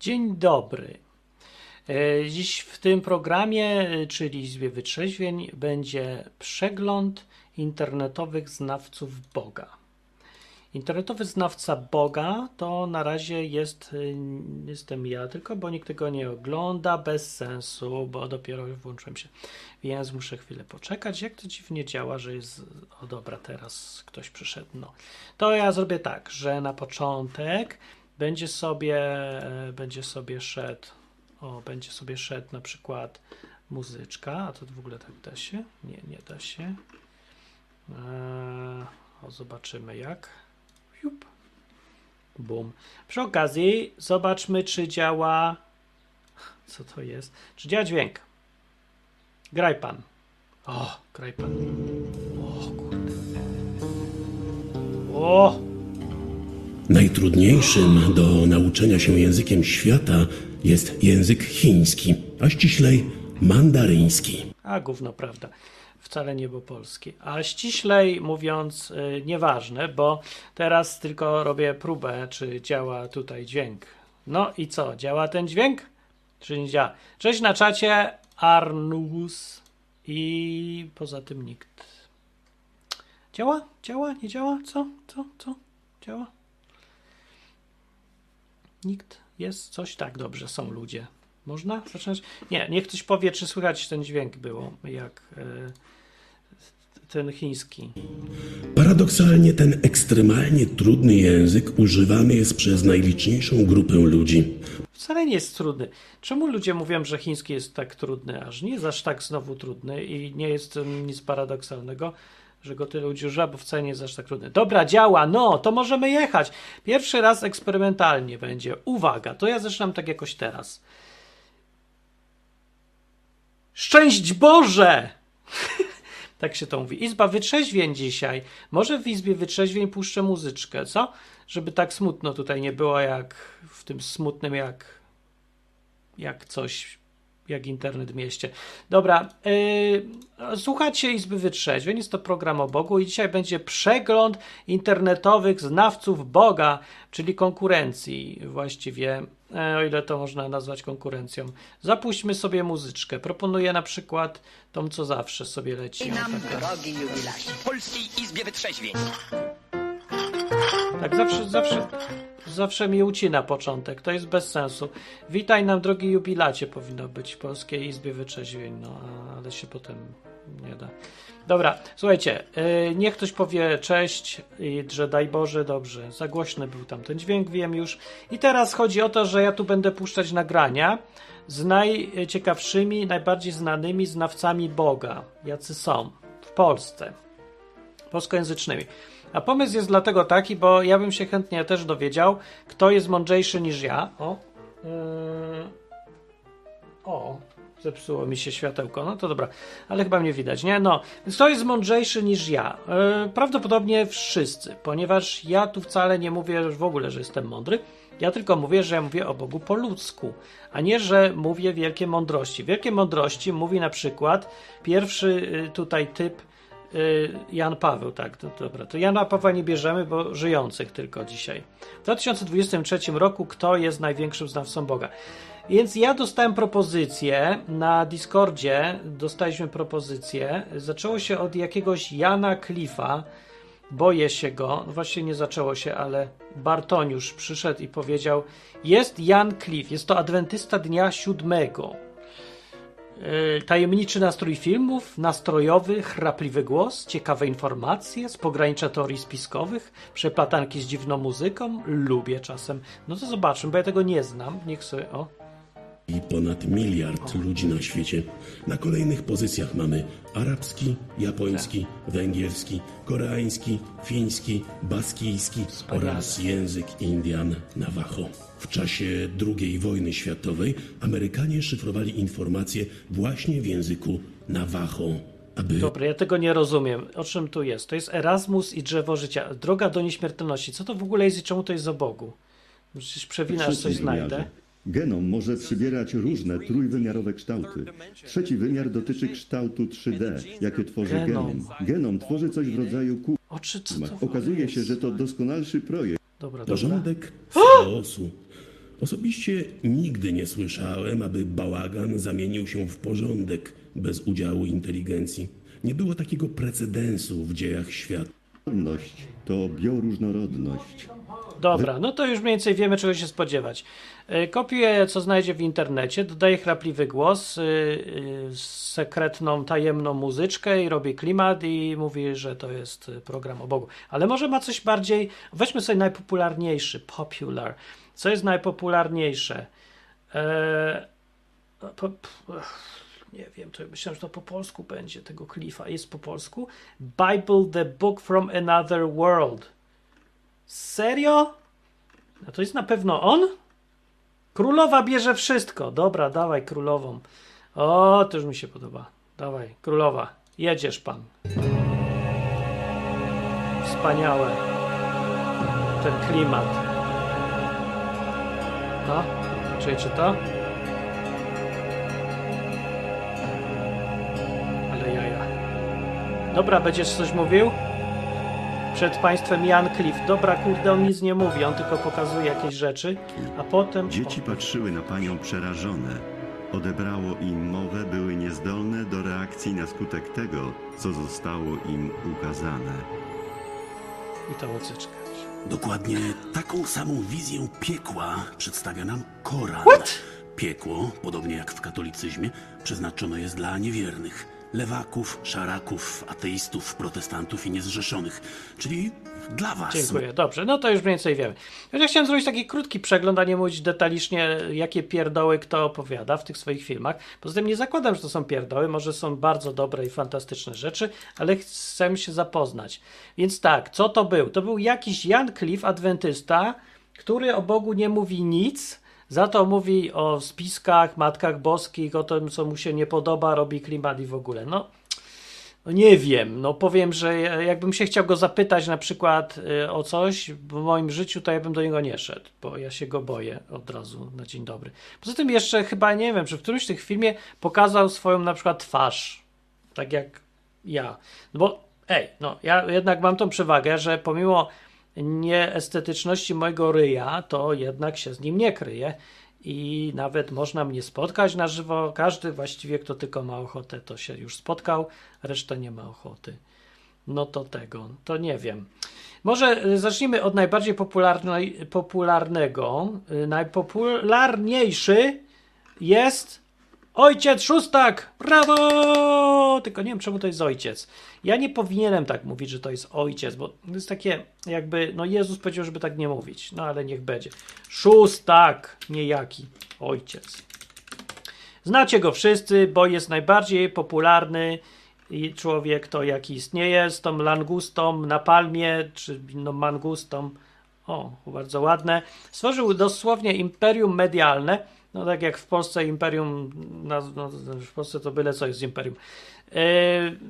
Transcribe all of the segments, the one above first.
Dzień dobry. E, Dziś w tym programie, e, czyli Izbie Wytrzeźwień, będzie przegląd internetowych znawców Boga. Internetowy znawca Boga to na razie jest, y, jestem ja tylko, bo nikt tego nie ogląda, bez sensu, bo dopiero włączyłem się. Więc muszę chwilę poczekać. Jak to dziwnie działa, że jest. O dobra, teraz ktoś przyszedł. No. To ja zrobię tak, że na początek będzie sobie, e, będzie sobie szedł. O, będzie sobie szedł na przykład muzyczka, a to w ogóle tak da się? Nie, nie da się. Eee, o, zobaczymy jak. Jup. Bum. Przy okazji zobaczmy, czy działa. Co to jest? Czy działa dźwięk? Graj pan. O, graj pan. O, kurde. O! Najtrudniejszym do nauczenia się językiem świata jest język chiński, a ściślej mandaryński. A gówno, prawda. Wcale nie było polski. A ściślej mówiąc, y, nieważne, bo teraz tylko robię próbę, czy działa tutaj dźwięk. No i co? Działa ten dźwięk? Czy nie działa? Cześć na czacie, Arnus i poza tym nikt. Działa? Działa? Nie działa? Co? Co? Co? Działa? Nikt? Jest coś? Tak, dobrze, są ludzie. Można zacząć? Nie, niech ktoś powie, czy słychać ten dźwięk było, jak e, ten chiński. Paradoksalnie ten ekstremalnie trudny język używany jest przez najliczniejszą grupę ludzi. Wcale nie jest trudny. Czemu ludzie mówią, że chiński jest tak trudny, aż nie jest aż tak znowu trudny i nie jest nic paradoksalnego, że go tyle ludzi używa, bo wcale nie jest aż tak trudny. Dobra, działa, no, to możemy jechać. Pierwszy raz eksperymentalnie będzie. Uwaga, to ja zaczynam tak jakoś teraz. Szczęść Boże! tak się to mówi. Izba wytrzeźwień dzisiaj. Może w Izbie wytrzeźwień puszczę muzyczkę, co? Żeby tak smutno tutaj nie było, jak w tym smutnym, jak, jak coś, jak internet w mieście. Dobra, yy, słuchacie Izby Wytrzeźwień, jest to program o Bogu i dzisiaj będzie przegląd internetowych znawców Boga, czyli konkurencji właściwie, e, o ile to można nazwać konkurencją. Zapuśćmy sobie muzyczkę. Proponuję na przykład tą, co zawsze sobie leci. I nam, drogi jubilacie. W Polskiej Izbie Wytrzeźwień. Tak, zawsze, zawsze, zawsze mi ucina początek. To jest bez sensu. Witaj nam, drogi jubilacie, powinno być w Polskiej Izbie Wytrzeźwień, no ale się potem nie da. Dobra, słuchajcie, yy, niech ktoś powie cześć i że daj Boże, dobrze. Za głośny był tam ten dźwięk, wiem już. I teraz chodzi o to, że ja tu będę puszczać nagrania z najciekawszymi, najbardziej znanymi znawcami Boga, jacy są w Polsce polskojęzycznymi. A pomysł jest dlatego taki, bo ja bym się chętnie też dowiedział, kto jest mądrzejszy niż ja. O. Yy... O. Zepsuło mi się światełko. No to dobra, ale chyba mnie widać, nie? No, kto jest mądrzejszy niż ja? Yy, prawdopodobnie wszyscy, ponieważ ja tu wcale nie mówię w ogóle, że jestem mądry. Ja tylko mówię, że ja mówię o Bogu po ludzku, a nie, że mówię wielkie mądrości. Wielkie mądrości mówi na przykład pierwszy y, tutaj typ Jan Paweł, tak, to dobra. To Jana Pawła nie bierzemy, bo żyjących tylko dzisiaj. W 2023 roku kto jest największym znawcą Boga? Więc ja dostałem propozycję na Discordzie, dostaliśmy propozycję. Zaczęło się od jakiegoś Jana Cliffa. Boję się go. No Właśnie nie zaczęło się, ale Bartoniusz przyszedł i powiedział: Jest Jan Cliff, jest to adwentysta dnia siódmego. Yy, Tajemniczy nastrój filmów, nastrojowy, chrapliwy głos, ciekawe informacje z pogranicza teorii spiskowych, przeplatanki z dziwną muzyką, lubię czasem. No to zobaczmy, bo ja tego nie znam. Niech sobie, o. I ponad miliard ludzi na świecie. Na kolejnych pozycjach mamy arabski, japoński, węgierski, koreański, fiński, baskijski oraz język Indian Navajo. W czasie II wojny światowej Amerykanie szyfrowali informacje właśnie w języku Navajo, aby Dobra, ja tego nie rozumiem. O czym tu jest? To jest Erasmus i drzewo życia. Droga do nieśmiertelności. Co to w ogóle jest i czemu to jest o Bogu? Przecież przewinasz, coś znajdę. Genom może przybierać różne trójwymiarowe kształty. Trzeci wymiar dotyczy kształtu 3D, jakie tworzy Genom. genom. Genom tworzy coś w rodzaju kół. O czy co to Okazuje się, że to doskonalszy projekt. Dobra, dobra. porządek chaosu. Osobiście nigdy nie słyszałem, aby bałagan zamienił się w porządek bez udziału inteligencji. Nie było takiego precedensu w dziejach świata. Różnorodność to bioróżnorodność. Dobra, no to już mniej więcej wiemy, czego się spodziewać. Y, Kopiuje, co znajdzie w internecie, dodaje chrapliwy głos, y, y, sekretną, tajemną muzyczkę i robi klimat i mówi, że to jest program o Bogu. Ale może ma coś bardziej. Weźmy sobie najpopularniejszy, popular. Co jest najpopularniejsze? E, po, p- nie wiem, to myślałem, że to po polsku będzie tego Cliffa. Jest po polsku? Bible, the book from another world. Serio? No to jest na pewno on? Królowa bierze wszystko. Dobra, dawaj królową. O, to już mi się podoba. Dawaj, królowa. Jedziesz pan. Wspaniałe. Ten klimat. No, czy to? Ale jaja. Dobra, będziesz coś mówił? Przed państwem Jan Cliff. Dobra, kurde, on nic nie mówi, on tylko pokazuje jakieś rzeczy, a potem... Dzieci patrzyły na panią przerażone. Odebrało im mowę, były niezdolne do reakcji na skutek tego, co zostało im ukazane. I to łocyczka. Dokładnie taką samą wizję piekła przedstawia nam Koran. What? Piekło, podobnie jak w katolicyzmie, przeznaczone jest dla niewiernych, lewaków, szaraków, ateistów, protestantów i niezrzeszonych, czyli dla was. Dziękuję, dobrze, no to już mniej więcej wiemy. Ja chciałem zrobić taki krótki przegląd, a nie mówić detalicznie, jakie pierdoły kto opowiada w tych swoich filmach. Poza tym nie zakładam, że to są pierdoły, może są bardzo dobre i fantastyczne rzeczy, ale chcę się zapoznać. Więc tak, co to był? To był jakiś Jan Cliff, adwentysta, który o Bogu nie mówi nic, za to mówi o spiskach, matkach boskich, o tym, co mu się nie podoba, robi klimat i w ogóle. No, no nie wiem, no powiem, że jakbym się chciał go zapytać na przykład y, o coś w moim życiu, to ja bym do niego nie szedł, bo ja się go boję od razu na dzień dobry. Poza tym jeszcze chyba, nie wiem, czy w którymś tych filmie pokazał swoją na przykład twarz, tak jak ja. No bo, ej, no ja jednak mam tą przewagę, że pomimo nieestetyczności mojego ryja, to jednak się z nim nie kryje i nawet można mnie spotkać na żywo. Każdy właściwie, kto tylko ma ochotę, to się już spotkał, reszta nie ma ochoty. No to tego, to nie wiem. Może zacznijmy od najbardziej popularnej, popularnego. Najpopularniejszy jest Ojciec Szóstak! Brawo! Tylko nie wiem, czemu to jest ojciec. Ja nie powinienem tak mówić, że to jest ojciec, bo to jest takie jakby, no Jezus powiedział, żeby tak nie mówić. No ale niech będzie. Szóstak, niejaki ojciec. Znacie go wszyscy, bo jest najbardziej popularny człowiek, to jaki istnieje, z tą langustą na palmie, czy inną mangustą. O, bardzo ładne. Stworzył dosłownie imperium medialne, no tak jak w Polsce imperium, no, w Polsce to byle co jest imperium. Yy,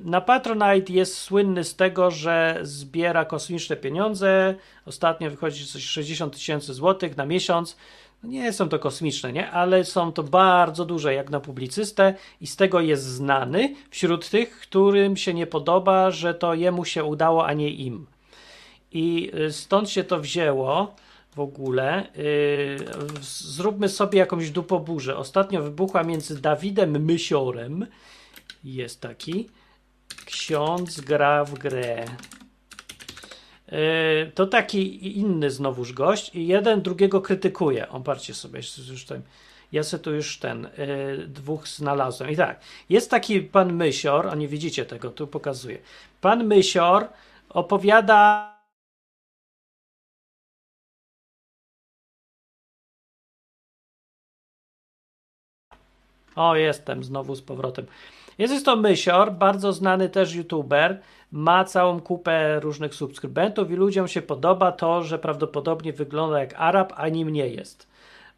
Na Patronite jest słynny z tego, że zbiera kosmiczne pieniądze. Ostatnio wychodzi coś 60 tysięcy złotych na miesiąc. No nie są to kosmiczne, nie? Ale są to bardzo duże jak na publicystę i z tego jest znany wśród tych, którym się nie podoba, że to jemu się udało, a nie im. I y, stąd się to wzięło w ogóle. Yy, zróbmy sobie jakąś dupoburzę. Ostatnio wybuchła między Dawidem Mysiorem, jest taki, ksiądz gra w grę. Yy, to taki inny znowuż gość i jeden drugiego krytykuje. On patrzcie sobie, już ten, ja sobie tu już ten yy, dwóch znalazłem. I tak, jest taki pan Mysior, a nie widzicie tego, tu pokazuję. Pan Mysior opowiada O, jestem znowu z powrotem. Jest, to Mysior, bardzo znany też youtuber. Ma całą kupę różnych subskrybentów i ludziom się podoba to, że prawdopodobnie wygląda jak Arab, a nim nie jest.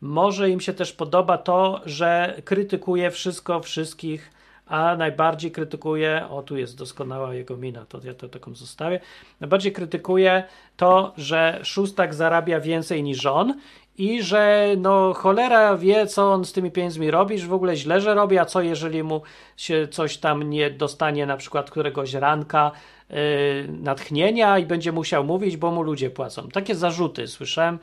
Może im się też podoba to, że krytykuje wszystko, wszystkich, a najbardziej krytykuje, o tu jest doskonała jego mina, to ja to taką zostawię, najbardziej krytykuje to, że Szóstak zarabia więcej niż on i że no cholera wie, co on z tymi pieniędzmi robi, że w ogóle źle, że robi, a co jeżeli mu się coś tam nie dostanie na przykład któregoś ranka yy, natchnienia i będzie musiał mówić, bo mu ludzie płacą. Takie zarzuty słyszałem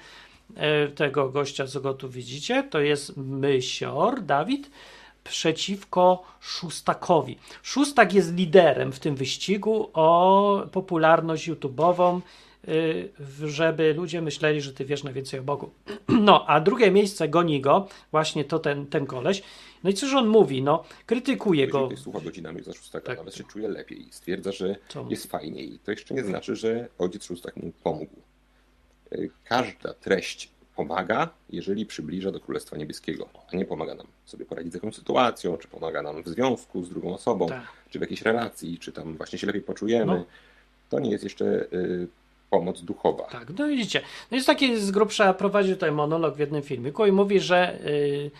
e, tego gościa, co go tu widzicie, to jest Mysior, Dawid, przeciwko Szustakowi. Szustak jest liderem w tym wyścigu o popularność YouTube'ową, żeby ludzie myśleli, że ty wiesz najwięcej o Bogu. No, a drugie miejsce goni go, właśnie to ten, ten koleś. No i cóż on mówi? No, krytykuje go. Jeżeli słucha godzinami za szóstaka, Tak. nawet się czuje lepiej. Stwierdza, że jest fajniej. To jeszcze nie znaczy, że ojciec szóstak mu pomógł. Y, Każda treść pomaga, jeżeli przybliża do Królestwa Niebieskiego, a nie pomaga nam sobie poradzić z jakąś sytuacją, czy pomaga nam w związku z drugą osobą, Tak. czy w jakiejś relacji, czy tam właśnie się lepiej poczujemy. No. To nie jest jeszcze y, pomoc duchowa. Tak, no widzicie. No jest taki z grubsza, prowadził tutaj monolog w jednym filmiku i mówi, że y,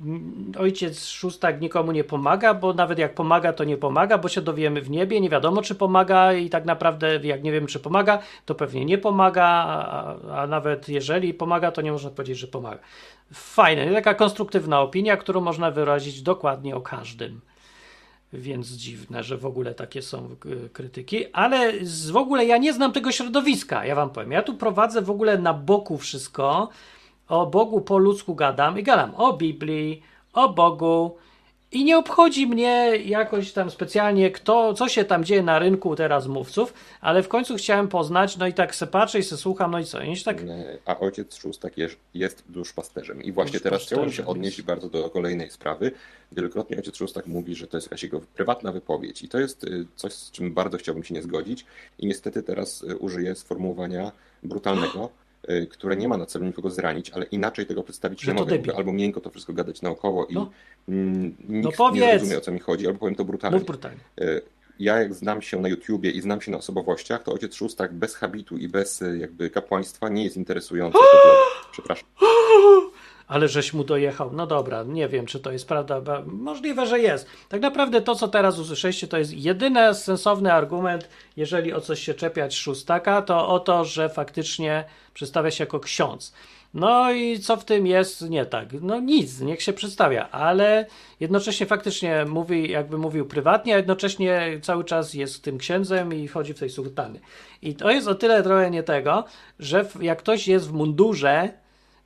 m, ojciec szóstak nikomu nie pomaga, bo nawet jak pomaga, to nie pomaga, bo się dowiemy w niebie, nie wiadomo czy pomaga i tak naprawdę jak nie wiem czy pomaga, to pewnie nie pomaga, a, a nawet jeżeli pomaga, to nie można powiedzieć, że pomaga. Fajne, taka konstruktywna opinia, którą można wyrazić dokładnie o każdym. Więc dziwne, że w ogóle takie są y, krytyki, ale z, w ogóle ja nie znam tego środowiska, ja wam powiem. Ja tu prowadzę w ogóle na boku wszystko. O Bogu po ludzku gadam i gadam o Biblii, o Bogu i nie obchodzi mnie jakoś tam specjalnie kto, co się tam dzieje na rynku teraz mówców, ale w końcu chciałem poznać, no i tak se patrzę i se słucham, no i co, i się tak A ojciec szóstak jest, jest duszpasterzem. I właśnie teraz chciałem się odnieść bardzo do kolejnej sprawy. Wielokrotnie ojciec szóstak mówi, że to jest jakaś jego prywatna wypowiedź. I to jest y, coś, z czym bardzo chciałbym się nie zgodzić. I niestety teraz y, użyję sformułowania brutalnego, które nie ma na celu nikogo zranić, ale inaczej tego przedstawić Że nie mogę. debil. Albo miękko to wszystko gadać naokoło i No. mm, nikt nie powiedz. zrozumie o co mi chodzi, albo powiem to brutalnie. mów brutalnie. Y, Ja jak znam się na YouTubie i znam się na osobowościach, to ojciec szóstak bez habitu i bez y, jakby kapłaństwa nie jest interesujący. Przepraszam. Ale żeś mu dojechał. No dobra, nie wiem, czy to jest prawda. Możliwe, że jest. Tak naprawdę to, co teraz usłyszeliście, to jest jedyny sensowny argument, jeżeli o coś się czepiać szóstaka, to o to, że faktycznie przedstawia się jako ksiądz. No i co w tym jest nie tak? No nic, niech się przedstawia, ale jednocześnie faktycznie mówi, jakby mówił prywatnie, a jednocześnie cały czas jest tym księdzem i chodzi w tej sultany. I to jest o tyle trochę nie tego, że jak ktoś jest w mundurze,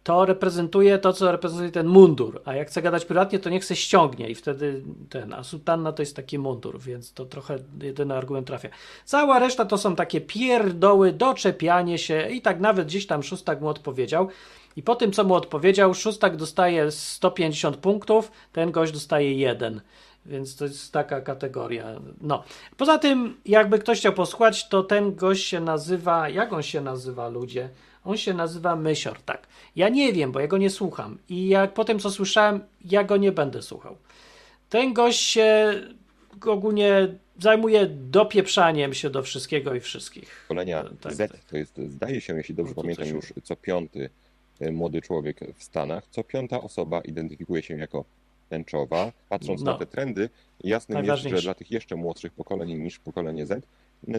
to reprezentuje to, co reprezentuje ten mundur. A jak chce gadać prywatnie, to niech se ściągnie i wtedy ten. A sutanna to jest taki mundur, więc to trochę jedyny argument trafia. Cała reszta to są takie pierdoły, doczepianie się i tak nawet gdzieś tam Szóstak mu odpowiedział. I po tym, co mu odpowiedział, Szóstak dostaje 150 punktów, ten gość dostaje 1. Więc to jest taka kategoria. No. Poza tym, jakby ktoś chciał posłuchać, to ten gość się nazywa. Jak on się nazywa, ludzie? On się nazywa Mysior, tak. Ja nie wiem, bo ja go nie słucham. I jak po tym, co słyszałem, ja go nie będę słuchał. Ten gość się ogólnie zajmuje dopieprzaniem się do wszystkiego i wszystkich. pokolenia Tak, Z tak. to jest, zdaje się, jeśli dobrze No pamiętam, już co piąty e, młody człowiek w Stanach, co piąta osoba identyfikuje się jako tęczowa. Patrząc No. na te trendy, jasnym jest, że dla tych jeszcze młodszych pokoleń niż pokolenie Z,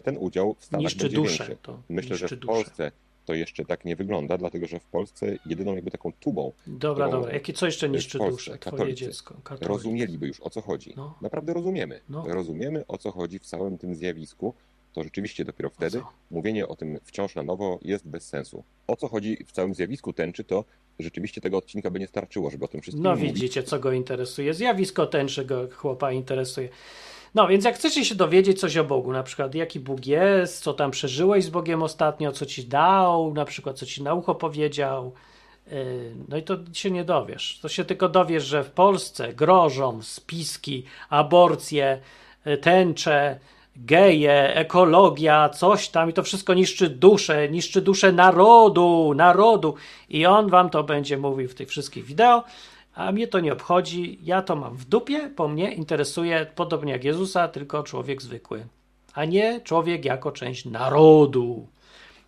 ten udział w Stanach Niszczy będzie duszę. większy. To Myślę, że w duszę. To jeszcze tak nie wygląda, dlatego że w Polsce jedyną jakby taką tubą Dobra, dobra. Jakie co jeszcze niszczy Polsce duszę? Twoje katolicy dziecko. Katolik. rozumieliby już o co chodzi. No. Naprawdę rozumiemy. No. Rozumiemy o co chodzi w całym tym zjawisku. To rzeczywiście dopiero wtedy mówienie o tym wciąż na nowo jest bez sensu. O co chodzi w całym zjawisku tęczy, to rzeczywiście tego odcinka by nie starczyło, żeby o tym wszystkim No mówić. widzicie, co go interesuje. Zjawisko tęczy go chłopa interesuje. No więc jak chcecie się dowiedzieć coś o Bogu, na przykład jaki Bóg jest, co tam przeżyłeś z Bogiem ostatnio, co ci dał, na przykład co ci na ucho powiedział, yy, no i to się nie dowiesz. To się tylko dowiesz, że w Polsce grożą spiski, aborcje, yy, tęcze, geje, ekologia, coś tam i to wszystko niszczy duszę, niszczy duszę narodu, narodu i on wam to będzie mówił w tych wszystkich wideo, a mnie to nie obchodzi, ja to mam w dupie, bo mnie interesuje podobnie jak Jezusa, tylko człowiek zwykły, a nie człowiek jako część narodu.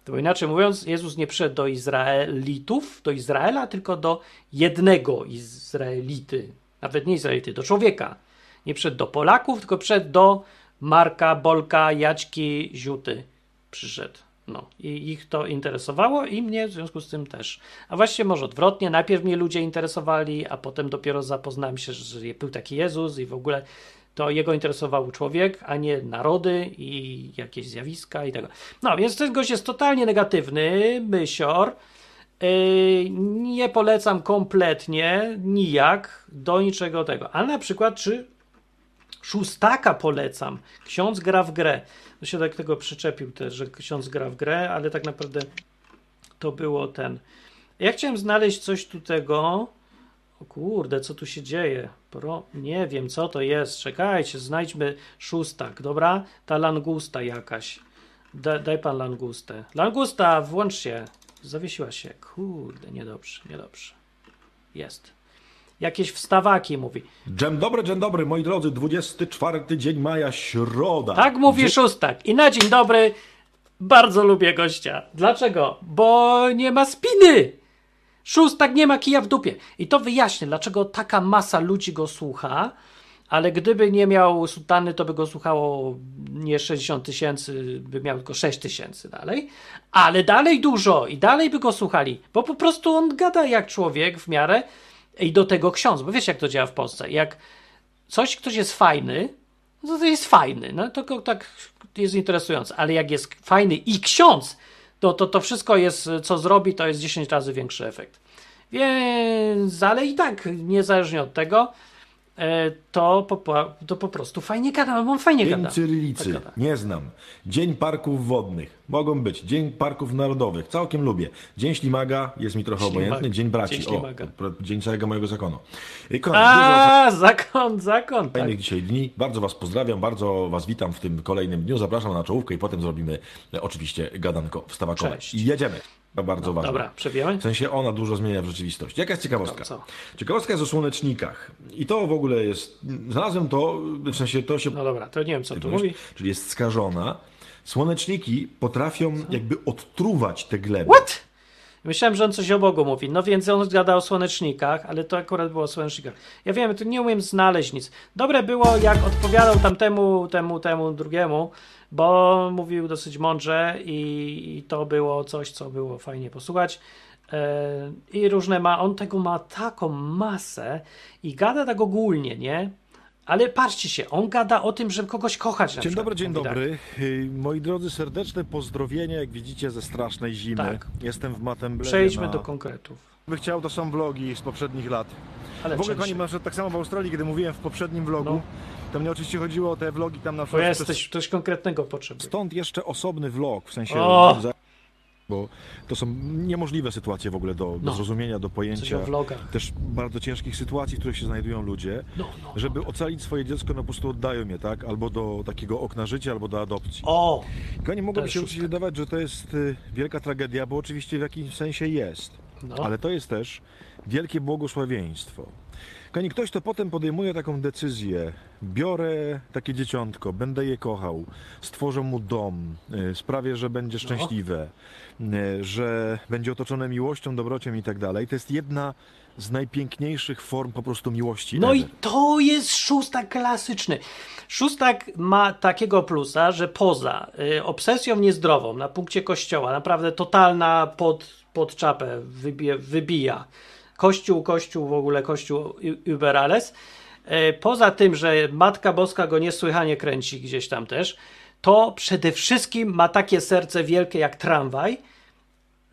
To inaczej mówiąc, Jezus nie przyszedł do Izraelitów, do Izraela, tylko do jednego Izraelity, nawet nie Izraelity, do człowieka. Nie przyszedł do Polaków, tylko przyszedł do Marka, Bolka, Jaćki, Ziuty. Przyszedł. No i ich to interesowało i mnie w związku z tym też. A właściwie może odwrotnie, najpierw mnie ludzie interesowali, a potem dopiero zapoznałem się, że był taki Jezus i w ogóle to jego interesował człowiek, a nie narody i jakieś zjawiska i tego. No, więc ten gość jest totalnie negatywny, mysior, Yy, nie polecam kompletnie, nijak, do niczego tego. Ale na przykład, czy szóstaka polecam. Ksiądz gra w grę. To się tak tego przyczepił też, że ksiądz gra w grę, ale tak naprawdę to było ten. Ja chciałem znaleźć coś tu tego. O kurde, co tu się dzieje? Pro... Nie wiem, co to jest. Czekajcie, znajdźmy szóstak, dobra? Ta langusta jakaś. Da, daj pan langustę. Langusta, włącz się. Zawiesiła się. Kurde, niedobrze, niedobrze. Jest. Jakieś wstawaki mówi. Dzień dobry, dzień dobry, moi drodzy. 24 dzień maja, środa. Tak mówi Dzień- szóstak. I na dzień dobry bardzo lubię gościa. Dlaczego? Bo nie ma spiny. Szóstak nie ma kija w dupie. I to wyjaśnię, dlaczego taka masa ludzi go słucha, ale gdyby nie miał sultany, to by go słuchało nie 60 tysięcy, by miał tylko 6 tysięcy dalej, ale dalej dużo i dalej by go słuchali, bo po prostu on gada jak człowiek w miarę i do tego ksiądz, bo wiesz jak to działa w Polsce. Jak coś, ktoś jest fajny, no to jest fajny, no to tak jest interesujące, ale jak jest fajny i ksiądz, to, to to wszystko jest, co zrobi, to jest 10 razy większy efekt. Więc, ale i tak, niezależnie od tego, e, to po, to po prostu fajnie gada, bo on fajnie Dzień gada. Cyrylicy. Tak gada. Nie znam. Dzień parków wodnych. Mogą być. Dzień parków narodowych. Całkiem lubię. Dzień ślimaga jest mi trochę obojętny. Dzień braci. Dzień o, ślimaga. dzień całego mojego zakonu. I koniec. Dużo A, zakon, zakon. Tak. fajnych dzisiaj dni. Bardzo Was pozdrawiam. Bardzo Was witam w tym kolejnym dniu. Zapraszam na czołówkę i potem zrobimy e, oczywiście gadanko wstawakowe. Cześć. I jedziemy. To bardzo ważne. Dobra, przebijemy? W sensie ona dużo zmienia w rzeczywistości. Jaka jest ciekawostka? No? Ciekawostka jest o słonecznikach. I to w ogóle jest. Znalazłem to, w sensie to się No dobra, to nie wiem, co tu mówi. czyli jest skażona. Słoneczniki potrafią jakby odtruwać te gleby. What? Myślałem, że on coś o Bogu mówi. No więc on gada o słonecznikach, ale to akurat było o słonecznikach. Ja wiem, to nie umiem znaleźć nic. Dobre było, jak odpowiadał tamtemu, temu, temu drugiemu, bo mówił dosyć mądrze i, i to było coś, co było fajnie posłuchać. E, I różne ma, on tego ma taką masę i gada tak ogólnie, nie? Ale patrzcie się, on gada o tym, żeby kogoś kochać. Na Dzień przykład. dobry, dzień dobry. Moi drodzy, serdeczne pozdrowienia, jak widzicie, ze strasznej zimy. Tak. Jestem w Matemblewie. Przejdźmy na... do konkretów. By chciał, to są vlogi z poprzednich lat. Ale w ogóle, kochani, przykład tak samo w Australii, kiedy mówiłem w poprzednim vlogu, No. to mnie oczywiście chodziło o te vlogi tam na Bo przykład... jesteś coś konkretnego potrzebny. Stąd jeszcze osobny vlog, w sensie... O! Bo to są niemożliwe sytuacje w ogóle do, do No. zrozumienia, do pojęcia. Też bardzo ciężkich sytuacji, w których się znajdują ludzie. No, no. Żeby ocalić swoje dziecko, no po prostu oddają je, tak? Albo do takiego okna życia, albo do adopcji. O! Kochani, mogłoby jest się oczywiście wydawać, że to jest y, wielka tragedia, bo oczywiście w jakimś sensie jest. No. Ale to jest też wielkie błogosławieństwo. Kochani, ktoś to potem podejmuje taką decyzję. Biorę takie dzieciątko, będę je kochał, stworzę mu dom, y, sprawię, że będzie szczęśliwe, y, że będzie otoczone miłością, dobrociem i tak dalej. To jest jedna z najpiękniejszych form po prostu miłości. No i ever. to jest szóstak klasyczny. Szóstak ma takiego plusa, że poza y, obsesją niezdrową na punkcie kościoła, naprawdę totalna pod, pod czapę wybije, wybija. Kościół, kościół w ogóle, kościół u- über alles. Y, poza tym, że Matka Boska go niesłychanie kręci gdzieś tam też, to przede wszystkim ma takie serce wielkie jak tramwaj,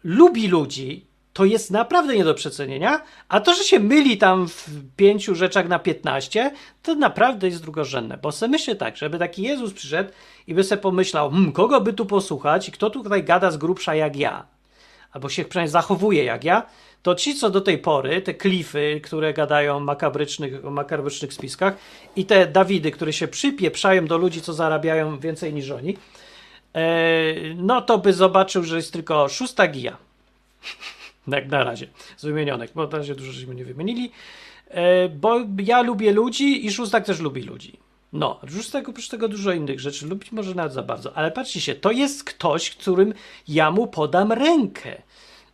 lubi ludzi, to jest naprawdę nie do przecenienia, a to, że się myli tam w pięciu rzeczach na 15, to naprawdę jest drugorzędne, bo sobie myślę tak, żeby taki Jezus przyszedł i by sobie pomyślał, hmm, kogo by tu posłuchać i kto tutaj gada z grubsza jak ja, albo się przynajmniej zachowuje jak ja, to ci, co do tej pory, te klify, które gadają o makabrycznych, makabrycznych spiskach i te Dawidy, które się przypieprzają do ludzi, co zarabiają więcej niż oni, e, no to by zobaczył, że jest tylko szósta gija. Jak na razie, z wymienionych, bo na razie dużo żeśmy nie wymienili. E, bo ja lubię ludzi i szóstak też lubi ludzi. No, szóstak oprócz tego dużo innych rzeczy lubi, może nawet za bardzo. Ale patrzcie się, to jest ktoś, którym ja mu podam rękę.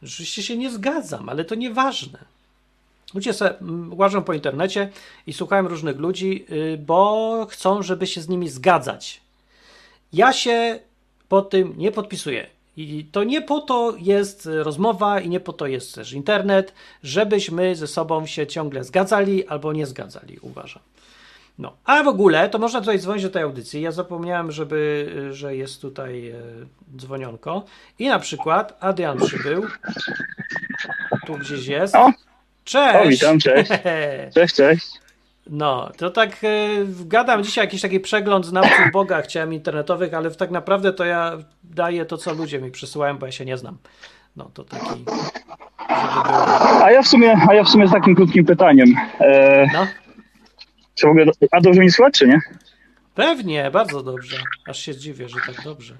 Oczywiście się nie zgadzam, ale to nieważne. Ludzie mm, łażą po internecie i słuchają różnych ludzi, y, bo chcą, żeby się z nimi zgadzać. Ja się po tym nie podpisuję. I to nie po to jest y, rozmowa i nie po to jest też internet, żebyśmy ze sobą się ciągle zgadzali albo nie zgadzali, uważam. No, a w ogóle to można tutaj dzwonić do tej audycji. Ja zapomniałem, żeby, że jest tutaj e, dzwonionko. I na przykład Adrian przybył. Tu gdzieś jest. O! Cześć! O, witam, cześć. Cześć, cześć. No, to tak e, gadam dzisiaj jakiś taki przegląd znawców Boga chciałem internetowych, ale tak naprawdę to ja daję to, co ludzie mi przysyłają, bo ja się nie znam. No, to taki, żeby. A ja w sumie, a ja w sumie z takim krótkim pytaniem. E, No, czy w ogóle, a dobrze mi słychać, czy nie? pewnie, bardzo dobrze. Aż się dziwię, że tak dobrze.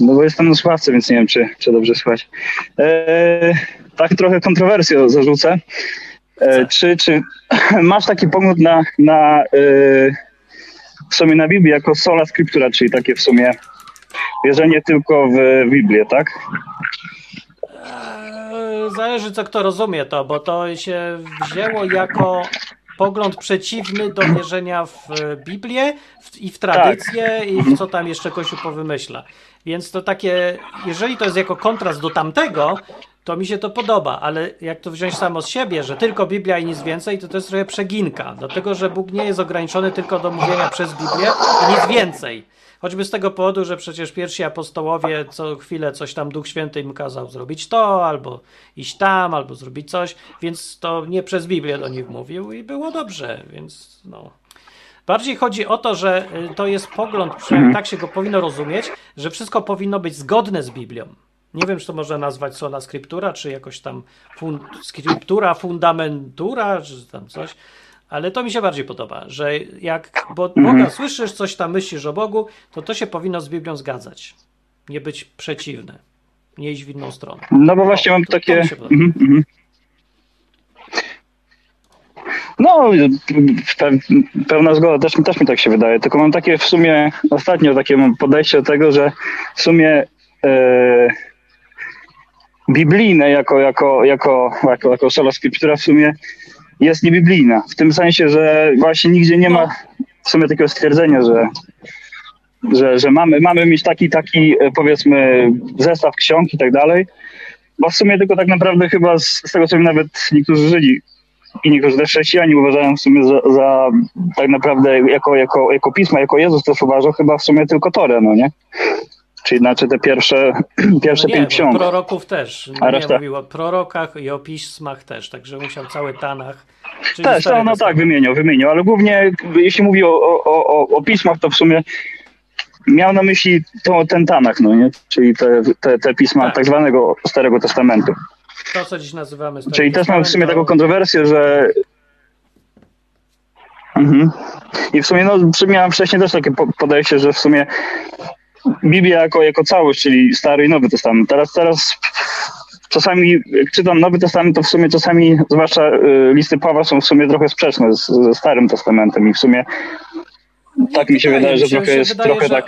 No bo jestem na słuchawce, więc nie wiem, czy, czy dobrze słychać. E, tak trochę kontrowersję zarzucę. E, czy, czy masz taki pogląd na, na e, w sumie na Biblię jako sola scriptura, czyli takie w sumie wierzenie tylko w Biblię, tak? Zależy, co kto rozumie to, bo to się wzięło jako pogląd przeciwny do wierzenia w Biblię w, i w tradycję i w co tam jeszcze Kościół powymyśla. Więc to takie, jeżeli to jest jako kontrast do tamtego, to mi się to podoba, ale jak to wziąć samo z siebie, że tylko Biblia i nic więcej, to to jest trochę przeginka, dlatego że Bóg nie jest ograniczony tylko do mówienia przez Biblię i nic więcej. Choćby z tego powodu, że przecież pierwsi apostołowie co chwilę coś tam Duch Święty im kazał zrobić to, albo iść tam, albo zrobić coś, więc to nie przez Biblię do nich mówił i było dobrze, więc no. Bardziej chodzi o to, że y, to jest pogląd, przynajmniej tak się go powinno rozumieć, że wszystko powinno być zgodne z Biblią. Nie wiem, czy to można nazwać sola scriptura, czy jakoś tam fun, scriptura, fundamentura, czy tam coś, ale to mi się bardziej podoba, że jak bo Boga słyszysz, coś tam myślisz o Bogu, to to się powinno z Biblią zgadzać. Nie być przeciwne. Nie iść w inną stronę. No bo właśnie O, mam to- to takie... podoba. Mhm, mhm. No, pe, pełna zgoda, też, też mi tak się wydaje. Tylko mam takie w sumie, ostatnio takie podejście do tego, że w sumie e, biblijne jako, jako, jako, jako, jako sola scriptura w sumie jest niebiblijna. W tym sensie, że właśnie nigdzie nie ma w sumie takiego stwierdzenia, że że, że mamy, mamy mieć taki, taki e, powiedzmy zestaw ksiąg i tak dalej, bo w sumie tylko tak naprawdę chyba z, z tego, co mi nawet niektórzy Żydzi i niektórzy też chrześcijanie uważają w sumie za, za tak naprawdę jako, jako, jako pisma, jako Jezus też uważał chyba w sumie tylko Torę, no nie? Czyli znaczy te pierwsze, pierwsze No nie, pięć bo ksiąg. proroków też. A Nie reszta? mówił o prorokach i o pismach też, także musiał cały Tanach. Też, no, no tak, Testament. wymieniał, wymieniał, ale głównie jeśli mówi o, o, o, o pismach, to w sumie miał na myśli to, ten Tanach, no nie? Czyli te, te, te pisma Tak. tak. zwanego Starego Testamentu. To, co dziś nazywamy Starym Czyli też mam w sumie taką kontrowersję, że. Mhm. I w sumie, no, miałem wcześniej też takie po- podejście, że w sumie Biblia jako, jako całość, czyli Stary i Nowy Testament. Teraz, teraz czasami, jak czytam Nowy Testament, to w sumie czasami, zwłaszcza y, listy Pawła są w sumie trochę sprzeczne z, ze Starym Testamentem i w sumie tak mi się wydaje że się, trochę się jest wydaje, trochę że- tak.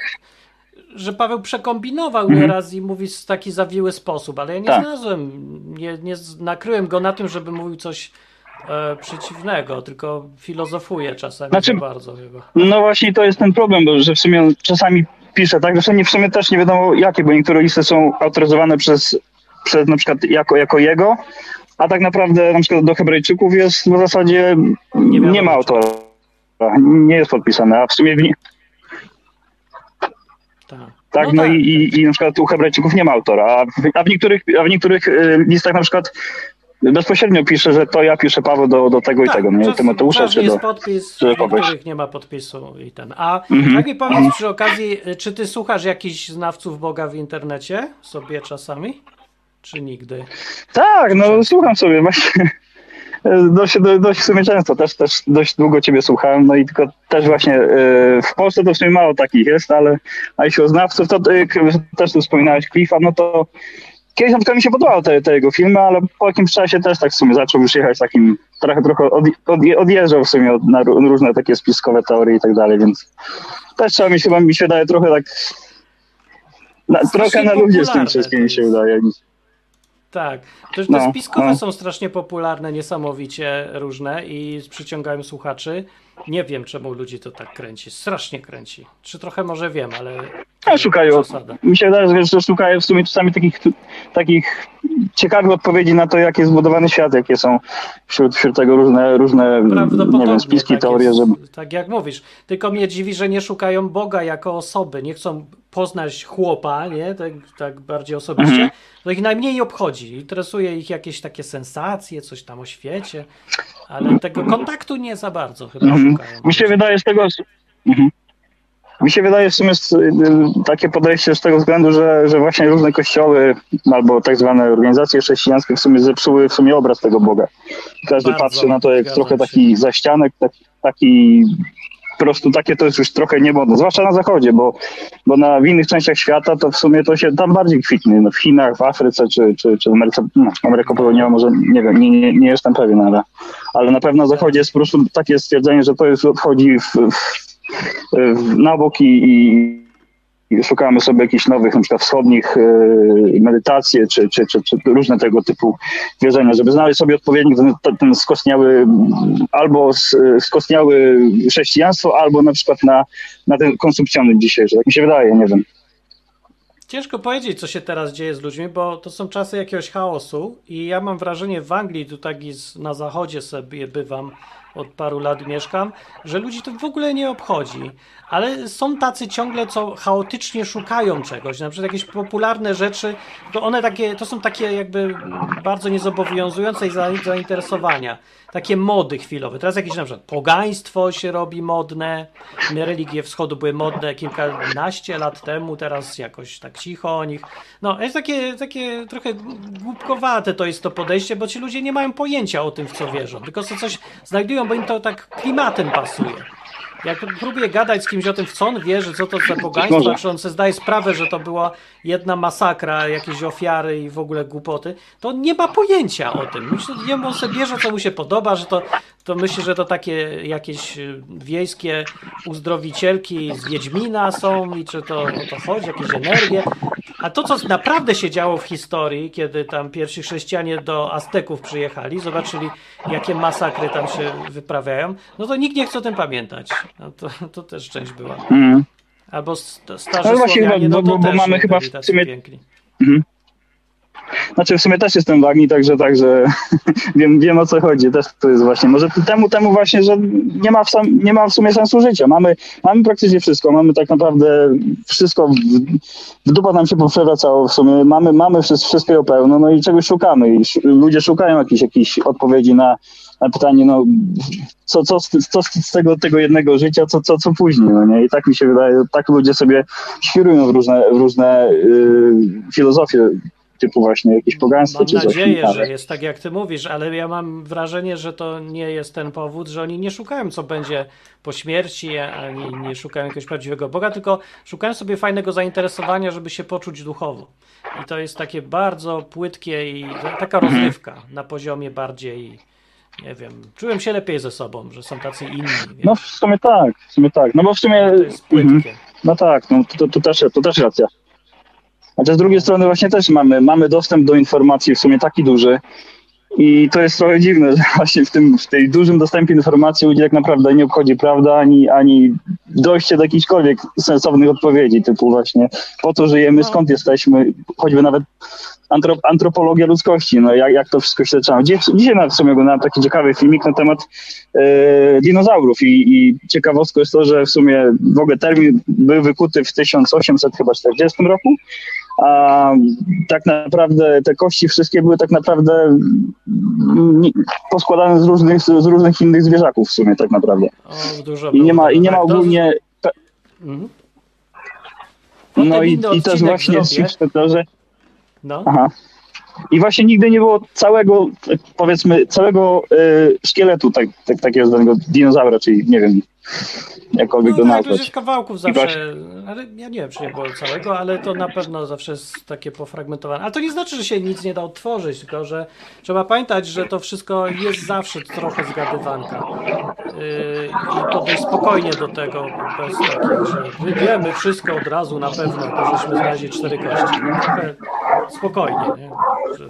że Paweł przekombinował Mhm. nieraz i mówi w taki zawiły sposób, ale ja nie Tak. znalazłem, nie, nie nakryłem go na tym, żeby mówił coś e, przeciwnego, tylko filozofuje czasami Znaczy- bardzo chyba. No właśnie to jest ten problem, bo że w sumie czasami pisze tak, że nie w sumie też nie wiadomo jakie, bo niektóre listy są autoryzowane przez, przez na przykład jako, jako jego, a tak naprawdę na przykład do Hebrajczyków jest w zasadzie nie, wiadomo ma autora. Nie jest podpisane, a w sumie w, nie- Tak, tak, no, i, i, i na przykład u Hebrajczyków nie ma autora, a w, a w niektórych, a w niektórych y, listach na przykład bezpośrednio pisze, że to ja piszę Paweł do, do tego i tego, nie? Tymoteusza czasem czy do... jest podpis, czy do niektórych nie ma podpisu i ten. A Mhm. tak mi powiedz przy okazji, czy ty słuchasz jakichś znawców Boga w internecie sobie czasami? Czy nigdy? Tak, no słucham sobie właśnie. Dość, do- dość w sumie często, też, też dość długo ciebie słuchałem, no i tylko też właśnie e, w Polsce to w sumie mało takich jest, ale a jeśli o znawców, to też tu wspominałeś Cliffa, no to kiedyś na przykład mi się podobały te, te jego filmy, ale po jakimś czasie też tak w sumie zaczął już jechać takim, trochę trochę od, od, odjeżdżał w sumie od, na ró- różne takie spiskowe teorie i tak dalej, więc też trzeba mieć chyba mi się wydaje trochę tak na, trochę na ludzie z tym wszystkim mi się wydaje. Tak. To, te No, spiskowe no. są strasznie popularne, niesamowicie różne i przyciągają słuchaczy. Nie wiem, czemu ludzi to tak kręci. Strasznie kręci. Czy trochę może wiem, ale taka szukają. Mi się wydaje, że- że szukają w sumie czasami takich, takich ciekawych odpowiedzi na to, jak jest zbudowany świat, jakie są wśród, wśród tego różne, różne nie wiem, spiski, tak teorie, jest, żeby... Tak jak mówisz. Tylko mnie dziwi, że nie szukają Boga jako osoby. Nie chcą poznać chłopa, nie? Tak, tak bardziej osobiście. Mhm. To ich najmniej obchodzi. Interesuje ich jakieś takie sensacje, coś tam o świecie, ale tego kontaktu nie za bardzo chyba Mhm. szukają. Mi się wydaje z tego... Mhm. Mi się wydaje w sumie z, y, takie podejście z tego względu, że, że właśnie różne kościoły albo tak zwane organizacje chrześcijańskie w sumie zepsuły w sumie obraz tego Boga. Każdy Bardzo, patrzy na to jak trochę taki zaścianek, taki, taki po prostu takie to jest już trochę niemodne, zwłaszcza na zachodzie, bo, bo na w innych częściach świata to w sumie to się tam bardziej kwitnie, no w Chinach, w Afryce czy, czy, czy w Ameryce, no, Ameryka Południowa może nie wiem, nie, nie, nie jestem pewien, ale, ale na pewno na zachodzie jest po prostu takie stwierdzenie, że to jest odchodzi w, w, na bok i, i szukamy sobie jakichś nowych, na przykład wschodnich e, medytacje, czy, czy, czy, czy różne tego typu wierzenia, żeby znaleźć sobie odpowiednik ten, ten skostniały, albo skostniały chrześcijaństwo, albo na przykład na, na ten konsumpcjonizm dzisiejszy. Tak mi się wydaje, nie wiem. Ciężko powiedzieć, co się teraz dzieje z ludźmi, bo to są czasy jakiegoś chaosu i ja mam wrażenie w Anglii, tu tak na zachodzie sobie bywam, od paru lat mieszkam, że ludzi to w ogóle nie obchodzi. Ale są tacy ciągle, co chaotycznie szukają czegoś, na przykład jakieś popularne rzeczy, to one takie, to są takie jakby bardzo niezobowiązujące zainteresowania. Takie mody chwilowe. Teraz jakieś na przykład pogaństwo się robi modne, religie wschodu były modne kilkanaście lat temu, teraz jakoś tak cicho o nich. No, jest takie, takie trochę głupkowate to jest to podejście, bo ci ludzie nie mają pojęcia o tym, w co wierzą, tylko sobie coś znajdują, bo im to tak klimatem pasuje. Jak próbuję gadać z kimś o tym, w co on wierzy, co to za pogaństwo, czy on sobie zdaje sprawę, że to była jedna masakra, jakieś ofiary i w ogóle głupoty, to on nie ma pojęcia o tym. Myślę, nie on sobie bierze, co mu się podoba, że to, to myśli, że to takie jakieś y, wiejskie uzdrowicielki z Wiedźmina są i czy to o to chodzi, jakieś energie. A to, co naprawdę się działo w historii, kiedy tam pierwsi chrześcijanie do Azteków przyjechali, zobaczyli, jakie masakry tam się wyprawiają, no to nikt nie chce o tym pamiętać. No to, to też część była. Mm. Albo st- starzy No właśnie Słowianie, chyba, no bo- to bo też mamy chyba w sumie- piękni. Znaczy w sumie też jestem w Agni, także, także wiem, wiem o co chodzi. Też to jest właśnie, może temu, temu właśnie, że nie ma, w sam, nie ma w sumie sensu życia. Mamy, mamy praktycznie wszystko, mamy tak naprawdę wszystko, w, w dupa nam się poprzewracało w sumie, mamy, mamy wszystkiego pełno, no i czegoś szukamy i ludzie szukają jakichś, jakichś odpowiedzi na, na pytanie, no co, co, co z tego, tego jednego życia, co, co, co później, no nie? I tak mi się wydaje, tak ludzie sobie świrują w różne, w różne y, filozofie typu właśnie jakieś pogaństwo Mam czy coś. nadzieję, ale- że jest tak, jak ty mówisz, ale ja mam wrażenie, że to nie jest ten powód, że oni nie szukają, co będzie po śmierci, ani nie szukają jakiegoś prawdziwego Boga, tylko szukają sobie fajnego zainteresowania, żeby się poczuć duchowo. I to jest takie bardzo płytkie i taka Mhm. rozrywka na poziomie bardziej, nie wiem, czułem się lepiej ze sobą, że są tacy inni. No w sumie tak, w sumie tak. No bo w sumie. to jest Mhm. płytkie. No tak, no to, to, też, to też racja. Chociaż z drugiej strony właśnie też mamy, mamy dostęp do informacji w sumie taki duży i to jest trochę dziwne, że właśnie w tym w tej dużym dostępie informacji ludzi tak naprawdę nie obchodzi prawda, ani, ani dojście do jakichkolwiek sensownych odpowiedzi, typu właśnie po co żyjemy, No. skąd jesteśmy, choćby nawet antrop, antropologia ludzkości, no jak, jak to wszystko się zaczynało. Dziś, dzisiaj nawet w sumie oglądałem taki ciekawy filmik na temat e, dinozaurów i, i ciekawostką jest to, że w sumie w ogóle termin był wykuty w 1840 roku, a tak naprawdę te kości wszystkie były tak naprawdę mm, poskładane z różnych, z różnych innych zwierzaków w sumie tak naprawdę. O, dużo I nie ma, i nie ma to- ogólnie... Mhm. No Potem i, i też właśnie zrobię. to, że No. Aha. I właśnie nigdy nie było całego, powiedzmy, całego e, szkieletu tak, tak, takiego zwanego dinozaura, czyli nie wiem, jakkolwiek No tak, to nazwać. jest kawałków zawsze, ale ja nie wiem, czy nie było całego, ale to na pewno zawsze jest takie pofragmentowane. Ale to nie znaczy, że się nic nie da odtworzyć, tylko że trzeba pamiętać, że to wszystko jest zawsze trochę zgadywanka. Yy, I podejść spokojnie do tego, bez takich, że my wiemy wszystko od razu na pewno, bo żeśmy znaleźli cztery kości. No, trochę spokojnie, nie? Że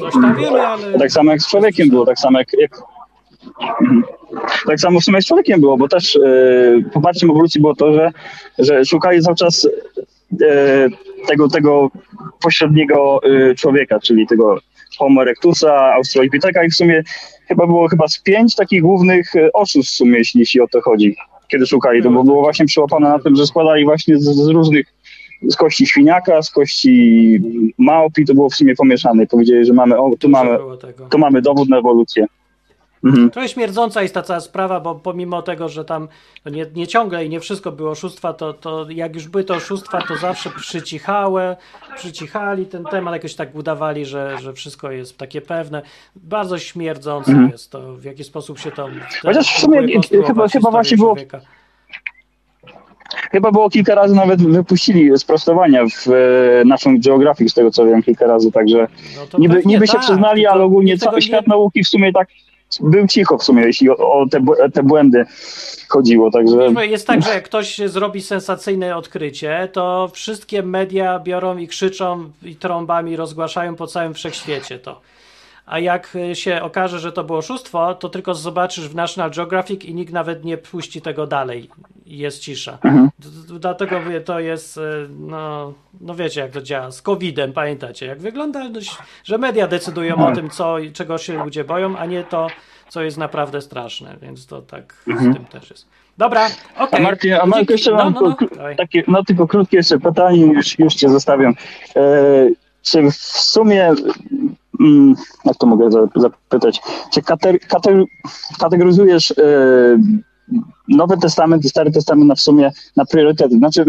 coś tam wiemy, ale... Tak samo jak z człowiekiem było, tak samo jak. jak. Tak samo w sumie z człowiekiem było, bo też e, poparciem ewolucji było to, że, że szukali cały czas e, tego, tego pośredniego e, człowieka, czyli tego Homo erectusa, Australopitheka i w sumie chyba było chyba z pięć takich głównych oszustw w sumie, jeśli, jeśli o to chodzi, kiedy szukali. To, bo było właśnie przyłapane na tym, że składali właśnie z, z różnych z kości świniaka, z kości małpi, to było w sumie pomieszane. Powiedzieli, że mamy, o, tu mamy, tu mamy dowód na ewolucję. Mhm. Trochę śmierdząca jest ta cała sprawa, bo pomimo tego, że tam nie, nie ciągle i nie wszystko było oszustwa, to, to jak już były to oszustwa, to zawsze przycichałe, przycichali ten temat, jakoś tak udawali, że, że wszystko jest takie pewne. Bardzo śmierdzące jest to, w jaki sposób się to... Mhm. Chociaż w sumie chyba- chyba właśnie było- człowieka. Chyba było kilka razy nawet wypuścili sprostowania w e, naszym geografii, z tego co wiem, kilka razy, także No niby, pewnie niby się tak, przyznali, ale ogólnie cały świat nauki w sumie tak był cicho w sumie, jeśli o, o te, te błędy chodziło, także... Jest tak, że jak ktoś zrobi sensacyjne odkrycie, to wszystkie media biorą i krzyczą i trąbami rozgłaszają po całym wszechświecie to. A jak y, się okaże, że to było oszustwo, to tylko zobaczysz w National Geographic i nikt nawet nie puści tego dalej. Jest cisza. Mhm. Dlatego mówię, to jest, y, no, no wiecie jak to działa. Z COVID-em, pamiętacie, jak wygląda, no, że media decydują Mhm. o tym, co, czego się ludzie boją, a nie to, co jest naprawdę straszne. Więc to tak z tym też jest. Dobra, okej. Mhm. A Martin, a. Marku, jeszcze mam no, no, no. takie, no tylko krótkie jeszcze pytanie, już, już cię zostawiam. E, czy w sumie, jak to mogę za- zapytać, czy kategoryzujesz e, Nowy Testament i Stary Testament na w sumie na priorytety? Znaczy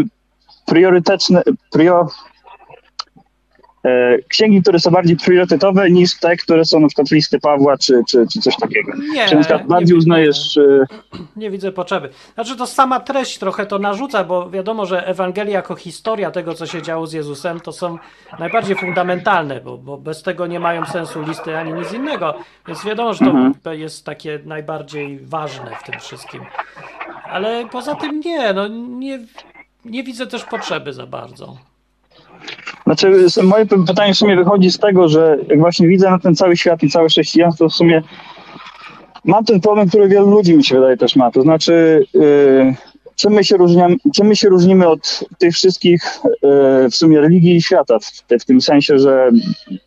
priorytetyczne, prio, e, księgi, które są bardziej priorytetowe niż te, które są na przykład listy Pawła czy, czy, czy coś takiego. Nie, czy na przykład nie bardziej wiem, uznajesz... E, Nie widzę potrzeby. Znaczy to sama treść trochę to narzuca, bo wiadomo, że Ewangelia jako historia tego, co się działo z Jezusem, to są najbardziej fundamentalne, bo, bo bez tego nie mają sensu listy ani nic innego. Więc wiadomo, że to jest takie najbardziej ważne w tym wszystkim. Ale poza tym nie, no nie, nie widzę też potrzeby za bardzo. Znaczy, moje pytanie w sumie wychodzi z tego, że jak właśnie widzę na ten cały świat i całe chrześcijaństwo, w sumie mam ten problem, który wielu ludzi mi się wydaje też ma. To znaczy, yy, czym, my się różniamy, czym my się różnimy od tych wszystkich yy, w sumie religii świata, w, w tym sensie, że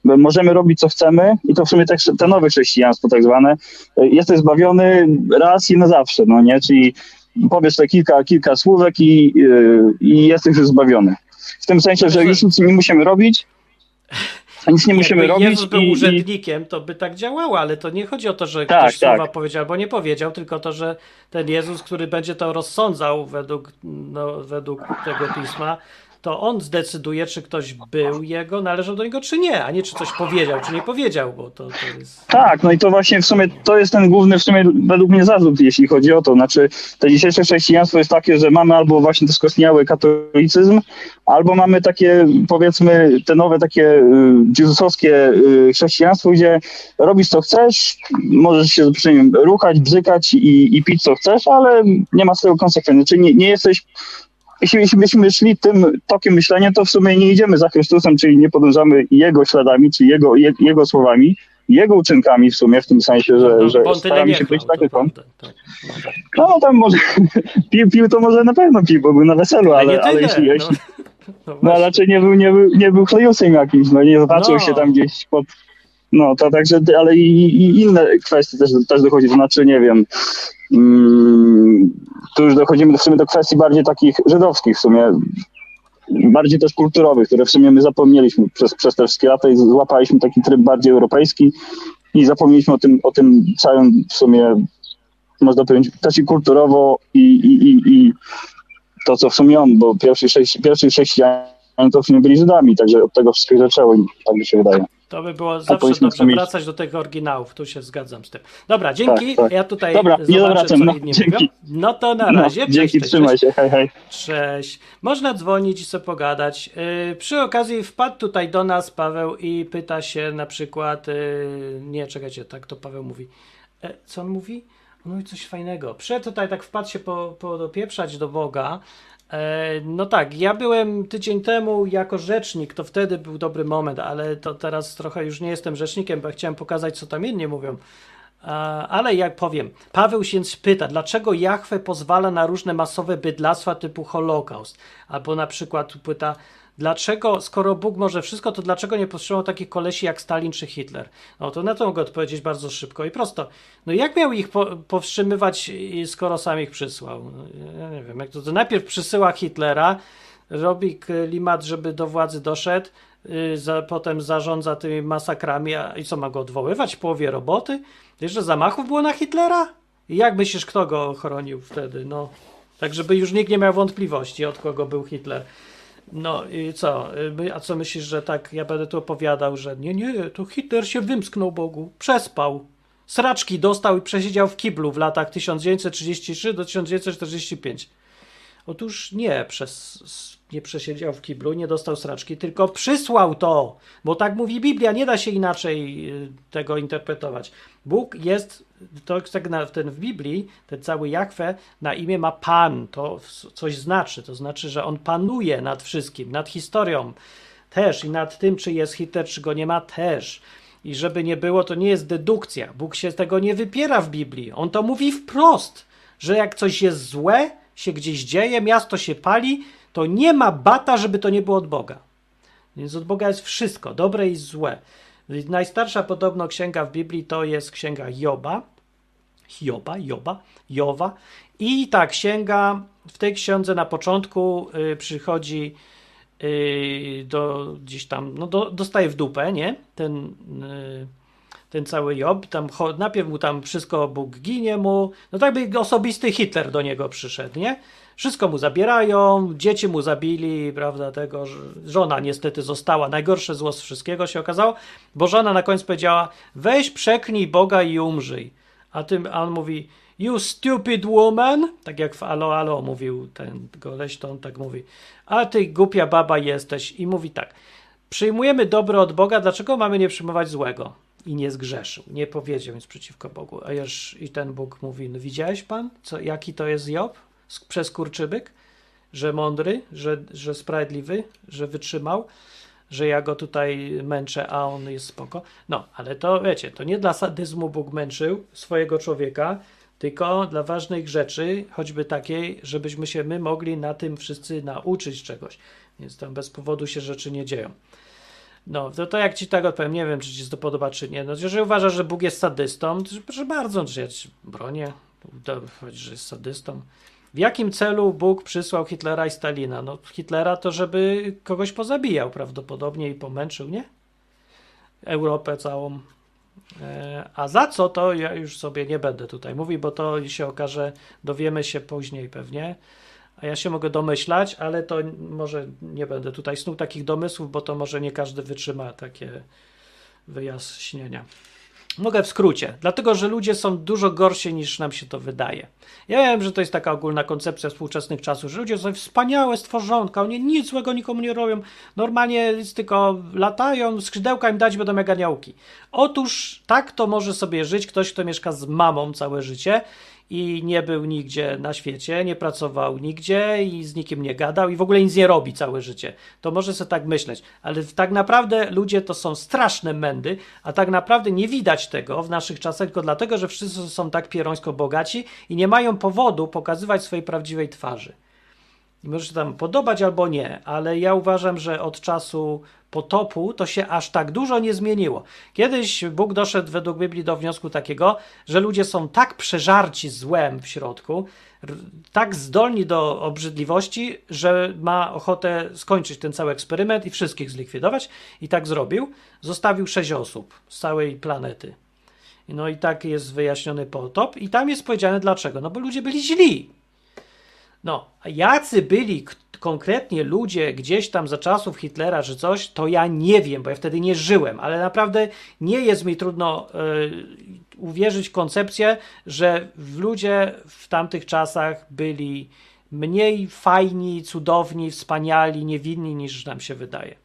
możemy robić co chcemy i to w sumie te nowe chrześcijaństwo tak zwane, yy, jesteś zbawiony raz i na zawsze, no nie? Czyli powiesz te kilka, kilka słówek i, yy, i jesteś już zbawiony. W tym sensie, że już nic nie musimy robić, a nic nie musimy Jakby robić Jezus był i, urzędnikiem, to by tak działało, ale to nie chodzi o to, że Tak, ktoś tak. słowa powiedział albo nie powiedział, tylko to, że ten Jezus, który będzie to rozsądzał według, no, według tego pisma, to on zdecyduje, czy ktoś był jego, należał do niego, czy nie, a nie czy coś powiedział, czy nie powiedział, bo to, to jest... tak, no i to właśnie w sumie to jest ten główny w sumie według mnie zarzut, jeśli chodzi o to. Znaczy, to dzisiejsze chrześcijaństwo jest takie, że mamy albo właśnie to skostniały katolicyzm, albo mamy takie, powiedzmy, te nowe takie y, jezusowskie y, chrześcijaństwo, gdzie robisz co chcesz, możesz się przy nim ruchać, bzykać i, i pić co chcesz, ale nie ma z tego konsekwencji. Czyli nie, nie jesteś jeśli, jeśli byśmy szli tym tokiem myślenia, to w sumie nie idziemy za Chrystusem, czyli nie podążamy Jego śladami, czy Jego, je, jego słowami, Jego uczynkami w sumie, w tym sensie, że, no, że bo staramy się być tak to On. prawda, tak. No, no tam może, pił, pił to może na pewno pił, bo był na weselu, ale, ale, jeśli, no. jeśli, No no raczej nie był, nie był, nie był chlejusem jakimś, no nie zobaczył No. się tam gdzieś pod... No, to także, ale i, i inne kwestie też, też dochodzi, to znaczy, nie wiem, mm, tu już dochodzimy w sumie do kwestii bardziej takich żydowskich w sumie, bardziej też kulturowych, które w sumie my zapomnieliśmy przez, przez te wszystkie lata i złapaliśmy taki tryb bardziej europejski i zapomnieliśmy o tym, o tym całym w sumie, można powiedzieć, też i kulturowo i, i, i, i to, co w sumie on, bo pierwszy, pierwszy chrześcijanie to w sumie byli Żydami, także od tego wszystkiego zaczęło, tak mi się wydaje. To by było zawsze dobrze sobie- wracać do tych oryginałów, tu się zgadzam z tym. Dobra, dzięki, Tak, tak. ja tutaj Dobra, nie zobaczę, zawracam, co no, dzięki. mówią. No to na No, razie, cześć, dzięki, cześć, trzymaj cześć. się, hej, hej. Cześć. Można dzwonić i sobie pogadać. Yy, przy okazji wpadł tutaj do nas Paweł i pyta się na przykład. Yy, nie, czekajcie, tak to Paweł mówi. E, co on mówi? On mówi coś fajnego. Przed tutaj tak wpadł się po, podopieprzać do Boga. E, no tak, ja byłem tydzień temu jako rzecznik, to wtedy był dobry moment, ale to teraz trochę już nie jestem rzecznikiem, bo chciałem pokazać, co tam inni mówią. A, Ale jak powiem, Paweł się pyta, dlaczego Jahwe pozwala na różne masowe bydlactwa typu Holokaust? Albo na przykład pyta, dlaczego, skoro Bóg może wszystko, to dlaczego nie powstrzymał takich kolesi jak Stalin czy Hitler? No to na to mogę odpowiedzieć bardzo szybko i prosto. No jak miał ich po, powstrzymywać, skoro sam ich przysłał? No, ja nie wiem, jak to, to najpierw przysyła Hitlera, robi klimat, żeby do władzy doszedł, y, za, potem zarządza tymi masakrami, a i co ma go odwoływać w połowie roboty? Jeszcze zamachów było na Hitlera? I jak myślisz, kto go chronił wtedy? No, tak żeby już nikt nie miał wątpliwości, od kogo był Hitler. No i co? Y, A co myślisz, że tak ja będę tu opowiadał, że nie, nie, to Hitler się wymsknął Bogu, przespał. Sraczki dostał i przesiedział w kiblu w latach 1933 do 1945. Otóż nie, przez, nie przesiedział w kiblu, nie dostał sraczki, tylko przysłał to, bo tak mówi Biblia, nie da się inaczej y, tego interpretować. Bóg jest, to tak ten w Biblii, ten cały Jachwę na imię ma Pan, to coś znaczy, to znaczy, że On panuje nad wszystkim, nad historią też i nad tym, czy jest Hitler, czy go nie ma też. I żeby nie było, to nie jest dedukcja. Bóg się tego nie wypiera w Biblii. On to mówi wprost, że jak coś jest złe, się gdzieś dzieje, miasto się pali, to nie ma bata, żeby to nie było od Boga. Więc od Boga jest wszystko, dobre i złe. Najstarsza podobno księga w Biblii to jest księga Joba. Joba, Joba, Jowa. I ta księga, w tej księdze na początku y, przychodzi y, do gdzieś tam, no do, dostaje w dupę, nie? Ten, y, ten cały Job, tam najpierw mu tam wszystko Bóg ginie mu, no tak by osobisty Hitler do niego przyszedł, nie? Wszystko mu zabierają, dzieci mu zabili, prawda, tego, żona niestety została, najgorsze zło z wszystkiego się okazało, bo żona na końcu powiedziała, weź przeklnij Boga i umrzyj. A, tym, a on mówi, you stupid woman, tak jak w Alo Alo mówił ten goleś, to on tak mówi, a ty głupia baba jesteś i mówi tak, przyjmujemy dobro od Boga, dlaczego mamy nie przyjmować złego? I nie zgrzeszył, nie powiedział nic przeciwko Bogu. A już i ten Bóg mówi, no widziałeś pan, co, jaki to jest Job? Przez kurczybyk? Że mądry, że, że sprawiedliwy, że wytrzymał, że ja go tutaj męczę, a on jest spoko. No, ale to wiecie, to nie dla sadyzmu Bóg męczył swojego człowieka, tylko dla ważnych rzeczy, choćby takiej, żebyśmy się my mogli na tym wszyscy nauczyć czegoś. Więc tam bez powodu się rzeczy nie dzieją. No, to, to jak ci tak odpowiem, nie wiem, czy ci się to podoba, czy nie. No, jeżeli uważasz, że Bóg jest sadystą, to proszę bardzo, że ja ci bronię, powiedzieć, że jest sadystą. W jakim celu Bóg przysłał Hitlera i Stalina? No, Hitlera to, żeby kogoś pozabijał prawdopodobnie i pomęczył, nie? Europę całą. E, A za co to ja już sobie nie będę tutaj mówił, bo to się okaże, dowiemy się później pewnie. A ja się mogę domyślać, ale to może nie będę tutaj snuł takich domysłów, bo to może nie każdy wytrzyma takie wyjaśnienia. Mogę w skrócie, dlatego że ludzie są dużo gorsi niż nam się to wydaje. Ja wiem, że to jest taka ogólna koncepcja współczesnych czasów, że ludzie są wspaniałe stworzonka, oni nic złego nikomu nie robią, normalnie tylko latają, skrzydełka im dać będą jak aniołki. Otóż tak to może sobie żyć ktoś, kto mieszka z mamą całe życie i nie był nigdzie na świecie, nie pracował nigdzie i z nikim nie gadał i w ogóle nic nie robi całe życie. To może sobie tak myśleć, ale tak naprawdę ludzie to są straszne mędy, a tak naprawdę nie widać tego w naszych czasach tylko dlatego, że wszyscy są tak pierońsko bogaci i nie mają powodu pokazywać swojej prawdziwej twarzy. I może się tam podobać albo nie, ale ja uważam, że od czasu potopu to się aż tak dużo nie zmieniło. Kiedyś Bóg doszedł według Biblii do wniosku takiego, że ludzie są tak przeżarci złem w środku, tak zdolni do obrzydliwości, że ma ochotę skończyć ten cały eksperyment i wszystkich zlikwidować. I tak zrobił. Zostawił sześć osób z całej planety. No i tak jest wyjaśniony potop. I tam jest powiedziane dlaczego. No bo ludzie byli źli. No, jacy byli konkretnie ludzie gdzieś tam za czasów Hitlera czy coś, to ja nie wiem, bo ja wtedy nie żyłem, ale naprawdę nie jest mi trudno e, uwierzyć w koncepcję, że ludzie w tamtych czasach byli mniej fajni, cudowni, wspaniali, niewinni niż nam się wydaje.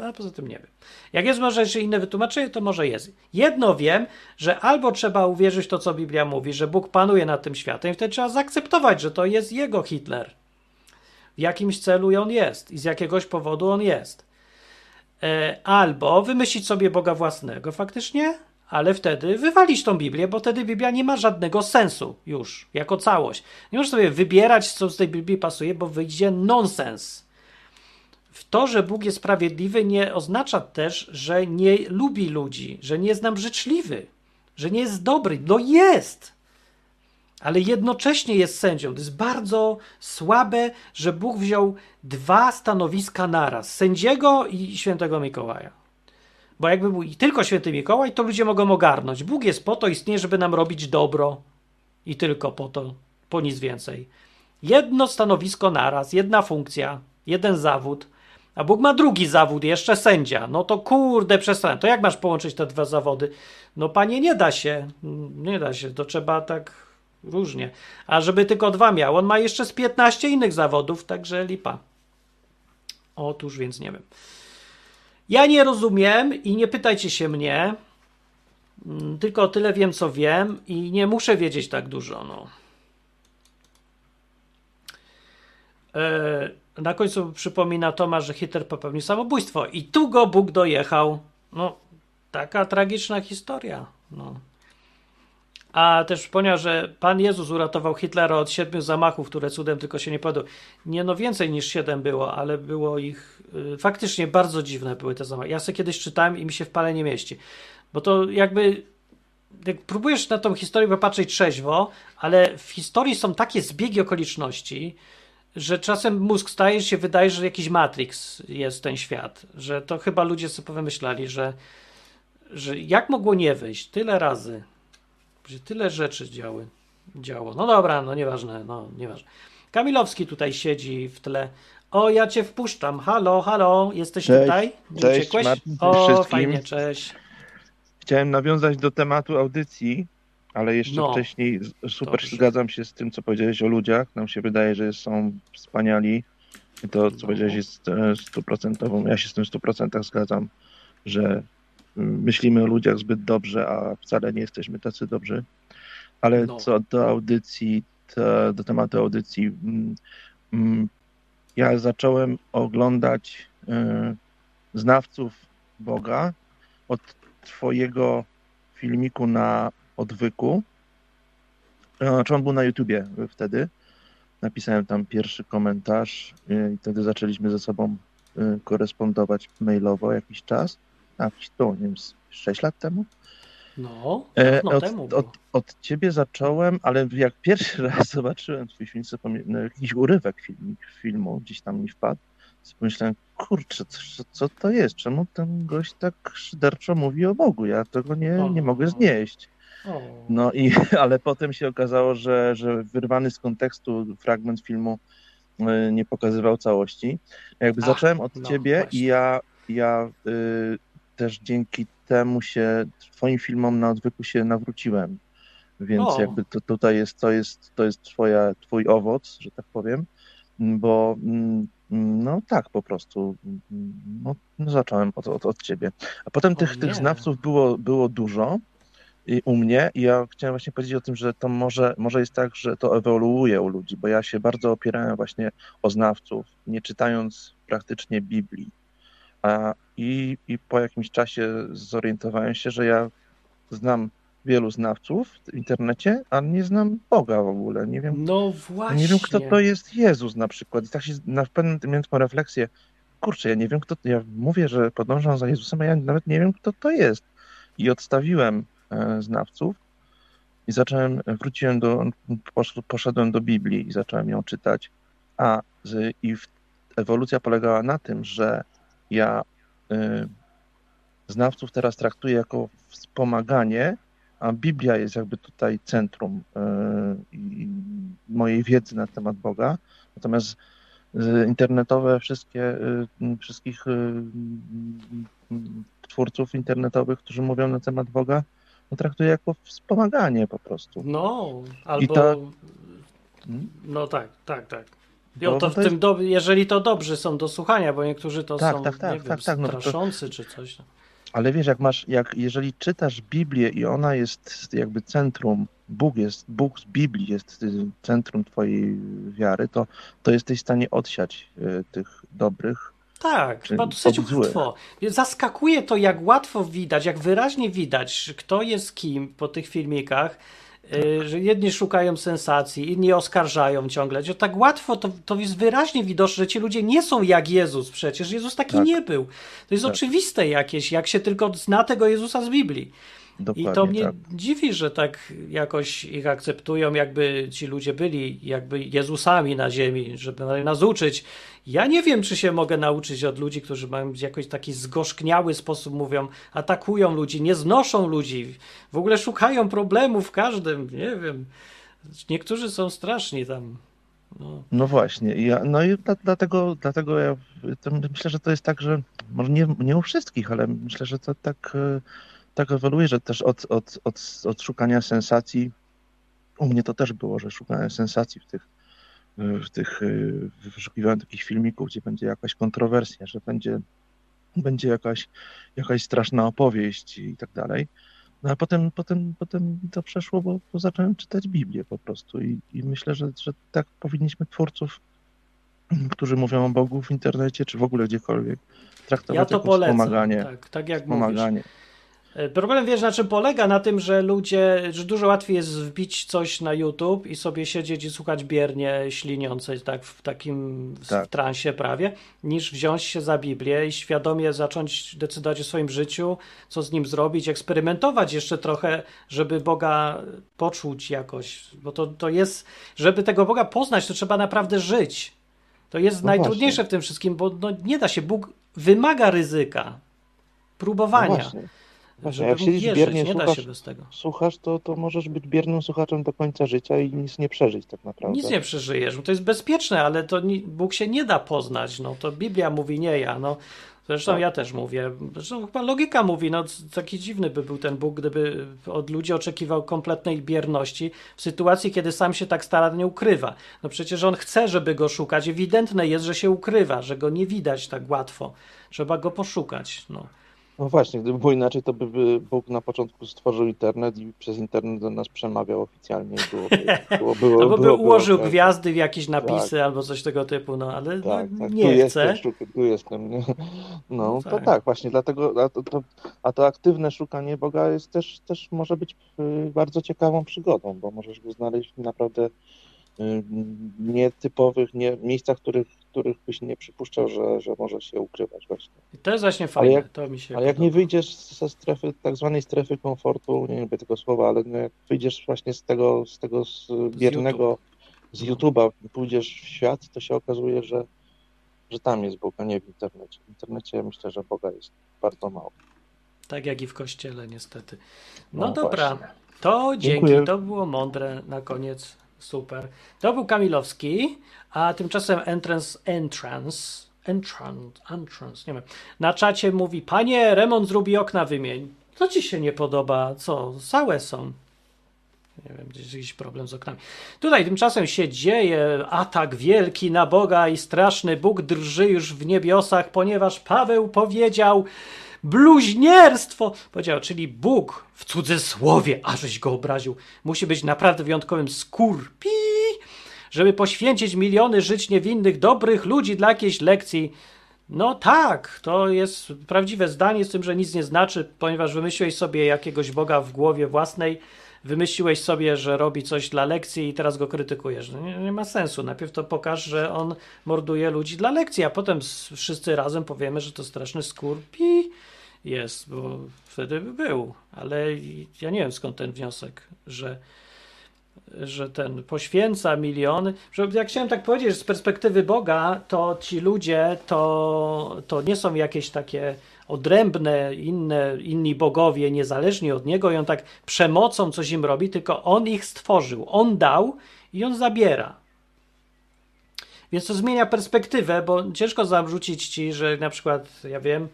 A poza tym nie wiem. Jak jest może jeszcze inne wytłumaczenie, to może jest. Jedno wiem, że albo trzeba uwierzyć w to, co Biblia mówi, że Bóg panuje nad tym światem, i wtedy trzeba zaakceptować, że to jest jego Hitler. W jakimś celu on jest i z jakiegoś powodu on jest. E, albo wymyślić sobie Boga własnego faktycznie, ale wtedy wywalić tą Biblię, bo wtedy Biblia nie ma żadnego sensu już, jako całość. Nie możesz sobie wybierać, co z tej Biblii pasuje, bo wyjdzie nonsens. W to, że Bóg jest sprawiedliwy, nie oznacza też, że nie lubi ludzi, że nie jest nam życzliwy, że nie jest dobry. No jest! Ale jednocześnie jest sędzią. To jest bardzo słabe, że Bóg wziął dwa stanowiska naraz: sędziego i świętego Mikołaja. Bo jakby był tylko święty Mikołaj, to ludzie mogą ogarnąć. Bóg jest po to, istnieje, żeby nam robić dobro i tylko po to, po nic więcej. Jedno stanowisko naraz, jedna funkcja, jeden zawód, a Bóg ma drugi zawód, jeszcze sędzia. No to kurde, przestań. To jak masz połączyć te dwa zawody? No panie, nie da się. Nie da się, to trzeba tak różnie. A żeby tylko dwa miał, on ma jeszcze z 15 innych zawodów, także lipa. Otóż więc nie wiem. Ja nie rozumiem i nie pytajcie się mnie. Mm, Tylko tyle wiem, co wiem i nie muszę wiedzieć tak dużo. No. E, na końcu przypomina Tomasz, że Hitler popełnił samobójstwo i tu go Bóg dojechał. No, taka tragiczna historia. No. A też przypomniał, że Pan Jezus uratował Hitlera od siedmiu zamachów, które cudem tylko się nie podał. Nie no więcej niż siedem było, ale było ich y, faktycznie bardzo dziwne były te zamachy. Ja sobie kiedyś czytałem i mi się w pale nie mieści. Bo to jakby jak próbujesz na tą historię popatrzeć trzeźwo, ale w historii są takie zbiegi okoliczności, że czasem mózg staje się, wydaje, że jakiś Matrix jest ten świat, że to chyba ludzie sobie pomyśleli, że, że jak mogło nie wyjść tyle razy, że tyle rzeczy działy, działo. No dobra, no nieważne, no nieważne. Kamilowski tutaj siedzi w tle. O, ja cię wpuszczam. Halo, halo, jesteś Cześć, tutaj? Nie cześć, uciekłeś? Martin, O, wszystkim. fajnie, cześć. Chciałem nawiązać do tematu audycji, ale jeszcze No. wcześniej super Dobrze. zgadzam się z tym, co powiedziałeś o ludziach. Nam się wydaje, że są wspaniali. I to, co No. powiedziałeś, jest e, stuprocentową. Ja się z tym w 100% zgadzam, że mm, myślimy o ludziach zbyt dobrze, a wcale nie jesteśmy tacy dobrzy. Ale No. co do audycji, to, do tematu audycji, mm, mm, ja zacząłem oglądać e, znawców Boga od Twojego filmiku na odwyku. Znaczy on był na YouTubie wtedy. Napisałem tam pierwszy komentarz e, i wtedy zaczęliśmy ze sobą e, korespondować mailowo jakiś czas. A to, nie wiem, z 6 lat temu. No, dawno od, temu od, od ciebie zacząłem, ale jak pierwszy raz zobaczyłem twój film, pomie- no, jakiś urywek filmik, filmu gdzieś tam mi wpadł, pomyślałem, kurczę, co, co to jest? Czemu ten gość tak szyderczo mówi o Bogu? Ja tego nie, nie O. mogę znieść. No i, ale potem się okazało, że, że wyrwany z kontekstu fragment filmu y, nie pokazywał całości. Jakby Ach, zacząłem od no, ciebie właśnie. i ja, ja y, też dzięki temu się twoim filmom na odwyku się nawróciłem. Więc O. jakby to tutaj jest, to jest, to jest twoja, twój owoc, że tak powiem, bo mm, no tak po prostu, mm, no, no zacząłem od, od, od ciebie. A potem O tych, nie. tych znawców było, było dużo i u mnie i ja chciałem właśnie powiedzieć o tym, że to może, może jest tak, że to ewoluuje u ludzi, bo ja się bardzo opierałem właśnie o znawców, nie czytając praktycznie Biblii. A, i, I po jakimś czasie zorientowałem się, że ja znam wielu znawców w internecie, a nie znam Boga w ogóle. Nie wiem, No właśnie. nie wiem kto to jest Jezus na przykład. I tak się na pewnym momencie miałem taką refleksję, kurczę, ja nie wiem kto, ja mówię, że podążam za Jezusem, a ja nawet nie wiem kto to jest. I odstawiłem znawców i zacząłem, wróciłem do, posz- poszedłem do Biblii i zacząłem ją czytać. A z, i w, ewolucja polegała na tym, że ja y, znawców teraz traktuję jako wspomaganie, a Biblia jest jakby tutaj centrum y, i mojej wiedzy na temat Boga. Natomiast y, internetowe wszystkie, y, wszystkich y, y, twórców internetowych, którzy mówią na temat Boga, no traktuję jako wspomaganie po prostu. No, albo. ta- No tak, tak, tak. Jo, to w to tym do... jeżeli to dobrzy są do słuchania, bo niektórzy to Tak, są tak, tak, nie wiem, tak, tak, no to- straszący czy coś. no. Ale wiesz, jak masz, jak jeżeli czytasz Biblię i ona jest jakby centrum, Bóg jest, Bóg z Biblii jest y, centrum twojej wiary, to, to jesteś w stanie odsiać y, tych dobrych Tak, chyba dosyć łatwo. Zaskakuje to, jak łatwo widać, jak wyraźnie widać, kto jest kim po tych filmikach, y, że jedni szukają sensacji, inni oskarżają ciągle. Że tak łatwo to, to jest wyraźnie widoczne, że ci ludzie nie są jak Jezus przecież. Jezus taki Tak. nie był. To jest Tak. oczywiste jakieś, jak się tylko zna tego Jezusa z Biblii. Dokładnie I to mnie tak. dziwi, że tak jakoś ich akceptują, jakby ci ludzie byli jakby Jezusami na ziemi, żeby nas uczyć. Ja nie wiem, czy się mogę nauczyć od ludzi, którzy mają jakoś taki zgorzkniały sposób mówią, atakują ludzi, nie znoszą ludzi, w ogóle szukają problemów w każdym, nie wiem. Niektórzy są straszni tam. No. No właśnie, ja, no i dla, dlatego, dlatego ja myślę, że to jest tak, że może nie, nie u wszystkich, ale myślę, że to tak, e, tak ewoluuje, że też od, od, od, od szukania sensacji, u mnie to też było, że szukałem sensacji w tych, w tych, e, wyszukiwałem takich filmików, gdzie będzie jakaś kontrowersja, że będzie, będzie jakaś, jakaś straszna opowieść i tak dalej. No a potem, potem, potem to przeszło, bo, bo zacząłem czytać Biblię po prostu i, i myślę, że, że tak powinniśmy twórców, którzy mówią o Bogu w internecie, czy w ogóle gdziekolwiek, traktować Ja to jako polecam. wspomaganie. Tak, tak jak mówisz. wspomaganie. E, Problem wiesz na czym polega? Na tym, że ludzie, że dużo łatwiej jest wbić coś na YouTube i sobie siedzieć i słuchać biernie śliniącej tak w takim w Tak. transie prawie, niż wziąć się za Biblię i świadomie zacząć decydować o swoim życiu, co z nim zrobić, eksperymentować jeszcze trochę, żeby Boga poczuć jakoś, bo to, to jest, żeby tego Boga poznać, to trzeba naprawdę żyć. To jest No najtrudniejsze właśnie. w tym wszystkim, bo no, nie da się, Bóg wymaga ryzyka, próbowania. No właśnie. Jak siedzisz biernie, nie słuchasz, słuchasz to, to możesz być biernym słuchaczem do końca życia i nic nie przeżyć tak naprawdę. Nic nie przeżyjesz, bo to jest bezpieczne, ale to ni- Bóg się nie da poznać. No, to Biblia mówi, nie ja. No. Zresztą Tak. ja też mówię. Zresztą chyba logika mówi, no taki dziwny by był ten Bóg, gdyby od ludzi oczekiwał kompletnej bierności w sytuacji, kiedy sam się tak starannie ukrywa. No przecież on chce, żeby go szukać. Ewidentne jest, że się ukrywa, że go nie widać tak łatwo. Trzeba go poszukać. No. No właśnie, gdyby było inaczej, to by, Bóg na początku stworzył internet i przez internet do nas przemawiał oficjalnie byłoby, było, było, Albo by było, ułożył tak, gwiazdy w jakieś napisy albo coś tego typu, no ale Tak, no, tak, tu nie chce. jestem, szukam, tu jestem. nie? No, No to tak. tak, właśnie dlatego, a to, to, a to aktywne szukanie Boga jest też, też może być y, bardzo ciekawą przygodą, bo możesz go znaleźć naprawdę nietypowych, nie, miejscach, których, których byś nie przypuszczał, że, że może się ukrywać właśnie. I to jest właśnie fajne, jak- to mi się Ale jak nie wyjdziesz ze strefy, tak zwanej strefy komfortu, nie lubię tego słowa, ale no jak wyjdziesz właśnie z tego, z tego z biernego, z YouTube'a, pójdziesz w świat, to się okazuje, że, że tam jest Bóg, a nie w internecie. W internecie myślę, że Boga jest bardzo mało. Tak jak i w kościele, niestety. No, No dobra, właśnie. to dzięki, Dziękuję. to było mądre na koniec. Super. To był Kamilowski, a tymczasem Entrance, Entrance, Entrance, Entrance, nie wiem. Na czacie mówi, panie, remont zrobi okna wymień. Co ci się nie podoba? Co? Całe są. Nie wiem, gdzieś jakiś problem z oknami. Tutaj tymczasem się dzieje atak wielki na Boga i straszny. Bóg drży już w niebiosach, ponieważ Paweł powiedział bluźnierstwo. Powiedział, czyli Bóg w cudzysłowie, ażeś go obraził. Musi być naprawdę wyjątkowym skurpi, żeby poświęcić miliony żyć niewinnych, dobrych ludzi dla jakiejś lekcji. No tak, to jest prawdziwe zdanie, z tym, że nic nie znaczy, ponieważ wymyśliłeś sobie jakiegoś Boga w głowie własnej, wymyśliłeś sobie, że robi coś dla lekcji i teraz go krytykujesz. No nie, nie ma sensu. Najpierw to pokaż, że on morduje ludzi dla lekcji, a potem wszyscy razem powiemy, że to straszny skurpi jest, bo wtedy by był. Ale ja nie wiem skąd ten wniosek, że że ten poświęca miliony. Że jak chciałem tak powiedzieć, że z perspektywy Boga, to ci ludzie to, to nie są jakieś takie odrębne, inne, inni bogowie, niezależni od niego, i on tak przemocą coś im robi, tylko on ich stworzył. On dał i on zabiera. Więc to zmienia perspektywę, bo ciężko zarzucić ci, że na przykład, ja wiem,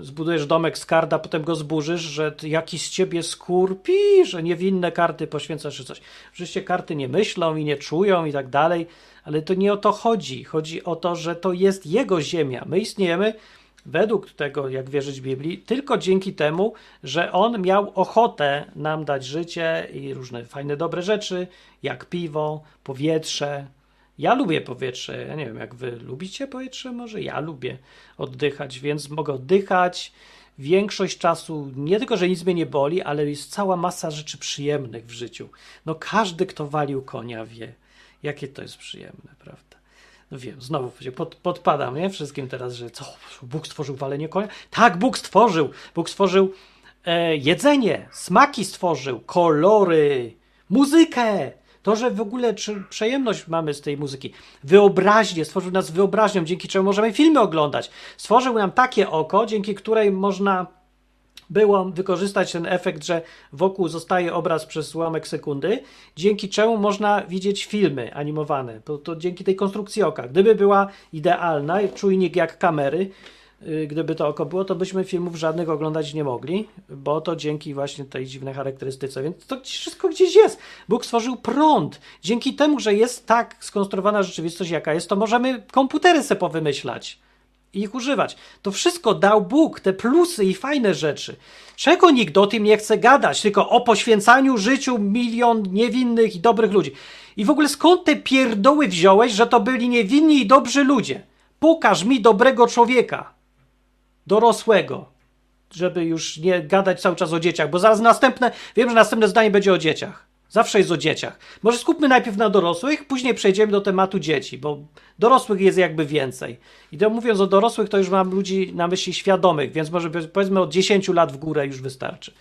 zbudujesz domek z kart, a potem go zburzysz, że jaki z ciebie skurpi, że niewinne karty poświęcasz czy coś. Oczywiście karty nie myślą i nie czują i tak dalej, ale to nie o to chodzi. Chodzi o to, że to jest jego ziemia. My istniejemy według tego, jak wierzyć Biblii, tylko dzięki temu, że on miał ochotę nam dać życie i różne fajne, dobre rzeczy, jak piwo, powietrze, Ja lubię powietrze. Ja nie wiem, jak wy lubicie powietrze? Może ja lubię oddychać, więc mogę oddychać. Większość czasu nie tylko, że nic mnie nie boli, ale jest cała masa rzeczy przyjemnych w życiu. No każdy, kto walił konia, wie, jakie to jest przyjemne, prawda? No wiem, znowu pod, podpadam, nie? Wszystkim teraz, że co, Bóg stworzył walenie konia? Tak, Bóg stworzył. Bóg stworzył e, jedzenie, smaki stworzył, kolory, muzykę. To, że w ogóle czy, przyjemność mamy z tej muzyki. Wyobraźnię, stworzył nas wyobraźnią, dzięki czemu możemy filmy oglądać. Stworzył nam takie oko, dzięki której można było wykorzystać ten efekt, że wokół zostaje obraz przez ułamek sekundy, dzięki czemu można widzieć filmy animowane. To, dzięki tej konstrukcji oka. Gdyby była idealna, czujnik jak kamery, gdyby to oko było, to byśmy filmów żadnych oglądać nie mogli, bo to dzięki właśnie tej dziwnej charakterystyce. Więc to wszystko gdzieś jest. Bóg stworzył prąd. Dzięki temu, że jest tak skonstruowana rzeczywistość, jaka jest, to możemy komputery sobie powymyślać i ich używać. To wszystko dał Bóg, te plusy i fajne rzeczy. Czego nikt o tym nie chce gadać, tylko o poświęcaniu życiu milion niewinnych i dobrych ludzi. I w ogóle skąd te pierdoły wziąłeś, że to byli niewinni i dobrzy ludzie? Pokaż mi dobrego człowieka, dorosłego, żeby już nie gadać cały czas o dzieciach, bo zaraz następne, wiem, że następne zdanie będzie o dzieciach. Zawsze jest o dzieciach. Może skupmy najpierw na dorosłych, później przejdziemy do tematu dzieci, bo dorosłych jest jakby więcej. I to mówiąc o dorosłych, to już mam ludzi na myśli świadomych, więc może powiedzmy od 10 lat w górę już wystarczy.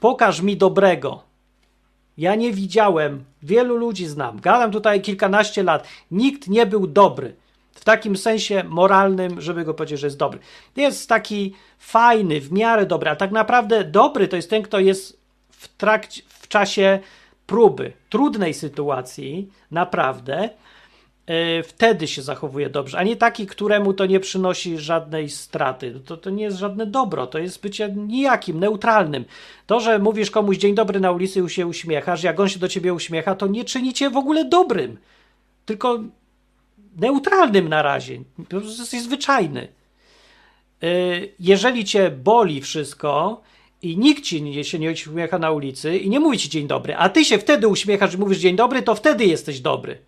Pokaż mi dobrego. Ja nie widziałem, wielu ludzi znam, gadam tutaj kilkanaście lat, nikt nie był dobry. W takim sensie moralnym, żeby go powiedzieć, że jest dobry. Jest taki fajny, w miarę dobry, a tak naprawdę dobry to jest ten, kto jest w trakcie, w czasie próby, trudnej sytuacji, naprawdę, yy, wtedy się zachowuje dobrze, a nie taki, któremu to nie przynosi żadnej straty. To, to nie jest żadne dobro, to jest bycie nijakim, neutralnym. To, że mówisz komuś dzień dobry na ulicy i się uśmiechasz, jak on się do ciebie uśmiecha, to nie czyni cię w ogóle dobrym, tylko neutralnym na razie. Jesteś zwyczajny. Yy, jeżeli cię boli wszystko, i nikt ci nie, się nie uśmiecha na ulicy i nie mówi ci dzień dobry, a ty się wtedy uśmiechasz i mówisz dzień dobry, to wtedy jesteś dobry.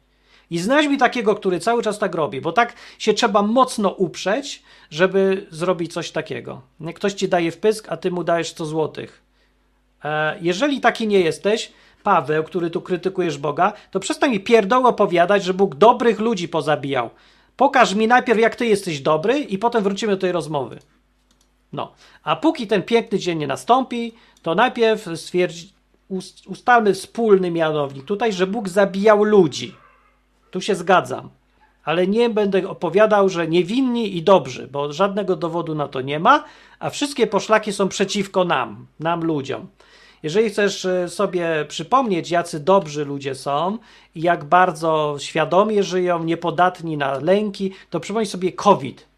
I znajdź mi takiego, który cały czas tak robi, bo tak się trzeba mocno uprzeć, żeby zrobić coś takiego. Ktoś ci daje wpysk, a ty mu dajesz 100 złotych. E, jeżeli taki nie jesteś, Paweł, który tu krytykujesz Boga, to przestań mi pierdoło opowiadać, że Bóg dobrych ludzi pozabijał. Pokaż mi najpierw, jak ty jesteś dobry i potem wrócimy do tej rozmowy. No, a póki ten piękny dzień nie nastąpi, to najpierw stwierdzi, ustalmy wspólny mianownik tutaj, że Bóg zabijał ludzi. Tu się zgadzam. Ale nie będę opowiadał, że niewinni i dobrzy, bo żadnego dowodu na to nie ma, a wszystkie poszlaki są przeciwko nam, nam ludziom. Jeżeli chcesz e, sobie przypomnieć, jacy dobrzy ludzie są i jak bardzo świadomie żyją, niepodatni na lęki, to przypomnij sobie COVID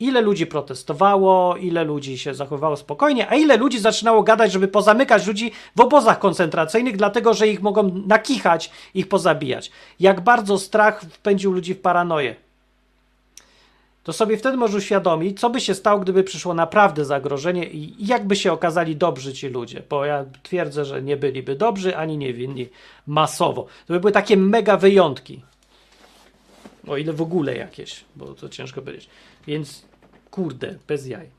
ile ludzi protestowało, ile ludzi się zachowało spokojnie, a ile ludzi zaczynało gadać, żeby pozamykać ludzi w obozach koncentracyjnych, dlatego że ich mogą nakichać, ich pozabijać. Jak bardzo strach wpędził ludzi w paranoję. To sobie wtedy możesz uświadomić, co by się stało, gdyby przyszło naprawdę zagrożenie i jak by się okazali dobrzy ci ludzie, bo ja twierdzę, że nie byliby dobrzy ani niewinni masowo. To by były takie mega wyjątki. O ile w ogóle jakieś, bo to ciężko powiedzieć. Więc kurde, bez jaj.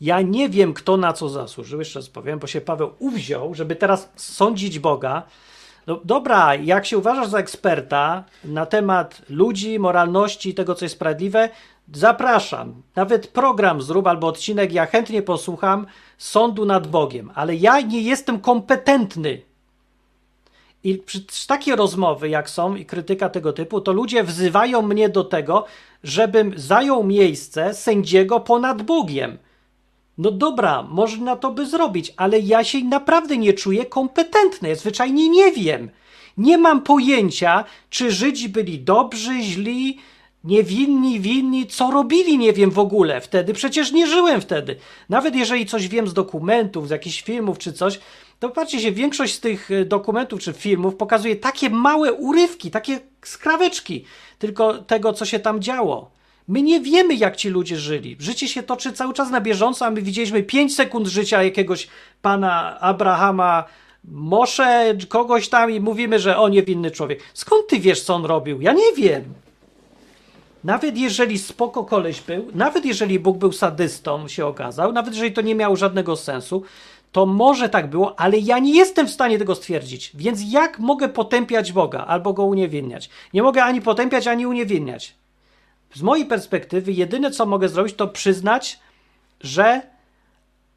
Ja nie wiem, kto na co zasłużył, jeszcze raz powiem, bo się Paweł uwziął, żeby teraz sądzić Boga. No, dobra, jak się uważasz za eksperta na temat ludzi, moralności i tego, co jest sprawiedliwe, zapraszam. Nawet program zrób albo odcinek, ja chętnie posłucham sądu nad Bogiem, ale ja nie jestem kompetentny i przy takie rozmowy, jak są i krytyka tego typu, to ludzie wzywają mnie do tego, żebym zajął miejsce sędziego ponad Bogiem. No dobra, można to by zrobić, ale ja się naprawdę nie czuję kompetentny, zwyczajnie nie wiem. Nie mam pojęcia, czy Żydzi byli dobrzy, źli, niewinni, winni, co robili, nie wiem w ogóle wtedy. Przecież nie żyłem wtedy. Nawet jeżeli coś wiem z dokumentów, z jakichś filmów czy coś, to patrzcie się, większość z tych e, dokumentów czy filmów pokazuje takie małe urywki, takie skraweczki tylko tego, co się tam działo. My nie wiemy, jak ci ludzie żyli. Życie się toczy cały czas na bieżąco, a my widzieliśmy 5 sekund życia jakiegoś pana Abrahama moszę kogoś tam i mówimy, że o niewinny człowiek. Skąd ty wiesz, co on robił? Ja nie wiem. Nawet jeżeli spoko koleś był, nawet jeżeli Bóg był sadystą, się okazał, nawet jeżeli to nie miało żadnego sensu, to może tak było, ale ja nie jestem w stanie tego stwierdzić. Więc jak mogę potępiać Boga albo go uniewinniać? Nie mogę ani potępiać, ani uniewinniać. Z mojej perspektywy, jedyne co mogę zrobić, to przyznać, że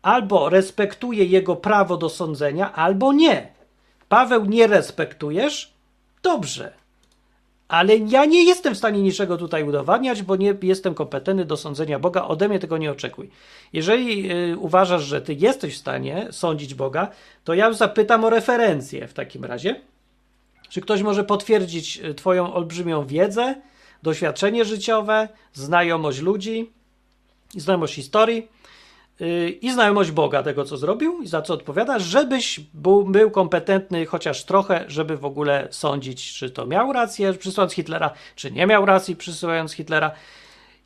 albo respektuję jego prawo do sądzenia, albo nie. Paweł, nie respektujesz? Dobrze. Ale ja nie jestem w stanie niczego tutaj udowadniać, bo nie jestem kompetentny do sądzenia Boga. Ode mnie tego nie oczekuj. Jeżeli y, uważasz, że ty jesteś w stanie sądzić Boga, to ja zapytam o referencję w takim razie. Czy ktoś może potwierdzić y, Twoją olbrzymią wiedzę, doświadczenie życiowe, znajomość ludzi, znajomość historii yy, i znajomość Boga, tego co zrobił i za co odpowiada, żebyś był, był kompetentny chociaż trochę, żeby w ogóle sądzić, czy to miał rację przysyłając Hitlera, czy nie miał racji przysyłając Hitlera.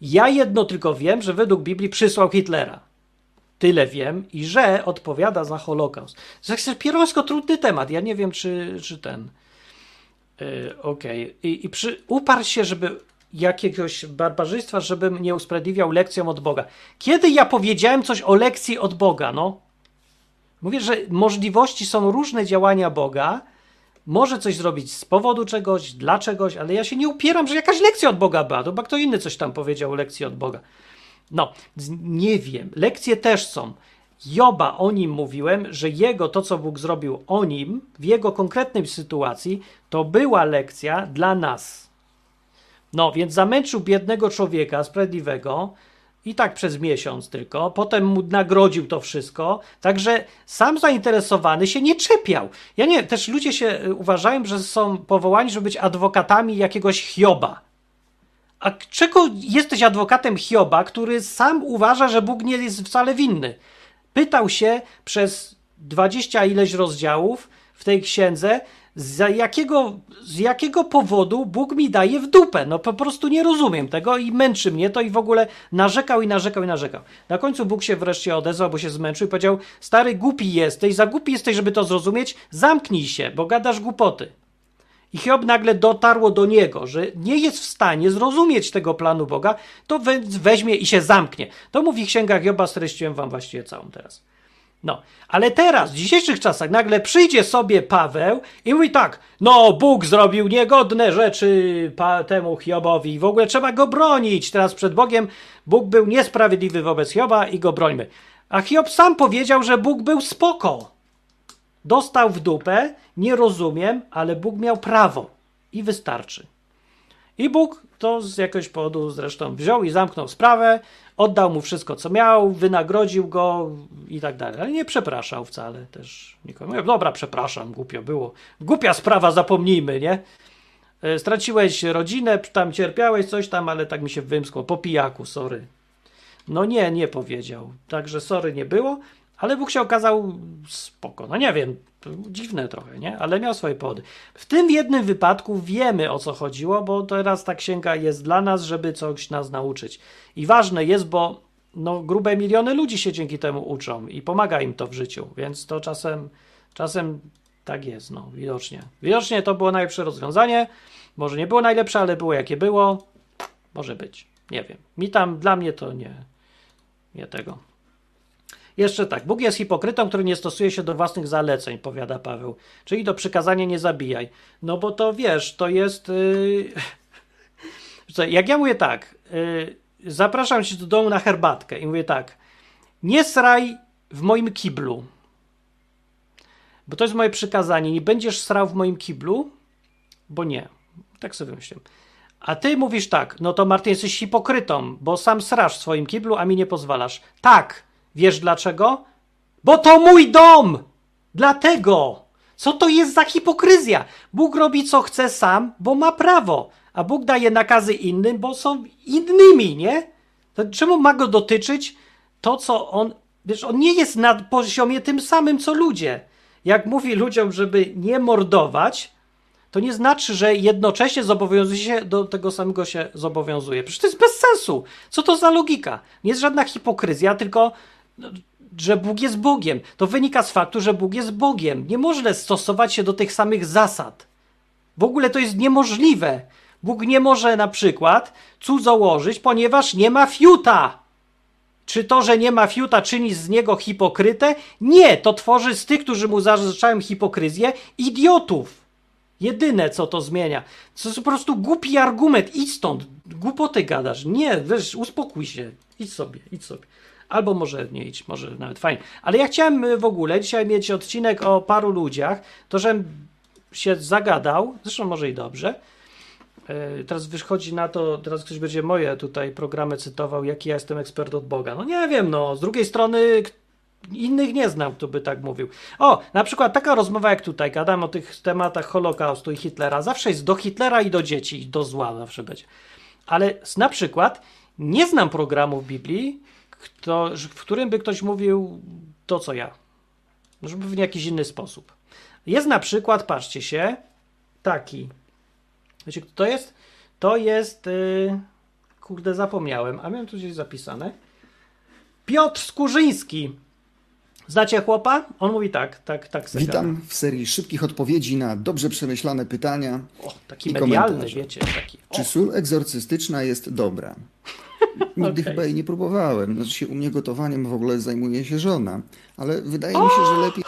Ja jedno tylko wiem, że według Biblii przysłał Hitlera. Tyle wiem i że odpowiada za Holokaust. To jest pierońsko trudny temat. Ja nie wiem, czy, czy ten. Yy, Okej. Okay. I, i przy, uparł się, żeby jakiegoś barbarzyństwa, żebym nie usprawiedliwiał lekcją od Boga. Kiedy ja powiedziałem coś o lekcji od Boga, no? Mówię, że możliwości są różne działania Boga. Może coś zrobić z powodu czegoś, dla czegoś, ale ja się nie upieram, że jakaś lekcja od Boga była. Chyba kto inny coś tam powiedział o lekcji od Boga. No, nie wiem. Lekcje też są. Joba o nim mówiłem, że jego to, co Bóg zrobił o nim, w jego konkretnej sytuacji, to była lekcja dla nas. No, więc zamęczył biednego człowieka, sprawiedliwego, i tak przez miesiąc tylko, potem mu nagrodził to wszystko, także sam zainteresowany się nie czepiał. Ja nie, też ludzie się uważają, że są powołani, żeby być adwokatami jakiegoś Hioba. A czego jesteś adwokatem Hioba, który sam uważa, że Bóg nie jest wcale winny? Pytał się przez dwadzieścia ileś rozdziałów w tej księdze, z jakiego, z jakiego powodu Bóg mi daje w dupę. No po prostu nie rozumiem tego i męczy mnie to i w ogóle narzekał i narzekał i narzekał. Na końcu Bóg się wreszcie odezwał, bo się zmęczył i powiedział: Stary, głupi jesteś, za głupi jesteś, żeby to zrozumieć, zamknij się, bo gadasz głupoty. I Hiob nagle dotarło do niego, że nie jest w stanie zrozumieć tego planu Boga, to weźmie i się zamknie. To mówi księga Hioba, streściłem wam właściwie całą teraz. No, ale teraz, w dzisiejszych czasach, nagle przyjdzie sobie Paweł i mówi tak, no Bóg zrobił niegodne rzeczy temu Hiobowi i w ogóle trzeba go bronić. Teraz przed Bogiem Bóg był niesprawiedliwy wobec Hioba i go brońmy. A Hiob sam powiedział, że Bóg był spoko. Dostał w dupę, nie rozumiem, ale Bóg miał prawo i wystarczy. I Bóg to z jakiegoś powodu zresztą wziął i zamknął sprawę, oddał mu wszystko, co miał, wynagrodził go i tak dalej. Ale nie przepraszał wcale też nikomu. Mówię, dobra, przepraszam, głupio było. Głupia sprawa, zapomnijmy, nie? E, straciłeś rodzinę, tam cierpiałeś coś tam, ale tak mi się wymskło. Po pijaku, sorry. No nie, nie powiedział. Także sorry nie było, ale Bóg się okazał spoko. No nie wiem, dziwne trochę, nie? Ale miał swoje powody. W tym jednym wypadku wiemy o co chodziło, bo teraz ta księga jest dla nas, żeby coś nas nauczyć. I ważne jest, bo no, grube miliony ludzi się dzięki temu uczą i pomaga im to w życiu, więc to czasem, czasem tak jest, no, widocznie. Widocznie to było najlepsze rozwiązanie. Może nie było najlepsze, ale było jakie było. Może być. Nie wiem. Mi tam, dla mnie to nie, nie tego. Jeszcze tak, Bóg jest hipokrytą, który nie stosuje się do własnych zaleceń, powiada Paweł. Czyli do przykazania nie zabijaj. No bo to wiesz, to jest. Yy... Jak ja mówię tak, yy... zapraszam cię do domu na herbatkę i mówię tak, nie sraj w moim kiblu. Bo to jest moje przykazanie. Nie będziesz srał w moim kiblu, bo nie. Tak sobie myślę. A ty mówisz tak, no to Martin, jesteś hipokrytą, bo sam srasz w swoim kiblu, a mi nie pozwalasz. Tak, Wiesz dlaczego? Bo to mój dom! Dlatego! Co to jest za hipokryzja? Bóg robi co chce sam, bo ma prawo, a Bóg daje nakazy innym, bo są innymi, nie? To czemu ma go dotyczyć to, co on. Wiesz, on nie jest na poziomie tym samym, co ludzie. Jak mówi ludziom, żeby nie mordować, to nie znaczy, że jednocześnie zobowiązuje się do tego samego się zobowiązuje. Przecież to jest bez sensu. Co to za logika? Nie jest żadna hipokryzja, tylko że Bóg jest Bogiem. To wynika z faktu, że Bóg jest Bogiem. Nie można stosować się do tych samych zasad. W ogóle to jest niemożliwe. Bóg nie może na przykład cudzołożyć, ponieważ nie ma fiuta. Czy to, że nie ma fiuta, czyni z niego hipokrytę? Nie, to tworzy z tych, którzy mu zarzeczają hipokryzję, idiotów. Jedyne, co to zmienia. To jest po prostu głupi argument. Idź stąd. Głupoty gadasz. Nie, wiesz, uspokój się. Idź sobie, idź sobie. Albo może nie idź, może nawet fajnie. Ale ja chciałem y, w ogóle dzisiaj mieć odcinek o paru ludziach, to żem się zagadał, zresztą może i dobrze. E, Teraz wychodzi na to, teraz ktoś będzie moje tutaj programy cytował, jaki ja jestem ekspert od Boga. No nie wiem, no. Z drugiej strony innych nie znam, kto by tak mówił. O, na przykład taka rozmowa jak tutaj, gadam o tych tematach Holokaustu i Hitlera. Zawsze jest do Hitlera i do dzieci, i do zła zawsze będzie. Ale na przykład nie znam programu w Biblii, kto, w którym by ktoś mówił to, co ja. Żeby w jakiś inny sposób. Jest na przykład, patrzcie się, taki. Wiecie, kto to jest? To jest. Yy, kurde, zapomniałem, a miałem tu gdzieś zapisane. Piotr Skurzyński. Znacie chłopa? On mówi tak, tak, tak. se gada. Witam w serii szybkich odpowiedzi na dobrze przemyślane pytania. O, taki medialny, wiecie, taki. O, Czy sól egzorcystyczna jest dobra? Nigdy Okej. chyba jej nie próbowałem. Znaczy się u mnie gotowaniem w ogóle zajmuje się żona. Ale wydaje mi się, że lepiej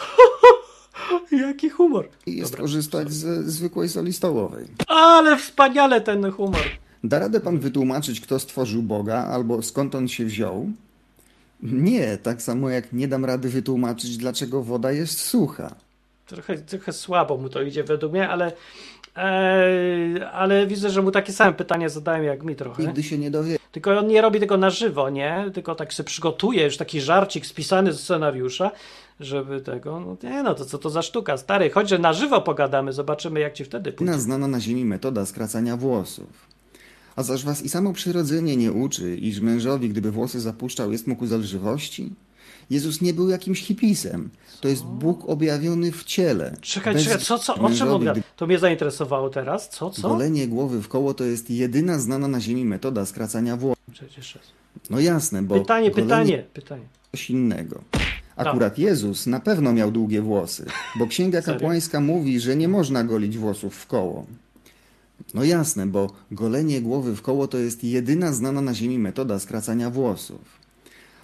jaki humor. jest korzystać ze zwykłej soli stołowej. Ale wspaniale ten humor. Da radę pan wytłumaczyć, kto stworzył Boga albo skąd on się wziął? Nie, tak samo jak nie dam rady wytłumaczyć, dlaczego woda jest sucha. Trochę, trochę słabo mu to idzie według mnie, ale, e, ale widzę, że mu takie same pytania zadałem jak mi trochę. Nigdy się nie dowie. Tylko on nie robi tego na żywo, nie? Tylko tak sobie przygotuje już taki żarcik spisany z scenariusza, żeby tego. No nie no, to co to za sztuka? Stary, chodź, że na żywo pogadamy, zobaczymy jak ci wtedy pójdzie. Znana na ziemi metoda skracania włosów. A zaż was i samo przyrodzenie nie uczy, iż mężowi, gdyby włosy zapuszczał, jest mu ku zelżywości? Jezus nie był jakimś hipisem. To jest Bóg objawiony w ciele. Czekaj, Bez- czekaj, co, co, o czym gada? To mnie zainteresowało teraz. Co, co? Golenie głowy w koło to jest jedyna znana na ziemi metoda skracania włosów. Raz. No jasne, bo Pytanie, golenie pytanie, pytanie. coś innego. Akurat Jezus na pewno miał długie włosy, bo księga kapłańska mówi, że nie można golić włosów w koło. No jasne, bo golenie głowy w koło to jest jedyna znana na ziemi metoda skracania włosów.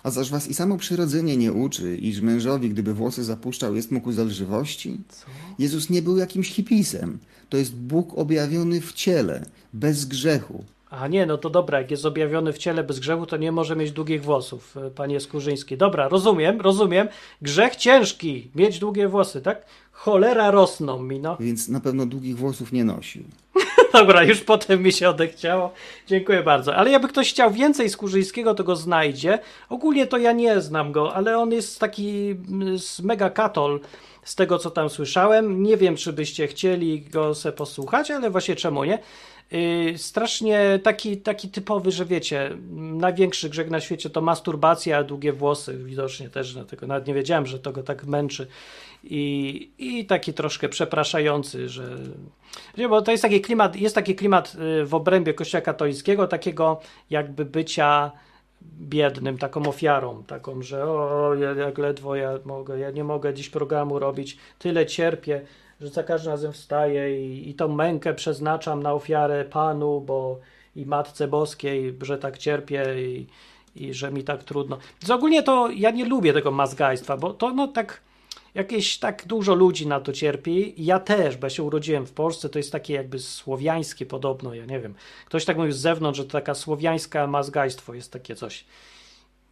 A zaż was i samo przyrodzenie nie uczy, iż mężowi, gdyby włosy zapuszczał, jest mu ku zelżywości? Jezus nie był jakimś hipisem. To jest Bóg objawiony w ciele, bez grzechu. A nie, no to dobra, jak jest objawiony w ciele bez grzechu, to nie może mieć długich włosów, e, panie Skurzyński. Dobra, rozumiem, rozumiem. Grzech ciężki, mieć długie włosy, tak? Cholera rosną mi, no. Więc na pewno długich włosów nie nosił. Dobra, już potem mi się odechciało. Dziękuję bardzo. Ale jakby ktoś chciał więcej Skurzyńskiego, to go znajdzie. Ogólnie to ja nie znam go, ale on jest taki mm, z mega katol, z tego co tam słyszałem. Nie wiem, czy byście chcieli go se posłuchać, ale właśnie czemu nie? Yy, strasznie taki, taki typowy, że wiecie, największy grzech na świecie to masturbacja, a długie włosy widocznie też, dlatego nawet nie wiedziałem, że to go tak męczy. I, i taki troszkę przepraszający, że. Nie, bo to jest taki klimat, jest taki klimat y, w obrębie Kościoła katolickiego, takiego jakby bycia biednym, taką ofiarą, taką, że o, ja, jak ledwo ja mogę, ja nie mogę dziś programu robić, tyle cierpię, że za każdym razem wstaję i, i tą mękę przeznaczam na ofiarę Panu, bo i Matce Boskiej, że tak cierpię i, i że mi tak trudno. Więc ogólnie to ja nie lubię tego mazgajstwa, bo to no tak jakieś tak dużo ludzi na to cierpi. Ja też, bo ja się urodziłem w Polsce, to jest takie jakby słowiańskie podobno, ja nie wiem. Ktoś tak mówił z zewnątrz, że to taka słowiańska mazgajstwo jest takie coś.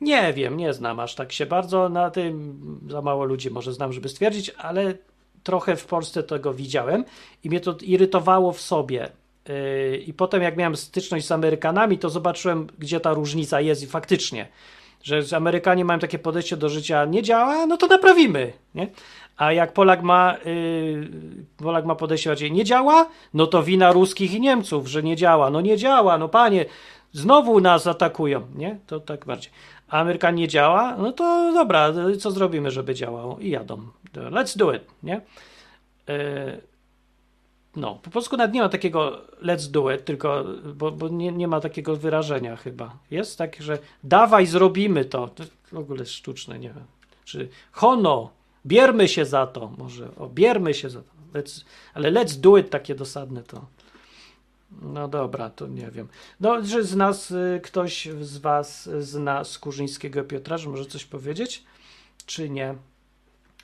Nie wiem, nie znam aż tak się bardzo na tym, za mało ludzi może znam, żeby stwierdzić, ale trochę w Polsce tego widziałem i mnie to irytowało w sobie. Yy, I potem jak miałem styczność z Amerykanami, to zobaczyłem, gdzie ta różnica jest i faktycznie że Amerykanie mają takie podejście do życia, nie działa, no to naprawimy, nie? A jak Polak ma, yy, Polak ma podejście bardziej, nie działa, no to wina ruskich i Niemców, że nie działa, no nie działa, no panie, znowu nas atakują, nie? To tak bardziej. A Amerykan nie działa, no to dobra, co zrobimy, żeby działało? I jadą. Let's do it, nie? Yy, no, po polsku nawet nie ma takiego let's do it, tylko, bo, bo nie, nie ma takiego wyrażenia chyba. Jest tak, że dawaj, zrobimy to. To w ogóle sztuczne, nie wiem. Czy hono, biermy się za to. Może o, biermy się za to. Let's, ale let's do it takie dosadne to. No dobra, to nie wiem. No, czy z nas y, ktoś z was zna Skurzyńskiego Piotra, że może coś powiedzieć? Czy nie?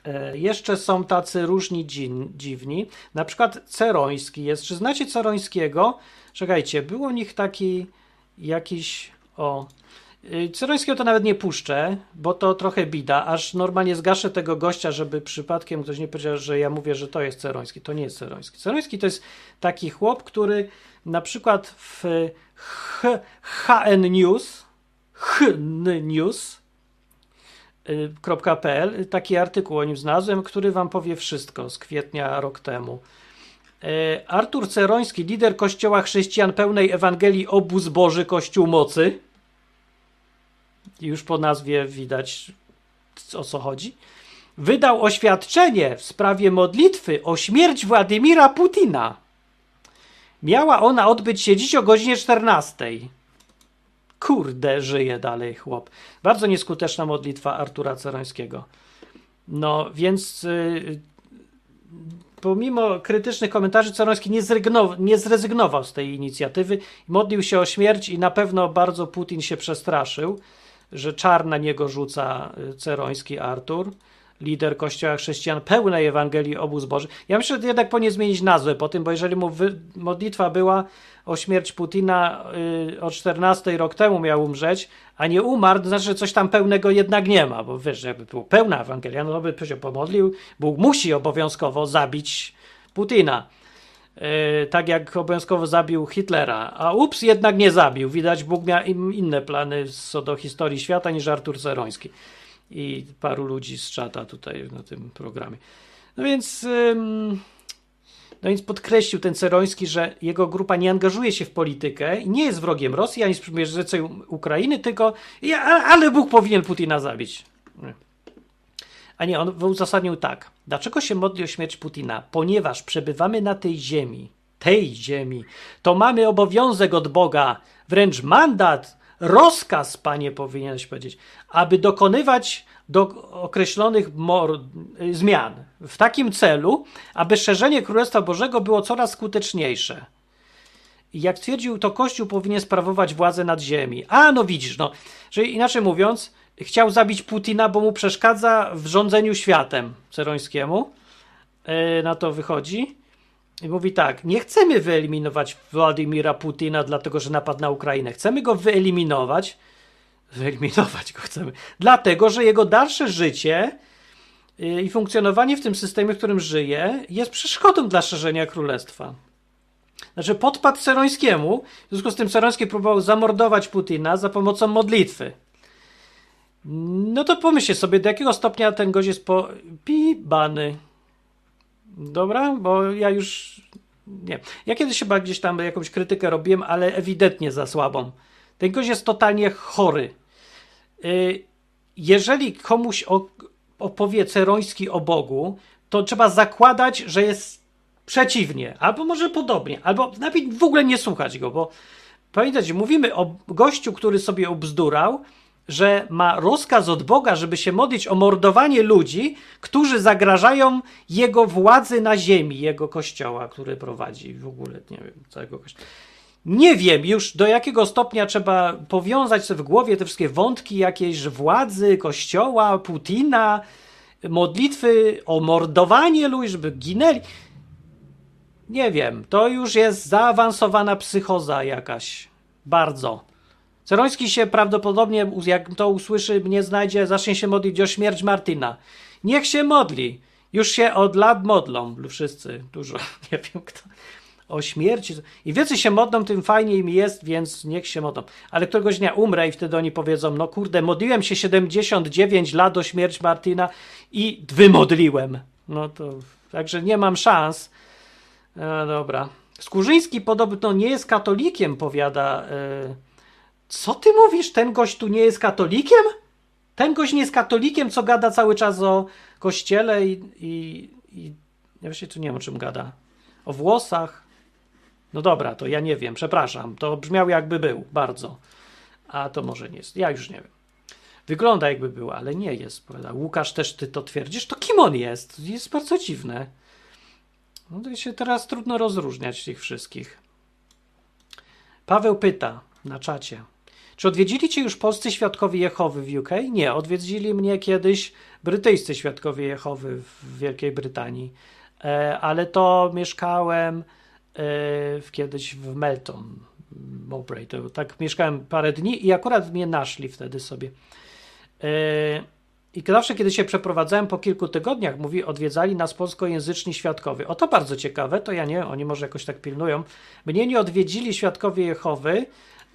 E, jeszcze są tacy różni dziwni. Na przykład Ceroński jest. Czy znacie Cerońskiego? Czekajcie, był u nich taki jakiś. O. Y, Cerońskiego to nawet nie puszczę, bo to trochę bida, aż normalnie zgaszę tego gościa, żeby przypadkiem ktoś nie powiedział, że ja mówię, że to jest Ceroński. To nie jest Ceroński. Ceroński to jest taki chłop, który na przykład w HN News, HN News, .pl taki artykuł o nim znalazłem, który wam powie wszystko z kwietnia rok temu. E, Artur Ceroński, lider kościoła chrześcijan pełnej Ewangelii Obóz Boży Kościół Mocy. Już po nazwie widać o co chodzi. Wydał oświadczenie w sprawie modlitwy o śmierć Władimira Putina. Miała ona odbyć się dziś o godzinie 14. Kurde, żyje dalej chłop. Bardzo nieskuteczna modlitwa Artura Cerońskiego. No, więc yy, pomimo krytycznych komentarzy Ceroński nie, nie zrezygnował z tej inicjatywy. Modlił się o śmierć i na pewno bardzo Putin się przestraszył, że czar na niego rzuca y, Ceroński Artur lider Kościoła Chrześcijan pełnej Ewangelii obóz Boży. Ja myślę, że jednak powinien zmienić nazwę po tym, bo jeżeli mu modlitwa była o śmierć Putina yy, o 14 rok temu miał umrzeć, a nie umarł, to znaczy, że coś tam pełnego jednak nie ma, bo wiesz, jakby była pełna Ewangelia, no by się pomodlił, Bóg musi obowiązkowo zabić Putina. Yy, tak jak obowiązkowo zabił Hitlera, a ups, jednak nie zabił. Widać, Bóg miał inne plany co do historii świata niż Artur Ceroński i paru ludzi z czata tutaj na tym programie. No więc, no więc podkreślił ten Ceroński, że jego grupa nie angażuje się w politykę nie jest wrogiem Rosji ani sprzymierzeńcem Ukrainy, tylko ale Bóg powinien Putina zabić. A nie, on uzasadnił tak. Dlaczego się modli o śmierć Putina? Ponieważ przebywamy na tej ziemi, tej ziemi, to mamy obowiązek od Boga, wręcz mandat rozkaz, panie, powinieneś powiedzieć, aby dokonywać do określonych zmian w takim celu, aby szerzenie Królestwa Bożego było coraz skuteczniejsze. Jak twierdził, to Kościół powinien sprawować władzę nad ziemi. A, no widzisz, no. Czyli inaczej mówiąc, chciał zabić Putina, bo mu przeszkadza w rządzeniu światem cerońskiemu. Yy, na to wychodzi. I mówi tak, nie chcemy wyeliminować Władimira Putina dlatego, że napadł na Ukrainę. Chcemy go wyeliminować, wyeliminować go chcemy, dlatego, że jego dalsze życie y, i funkcjonowanie w tym systemie, w którym żyje, jest przeszkodą dla szerzenia królestwa. Znaczy podpadł Cerońskiemu, w związku z tym Ceroński próbował zamordować Putina za pomocą modlitwy. No to pomyślcie sobie, do jakiego stopnia ten gość jest po... pibany. Dobra, bo ja już nie. Ja kiedyś chyba gdzieś tam jakąś krytykę robiłem, ale ewidentnie za słabą. Ten gość jest totalnie chory. Y, jeżeli komuś opowie Ceroński o Bogu, to trzeba zakładać, że jest przeciwnie, albo może podobnie, albo nawet w ogóle nie słuchać go, bo pamiętajcie, mówimy o gościu, który sobie obzdurał, że ma rozkaz od Boga, żeby się modlić o mordowanie ludzi, którzy zagrażają jego władzy na ziemi, jego kościoła, który prowadzi w ogóle, nie wiem, całego kościoła. Nie wiem już do jakiego stopnia trzeba powiązać sobie w głowie te wszystkie wątki jakiejś władzy, kościoła, Putina, modlitwy o mordowanie ludzi, żeby ginęli. Nie wiem, to już jest zaawansowana psychoza jakaś. Bardzo. Ceroński się prawdopodobnie, jak to usłyszy, mnie znajdzie, zacznie się modlić o śmierć Martina. Niech się modli. Już się od lat modlą wszyscy, dużo, nie wiem kto. O śmierci. Im więcej się modlą, tym fajniej mi jest, więc niech się modlą. Ale któregoś dnia umrę i wtedy oni powiedzą, no kurde, modliłem się 79 lat o śmierć Martina i wymodliłem. No to, także nie mam szans. E, dobra. Skurzyński podobno nie jest katolikiem, powiada... E, co ty mówisz? Ten gość tu nie jest katolikiem? Ten gość nie jest katolikiem, co gada cały czas o kościele i, i, i ja właśnie tu nie wiem o czym gada. O włosach. No dobra, to ja nie wiem, przepraszam. To brzmiał jakby był, bardzo. A to może nie jest. Ja już nie wiem. Wygląda jakby była, ale nie jest. Prawda? Łukasz też ty to twierdzisz, to kim on jest? Jest bardzo dziwne. No to się teraz trudno rozróżniać tych wszystkich. Paweł pyta na czacie. Czy odwiedzili cię już polscy świadkowie Jehowy w UK? Nie, odwiedzili mnie kiedyś brytyjscy świadkowie Jehowy w Wielkiej Brytanii, e, ale to mieszkałem e, kiedyś w Melton, Mowbray. To, tak mieszkałem parę dni i akurat mnie naszli wtedy sobie. E, I zawsze, kiedy się przeprowadzałem po kilku tygodniach, mówi, odwiedzali nas polskojęzyczni świadkowie. O to bardzo ciekawe, to ja nie, oni może jakoś tak pilnują. Mnie nie odwiedzili świadkowie Jehowy,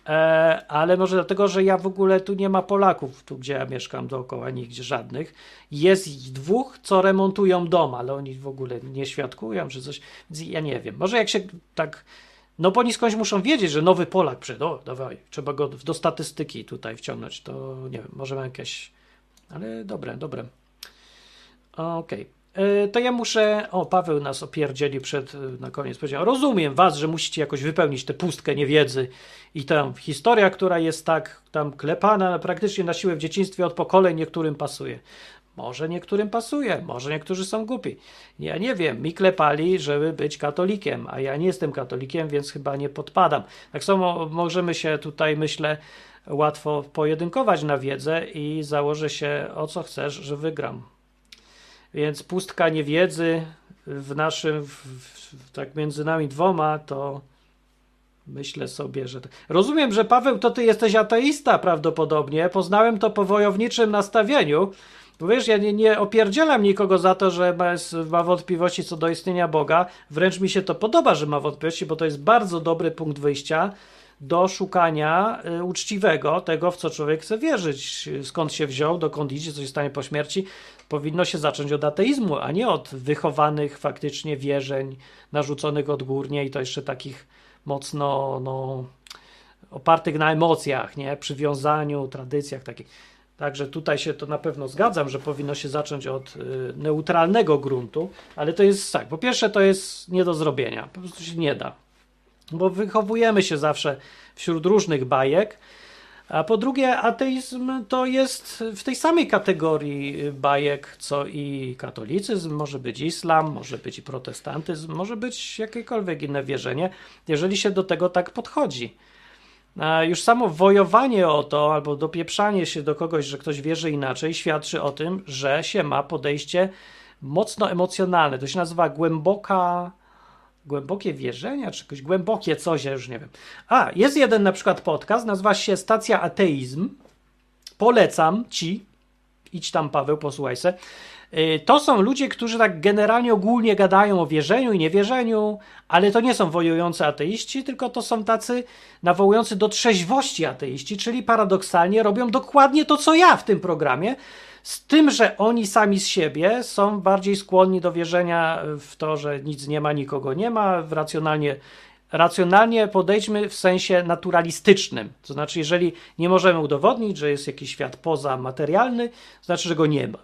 E, ale może dlatego, że ja w ogóle tu nie ma Polaków, tu gdzie ja mieszkam dookoła, nigdzie żadnych. Jest ich dwóch, co remontują dom, ale oni w ogóle nie świadkują, czy coś, ja nie wiem. Może jak się tak, no bo oni skądś muszą wiedzieć, że nowy Polak przyjdzie, o dawaj, trzeba go do statystyki tutaj wciągnąć, to nie wiem, może ma jakieś, ale dobre, dobre. Okej. Okay. E, to ja muszę. O, Paweł nas opierdzieli przed, e, na koniec. Powiedział: Rozumiem was, że musicie jakoś wypełnić tę pustkę niewiedzy i tam historia, która jest tak tam klepana praktycznie na siłę w dzieciństwie od pokoleń, niektórym pasuje. Może niektórym pasuje, może niektórzy są głupi. Ja nie wiem, mi klepali, żeby być katolikiem, a ja nie jestem katolikiem, więc chyba nie podpadam. Tak samo możemy się tutaj, myślę, łatwo pojedynkować na wiedzę i założę się o co chcesz, że wygram. Więc pustka niewiedzy w naszym, w, w, tak między nami dwoma, to myślę sobie, że. Rozumiem, że Paweł, to ty jesteś ateista prawdopodobnie. Poznałem to po wojowniczym nastawieniu. Bo wiesz, ja nie, nie opierdzielam nikogo za to, że ma, ma wątpliwości co do istnienia Boga. Wręcz mi się to podoba, że ma wątpliwości, bo to jest bardzo dobry punkt wyjścia do szukania y, uczciwego tego, w co człowiek chce wierzyć, skąd się wziął, dokąd idzie, co się stanie po śmierci powinno się zacząć od ateizmu, a nie od wychowanych faktycznie wierzeń narzuconych odgórnie i to jeszcze takich mocno no, opartych na emocjach, nie? przywiązaniu, tradycjach takich. Także tutaj się to na pewno zgadzam, że powinno się zacząć od y, neutralnego gruntu, ale to jest tak. Po pierwsze, to jest nie do zrobienia, po prostu się nie da, bo wychowujemy się zawsze wśród różnych bajek a po drugie, ateizm to jest w tej samej kategorii bajek, co i katolicyzm, może być islam, może być i protestantyzm, może być jakiekolwiek inne wierzenie, jeżeli się do tego tak podchodzi. A już samo wojowanie o to, albo dopieprzanie się do kogoś, że ktoś wierzy inaczej, świadczy o tym, że się ma podejście mocno emocjonalne. To się nazywa głęboka głębokie wierzenia, czy jakieś głębokie coś, ja już nie wiem. A, jest jeden na przykład podcast, nazywa się Stacja Ateizm. Polecam ci. Idź tam, Paweł, posłuchaj se. Y, to są ludzie, którzy tak generalnie ogólnie gadają o wierzeniu i niewierzeniu, ale to nie są wojujący ateiści, tylko to są tacy nawołujący do trzeźwości ateiści, czyli paradoksalnie robią dokładnie to, co ja w tym programie, z tym, że oni sami z siebie są bardziej skłonni do wierzenia w to, że nic nie ma, nikogo nie ma, racjonalnie racjonalnie podejdźmy w sensie naturalistycznym. To znaczy, jeżeli nie możemy udowodnić, że jest jakiś świat pozamaterialny, to znaczy, że go nie ma.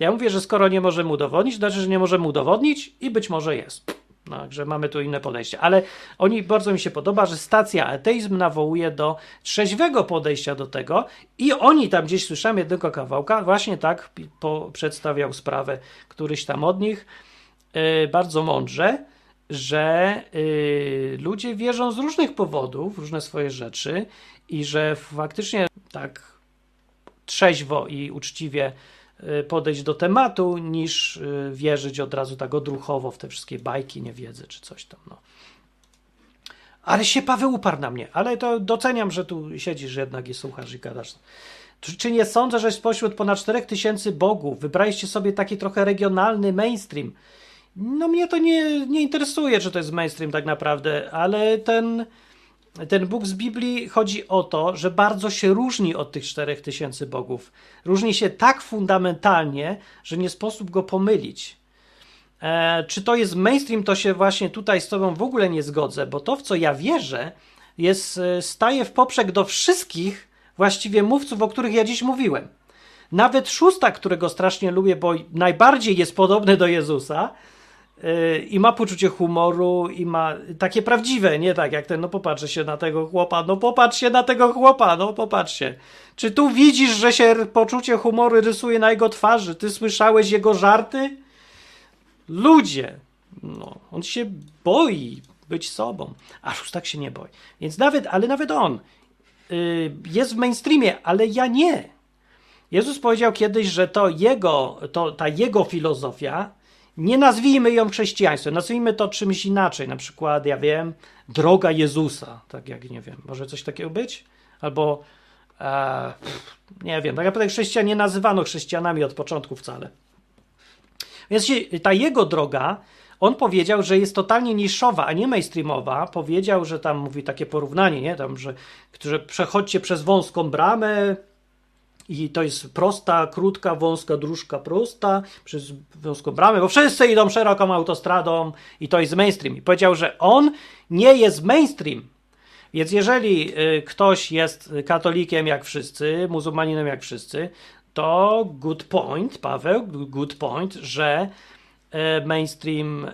Ja mówię, że skoro nie możemy udowodnić, to znaczy, że nie możemy udowodnić i być może jest. Także mamy tu inne podejście. Ale oni bardzo mi się podoba, że stacja ateizm nawołuje do trzeźwego podejścia do tego i oni tam gdzieś słyszałem jednego kawałka, właśnie tak po, przedstawiał sprawę któryś tam od nich yy, bardzo mądrze, że yy, ludzie wierzą z różnych powodów, różne swoje rzeczy i że faktycznie tak trzeźwo i uczciwie podejść do tematu, niż y, wierzyć od razu tak odruchowo w te wszystkie bajki, niewiedzy czy coś tam. No. Ale się Paweł uparł na mnie, ale to doceniam, że tu siedzisz jednak i słuchasz i gadasz. Czy, czy nie sądzę, że spośród ponad 4000 bogów wybraliście sobie taki trochę regionalny mainstream? No mnie to nie, nie interesuje, czy to jest mainstream tak naprawdę, ale ten ten Bóg z Biblii chodzi o to, że bardzo się różni od tych czterech tysięcy bogów. Różni się tak fundamentalnie, że nie sposób go pomylić. E, czy to jest mainstream, to się właśnie tutaj z Tobą w ogóle nie zgodzę, bo to, w co ja wierzę, jest, e, staje w poprzek do wszystkich właściwie mówców, o których ja dziś mówiłem. Nawet szósta, którego strasznie lubię, bo najbardziej jest podobny do Jezusa, I ma poczucie humoru, i ma takie prawdziwe, nie tak jak ten, no popatrzcie się na tego chłopa, no popatrz się na tego chłopa, no popatrzcie. Czy tu widzisz, że się poczucie humoru rysuje na jego twarzy? Ty słyszałeś jego żarty? Ludzie, no, on się boi być sobą, a tak się nie boi. Więc nawet, ale nawet on yy, jest w mainstreamie, ale ja nie. Jezus powiedział kiedyś, że to jego, to, ta jego filozofia, nie nazwijmy ją chrześcijaństwem, nazwijmy to czymś inaczej, na przykład, ja wiem, droga Jezusa, tak jak, nie wiem, może coś takiego być? Albo, e, nie wiem, tak naprawdę chrześcijan nie nazywano chrześcijanami od początku wcale. Więc ta jego droga, on powiedział, że jest totalnie niszowa, a nie mainstreamowa. Powiedział, że tam mówi takie porównanie, nie? Tam, że, że przechodźcie przez wąską bramę, i to jest prosta, krótka, wąska dróżka prosta przez wąską bramę, bo wszyscy idą szeroką autostradą i to jest mainstream. I powiedział, że on nie jest mainstream. Więc jeżeli y, ktoś jest katolikiem jak wszyscy, muzułmaninem jak wszyscy, to good point, Paweł, good point, że y, mainstream y,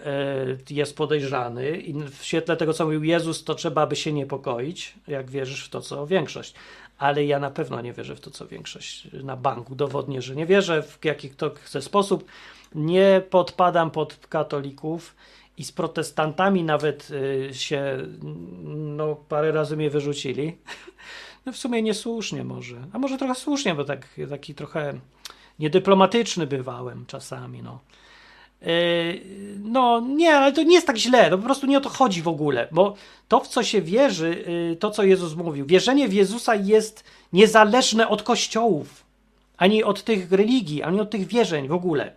jest podejrzany i w świetle tego, co mówił Jezus, to trzeba by się niepokoić, jak wierzysz w to, co większość ale ja na pewno nie wierzę w to, co większość na banku dowodnie, że nie wierzę w jakiś to chce sposób. Nie podpadam pod katolików i z protestantami nawet y, się no, parę razy mnie wyrzucili. No w sumie niesłusznie może, a może trochę słusznie, bo tak, taki trochę niedyplomatyczny bywałem czasami, no. Yy, no nie, ale to nie jest tak źle, no po prostu nie o to chodzi w ogóle, bo to, w co się wierzy, yy, to, co Jezus mówił, wierzenie w Jezusa jest niezależne od kościołów, ani od tych religii, ani od tych wierzeń w ogóle.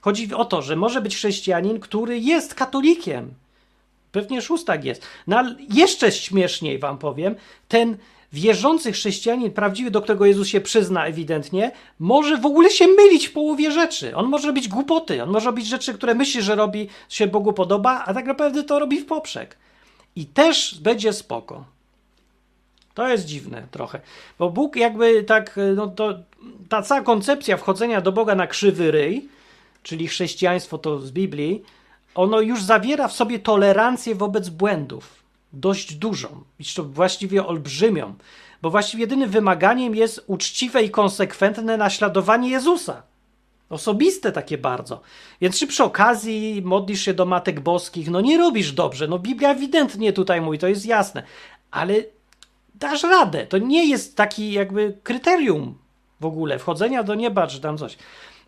Chodzi o to, że może być chrześcijanin, który jest katolikiem. Pewnie szóstak jest. No ale jeszcze śmieszniej wam powiem, ten wierzący chrześcijanin, prawdziwy, do którego Jezus się przyzna ewidentnie, może w ogóle się mylić w połowie rzeczy. On może robić głupoty, on może robić rzeczy, które myśli, że robi, się Bogu podoba, a tak naprawdę to robi w poprzek. I też będzie spoko. To jest dziwne trochę, bo Bóg jakby tak, no to ta cała koncepcja wchodzenia do Boga na krzywy ryj, czyli chrześcijaństwo to z Biblii, ono już zawiera w sobie tolerancję wobec błędów dość dużą, jeszcze właściwie olbrzymią, bo właściwie jedynym wymaganiem jest uczciwe i konsekwentne naśladowanie Jezusa. Osobiste takie bardzo. Więc czy przy okazji modlisz się do matek boskich, no nie robisz dobrze, no Biblia ewidentnie tutaj mówi, to jest jasne, ale dasz radę. To nie jest taki jakby kryterium w ogóle wchodzenia do nieba, czy tam coś.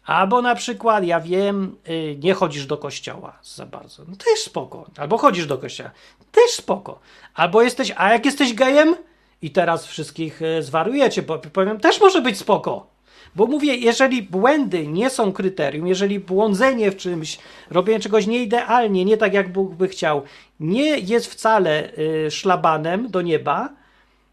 Albo na przykład, ja wiem, y, nie chodzisz do kościoła za bardzo. No też spoko. Albo chodzisz do kościoła. Też spoko. Albo jesteś, a jak jesteś gejem i teraz wszystkich y, zwariujecie, bo powiem, też może być spoko. Bo mówię, jeżeli błędy nie są kryterium, jeżeli błądzenie w czymś, robienie czegoś nieidealnie, nie tak jak Bóg by chciał, nie jest wcale y, szlabanem do nieba,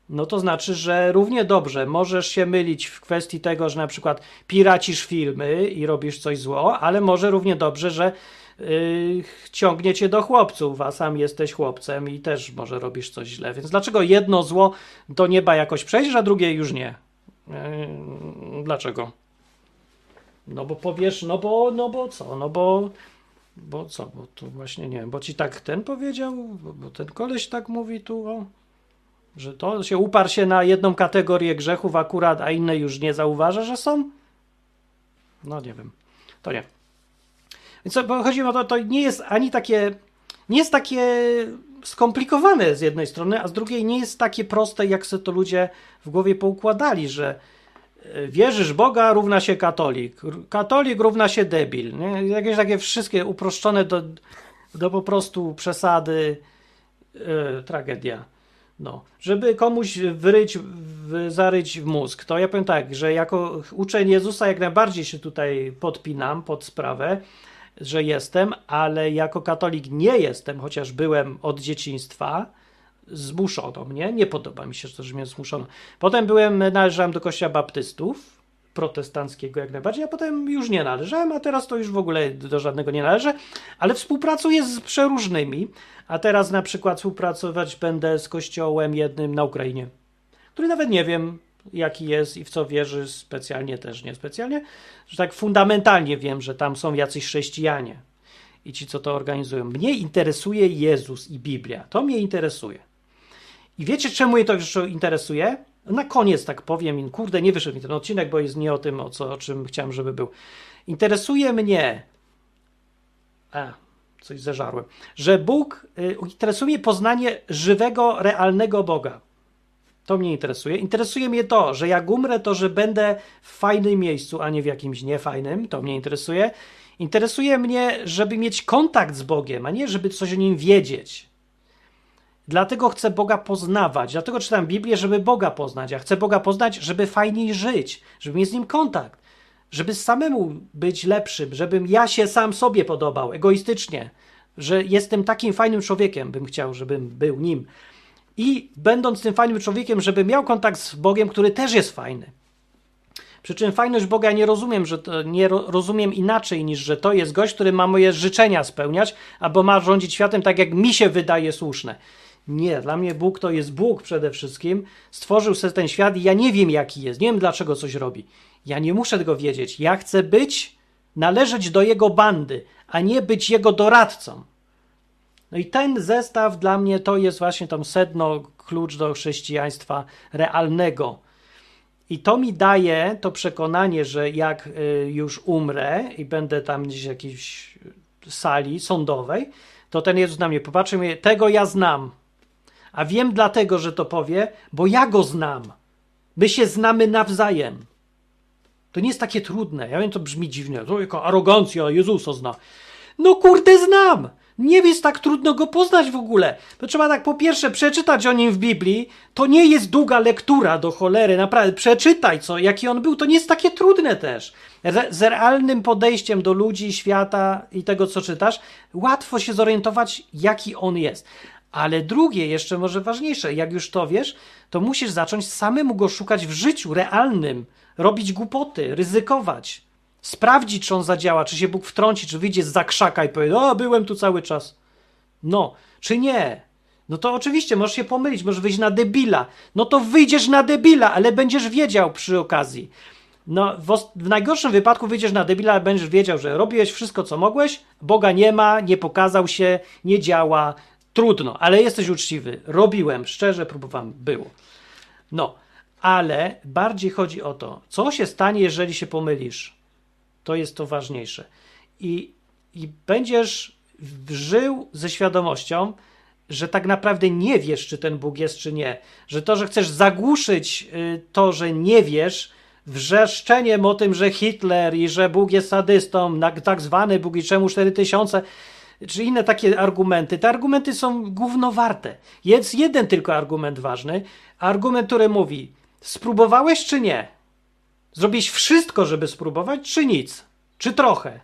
no to znaczy, że równie dobrze możesz się mylić w kwestii tego, że na przykład piracisz filmy i robisz coś zło, ale może równie dobrze, że yy, ciągnie cię do chłopców, a sam jesteś chłopcem i też może robisz coś źle. Więc dlaczego jedno zło do nieba jakoś przejść, a drugie już nie? Yy, dlaczego? No bo powiesz, no bo, no bo co, no bo, bo co, bo tu właśnie nie wiem, bo ci tak ten powiedział, bo, bo ten koleś tak mówi tu, o. Że to się uparł się na jedną kategorię grzechów akurat, a inne już nie zauważa, że są? No nie wiem. To nie. Więc chodzi o to, to nie jest ani takie, nie jest takie skomplikowane z jednej strony, a z drugiej nie jest takie proste, jak sobie to ludzie w głowie poukładali, że e, wierzysz Boga równa się katolik, katolik równa się debil. Nie? Jakieś takie wszystkie uproszczone do, do po prostu przesady yy, tragedia. No, żeby komuś wyryć, w, zaryć w mózg, to ja powiem tak, że jako uczeń Jezusa jak najbardziej się tutaj podpinam pod sprawę, że jestem, ale jako katolik nie jestem, chociaż byłem od dzieciństwa, zmuszono mnie, nie podoba mi się że mnie zmuszono. Potem byłem, należałem do kościoła baptystów, protestanckiego jak najbardziej, a potem już nie należałem, a teraz to już w ogóle do żadnego nie należę, ale współpracuję z przeróżnymi, a teraz na przykład współpracować będę z kościołem jednym na Ukrainie, który nawet nie wiem jaki jest i w co wierzy specjalnie też niespecjalnie, że tak fundamentalnie wiem, że tam są jacyś chrześcijanie. i ci, co to organizują. Mnie interesuje Jezus i Biblia. To mnie interesuje. I wiecie, czemu mnie to jeszcze interesuje? Na koniec tak powiem, kurde, nie wyszedł mi ten odcinek, bo jest nie o tym, o, co, o czym chciałem, żeby był. Interesuje mnie, a, coś zeżarłem, że Bóg, y, interesuje mnie poznanie żywego, realnego Boga. To mnie interesuje. Interesuje mnie to, że jak umrę, to że będę w fajnym miejscu, a nie w jakimś niefajnym. To mnie interesuje. Interesuje mnie, żeby mieć kontakt z Bogiem, a nie żeby coś o nim wiedzieć. Dlatego chcę Boga poznawać. Dlatego czytam Biblię, żeby Boga poznać. A chcę Boga poznać, żeby fajniej żyć, żeby mieć z nim kontakt, żeby samemu być lepszym, żebym ja się sam sobie podobał egoistycznie, że jestem takim fajnym człowiekiem, bym chciał, żebym był nim. I będąc tym fajnym człowiekiem, żeby miał kontakt z Bogiem, który też jest fajny. Przy czym fajność Boga nie rozumiem, że to, nie ro, rozumiem inaczej niż, że to jest gość, który ma moje życzenia spełniać, albo ma rządzić światem tak, jak mi się wydaje słuszne. Nie, dla mnie Bóg to jest Bóg przede wszystkim. Stworzył sobie ten świat i ja nie wiem, jaki jest. Nie wiem, dlaczego coś robi. Ja nie muszę tego wiedzieć. Ja chcę być, należeć do jego bandy, a nie być jego doradcą. No i ten zestaw dla mnie to jest właśnie tam sedno, klucz do chrześcijaństwa realnego. I to mi daje to przekonanie, że jak y, już umrę i będę tam gdzieś w jakiejś sali sądowej, to ten Jezus na mnie popatrzy i mówi, tego ja znam. A wiem dlatego, że to powie, bo ja go znam. My się znamy nawzajem. To nie jest takie trudne. Ja wiem, to brzmi dziwnie. To jaka arogancja, Jezusa zna. No kurde, znam. Nie jest tak trudno go poznać w ogóle. To trzeba tak po pierwsze przeczytać o nim w Biblii. To nie jest długa lektura do cholery, naprawdę. Przeczytaj co, jaki on był. To nie jest takie trudne też. Re z realnym podejściem do ludzi, świata i tego, co czytasz, łatwo się zorientować, jaki on jest. Ale drugie, jeszcze może ważniejsze, jak już to wiesz, to musisz zacząć samemu go szukać w życiu realnym, robić głupoty, ryzykować, sprawdzić, czy on zadziała, czy się Bóg wtrąci, czy wyjdzie z zakrzaka i powie, o, byłem tu cały czas. No, czy nie? No to oczywiście, możesz się pomylić, możesz wyjść na debila. No to wyjdziesz na debila, ale będziesz wiedział przy okazji. No, w, w, najgorszym wypadku wyjdziesz na debila, będziesz wiedział, że robiłeś wszystko, co mogłeś, Boga nie ma, nie pokazał się, nie działa, trudno, ale jesteś uczciwy. Robiłem, szczerze próbowałem, było. No, ale bardziej chodzi o to, co się stanie, jeżeli się pomylisz. To jest to ważniejsze. I, i będziesz żył ze świadomością, że tak naprawdę nie wiesz, czy ten Bóg jest, czy nie. Że to, że chcesz zagłuszyć y, to, że nie wiesz, wrzeszczeniem o tym, że Hitler i że Bóg jest sadystą, tak zwany Bóg i czemu 4000, czy inne takie argumenty. Te argumenty są gównowarte. Jest jeden tylko argument ważny. Argument, który mówi, spróbowałeś czy nie? Zrobiłeś wszystko, żeby spróbować, czy nic? Czy trochę?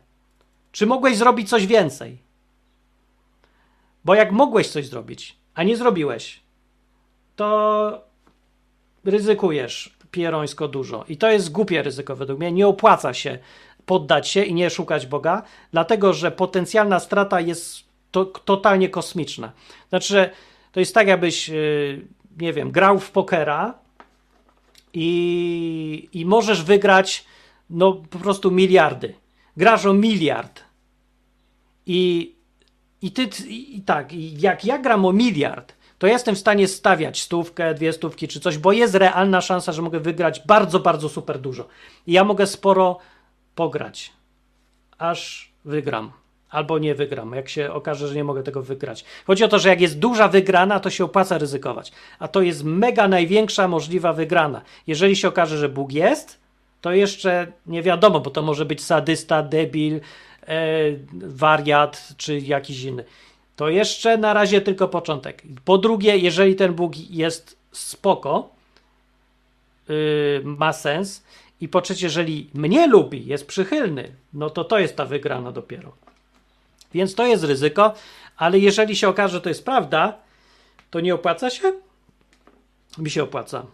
Czy mogłeś zrobić coś więcej? Bo jak mogłeś coś zrobić, a nie zrobiłeś, to ryzykujesz pierońsko dużo. I to jest głupie ryzyko według mnie. Nie opłaca się poddać się i nie szukać Boga, dlatego że potencjalna strata jest to, totalnie kosmiczna. Znaczy, to jest tak, jakbyś, yy, nie wiem, grał w pokera i, i możesz wygrać no po prostu miliardy. Grasz o miliard. I, i ty, i, tak, jak ja gram o miliard, to jestem w stanie stawiać stówkę, dwie stówki czy coś, bo jest realna szansa, że mogę wygrać bardzo, bardzo super dużo. I ja mogę sporo pograć, aż wygram. Albo nie wygram, jak się okaże, że nie mogę tego wygrać. Chodzi o to, że jak jest duża wygrana, to się opłaca ryzykować. A to jest mega największa możliwa wygrana. Jeżeli się okaże, że Bóg jest, to jeszcze nie wiadomo, bo to może być sadysta, debil, e, wariat czy jakiś inny. To jeszcze na razie tylko początek. Po drugie, jeżeli ten Bóg jest spoko, yy, ma sens, i po trzecie, jeżeli mnie lubi, jest przychylny, no to to jest ta wygrana dopiero. Więc to jest ryzyko, ale jeżeli się okaże, że to jest prawda, to nie opłaca się? Mi się opłaca.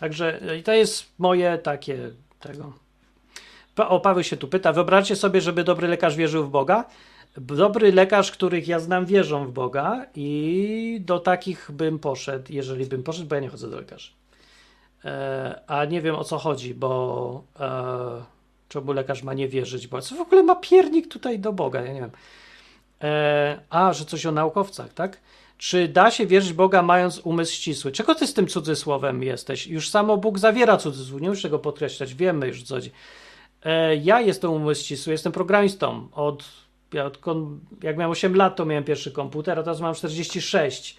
Także to jest moje takie tego. O Paweł się tu pyta. Wyobraźcie sobie, żeby dobry lekarz wierzył w Boga. Dobry lekarz, których ja znam, wierzą w Boga i do takich bym poszedł, jeżeli bym poszedł, bo ja nie chodzę do lekarzy. E, a nie wiem o co chodzi, bo e, Czemu lekarz ma nie wierzyć? Bo co w ogóle ma piernik tutaj do Boga? Ja nie wiem. E, a, że coś o naukowcach, tak? Czy da się wierzyć Boga mając umysł ścisły? Czego ty z tym cudzysłowem jesteś? Już samo Bóg zawiera cudzysłów, nie muszę tego podkreślać, wiemy już co. E, ja jestem umysł ścisły, jestem programistą. Od, ja odkąd, jak miałem 8 lat, to miałem pierwszy komputer, a teraz mam 46.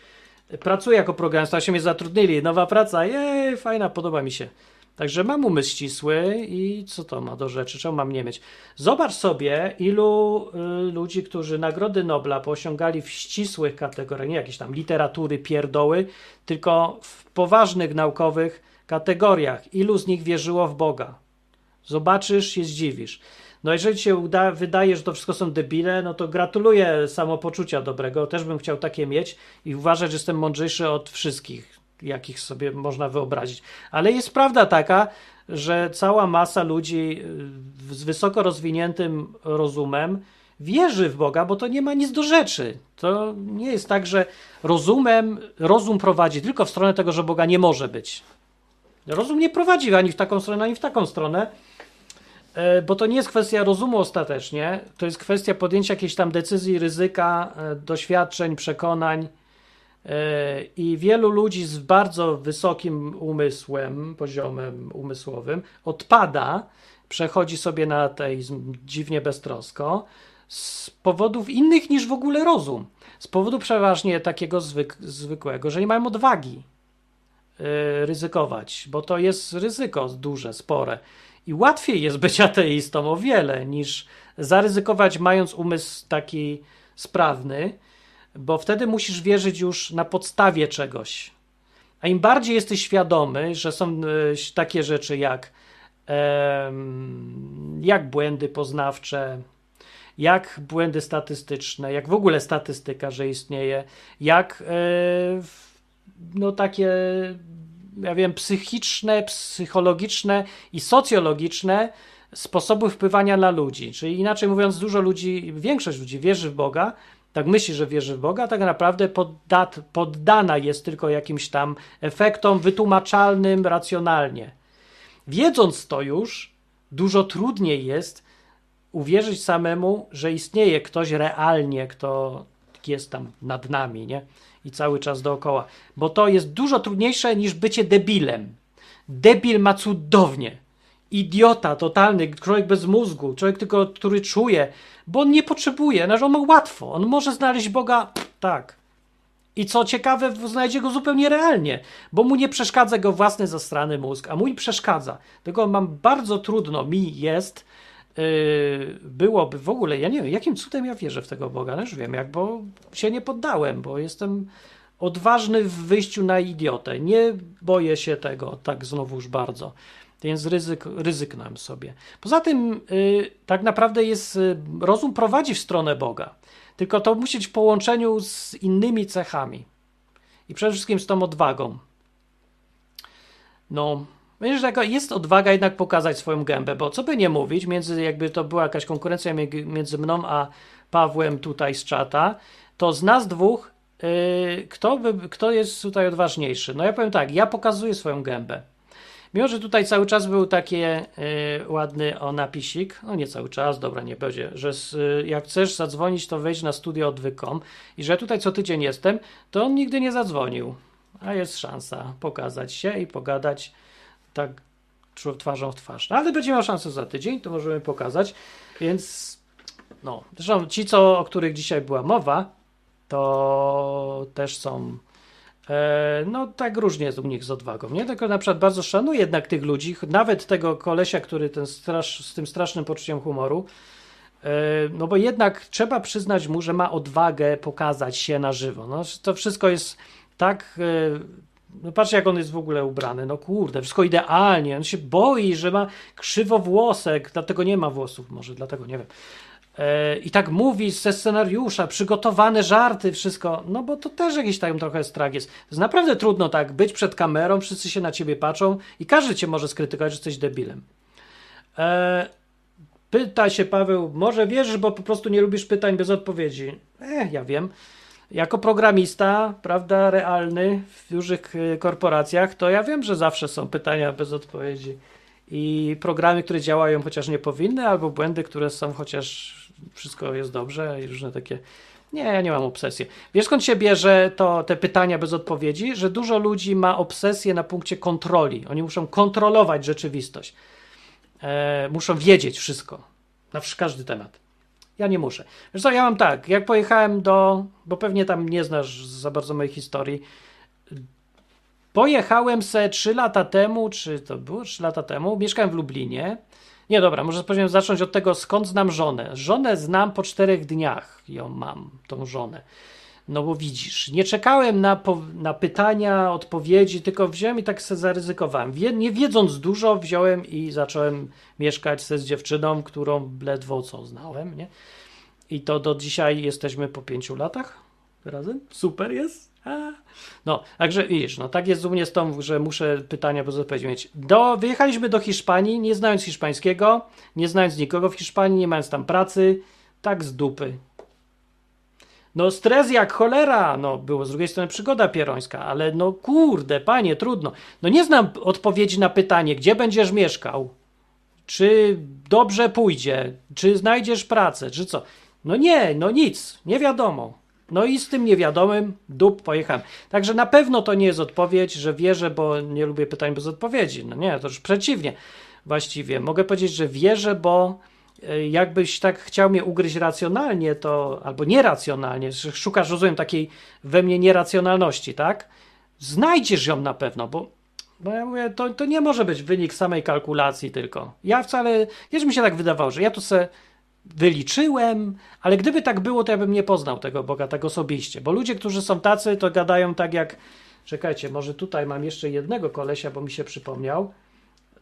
Pracuję jako programista, się mnie zatrudnili, nowa praca, jej, fajna, podoba mi się. Także mam umysł ścisły i co to ma do rzeczy? Czemu mam nie mieć? Zobacz sobie, ilu y, ludzi, którzy Nagrody Nobla posiągali w ścisłych kategoriach, nie jakieś tam literatury, pierdoły, tylko w poważnych naukowych kategoriach. Ilu z nich wierzyło w Boga? Zobaczysz, się zdziwisz. No jeżeli się uda, wydaje, że to wszystko są debile, no to gratuluję samopoczucia dobrego, też bym chciał takie mieć i uważać, że jestem mądrzejszy od wszystkich, jakich sobie można wyobrazić. Ale jest prawda taka, że cała masa ludzi y, z wysoko rozwiniętym rozumem wierzy w Boga, bo to nie ma nic do rzeczy. To nie jest tak, że rozumem, rozum prowadzi tylko w stronę tego, że Boga nie może być. Rozum nie prowadzi ani w taką stronę, ani w taką stronę. E, bo to nie jest kwestia rozumu ostatecznie, to jest kwestia podjęcia jakiejś tam decyzji, ryzyka, e, doświadczeń, przekonań. E, I wielu ludzi z bardzo wysokim umysłem, poziomem umysłowym odpada, przechodzi sobie na ateizm dziwnie beztrosko z powodów innych niż w ogóle rozum. Z powodu przeważnie takiego zwyk zwykłego, że nie mają odwagi ryzykować, bo to jest ryzyko duże, spore. I łatwiej jest być ateistą o wiele niż zaryzykować, mając umysł taki sprawny, bo wtedy musisz wierzyć już na podstawie czegoś. A im bardziej jesteś świadomy, że są e, takie rzeczy jak, jak błędy poznawcze, jak błędy statystyczne, jak w ogóle statystyka, że istnieje, jak e, no takie ja wiem, psychiczne, psychologiczne i socjologiczne sposoby wpływania na ludzi. Czyli inaczej mówiąc, dużo ludzi, większość ludzi wierzy w Boga, tak myśli, że wierzy w Boga, tak naprawdę poddat, poddana jest tylko jakimś tam efektom wytłumaczalnym racjonalnie. Wiedząc to już, dużo trudniej jest uwierzyć samemu, że istnieje ktoś realnie, kto jest tam nad nami, nie? I cały czas dookoła, bo to jest dużo trudniejsze niż bycie debilem. Debil ma cudownie. Idiota totalny, człowiek bez mózgu, człowiek tylko, który czuje, bo on nie potrzebuje, znaczy on ma łatwo, on może znaleźć Boga tak. I co ciekawe, znajdzie go zupełnie realnie, bo mu nie przeszkadza go własny zastrany mózg, a mój przeszkadza. Tego mam bardzo trudno, mi jest, byłoby w ogóle, ja nie wiem, jakim cudem ja wierzę w tego Boga, już wiem jak, bo się nie poddałem, bo jestem odważny w wyjściu na idiotę, nie boję się tego tak znowuż bardzo, więc ryzyk, ryzyknąłem sobie. Poza tym yy, tak naprawdę jest, yy, rozum prowadzi w stronę Boga, tylko to musi być w połączeniu z innymi cechami i przede wszystkim z tą odwagą. No, Myślę, że jest odwaga jednak pokazać swoją gębę, bo co by nie mówić, między jakby to była jakaś konkurencja między mną a Pawłem tutaj z czata, to z nas dwóch, yy, kto, by, kto jest tutaj odważniejszy? No ja powiem tak, ja pokazuję swoją gębę. Mimo, że tutaj cały czas był taki yy, ładny o napisik, no nie cały czas, dobra, nie będzie, że z, yy, jak chcesz zadzwonić, to wejdź na studio odwykom i że tutaj co tydzień jestem, to on nigdy nie zadzwonił. A jest szansa pokazać się i pogadać tak twarzą w twarz. No, ale będzie miał szansę za tydzień, to możemy pokazać. Więc no, zresztą ci, co, o których dzisiaj była mowa, to też są e, no tak różnie jest u nich z odwagą, nie? Tylko na przykład bardzo szanuję jednak tych ludzi, nawet tego kolesia, który ten strasz, z tym strasznym poczuciem humoru, e, no bo jednak trzeba przyznać mu, że ma odwagę pokazać się na żywo. No, to wszystko jest tak e, no patrz, jak on jest w ogóle ubrany. No kurde, wszystko idealnie. On się boi, że ma krzywowłosek, dlatego nie ma włosów, może dlatego nie wiem. E, I tak mówi ze scenariusza, przygotowane żarty, wszystko. No bo to też jakiś tam trochę strach jest. To jest naprawdę trudno tak być przed kamerą, wszyscy się na ciebie patrzą i każdy cię może skrytykować, że jesteś debilem. E, pyta się Paweł, może wierzysz, bo po prostu nie lubisz pytań bez odpowiedzi. Eh, ja wiem jako programista, prawda, realny w dużych y, korporacjach, to ja wiem, że zawsze są pytania bez odpowiedzi. i programy, które działają chociaż nie powinny, albo błędy, które są chociaż wszystko jest dobrze i różne takie. Nie, ja nie mam obsesji. Wiesz skąd się bierze to, te pytania bez odpowiedzi? Że dużo ludzi ma obsesję na punkcie kontroli. Oni muszą kontrolować rzeczywistość. E, muszą wiedzieć wszystko. Na każdy temat. Ja nie muszę. Co, ja mam tak, jak pojechałem do, bo pewnie tam nie znasz za bardzo mojej historii, pojechałem se 3 lata temu, czy to było 3 lata temu, mieszkałem w Lublinie. Nie, dobra, może powinienem zacząć od tego, skąd znam żonę. Żonę znam po czterech dniach, ją mam, tą żonę. No bo widzisz, nie czekałem na, na pytania, odpowiedzi, tylko wziąłem i tak se zaryzykowałem. Wie, nie wiedząc dużo, wziąłem i zacząłem mieszkać se z dziewczyną, którą ledwo co znałem, nie? I to do dzisiaj jesteśmy po pięciu latach razem. Super jest. A. No, także widzisz, no tak jest u mnie z tą, że muszę pytania bez odpowiedzi mieć. Do, wyjechaliśmy do Hiszpanii, nie znając hiszpańskiego, nie znając nikogo w Hiszpanii, nie mając tam pracy, tak z dupy. No stres jak cholera, no było z drugiej strony przygoda pierońska, ale no kurde, panie, trudno. No nie znam odpowiedzi na pytanie, gdzie będziesz mieszkał, czy dobrze pójdzie, czy znajdziesz pracę, czy co. No nie, no nic, nie wiadomo. No i z tym niewiadomym dup pojechałem. Także na pewno to nie jest odpowiedź, że wierzę, bo nie lubię pytań bez odpowiedzi. No nie, to już przeciwnie. Właściwie mogę powiedzieć, że wierzę, bo jakbyś tak chciał mnie ugryźć racjonalnie, to albo nieracjonalnie, szukasz, rozumiem, takiej we mnie nieracjonalności, tak? Znajdziesz ją na pewno, bo, bo ja mówię, to, to nie może być wynik samej kalkulacji tylko. Ja wcale, wiesz, mi się tak wydawało, że ja tu se wyliczyłem, ale gdyby tak było, to ja bym nie poznał tego Boga tak osobiście, bo ludzie, którzy są tacy, to gadają tak jak, czekajcie, może tutaj mam jeszcze jednego kolesia, bo mi się przypomniał,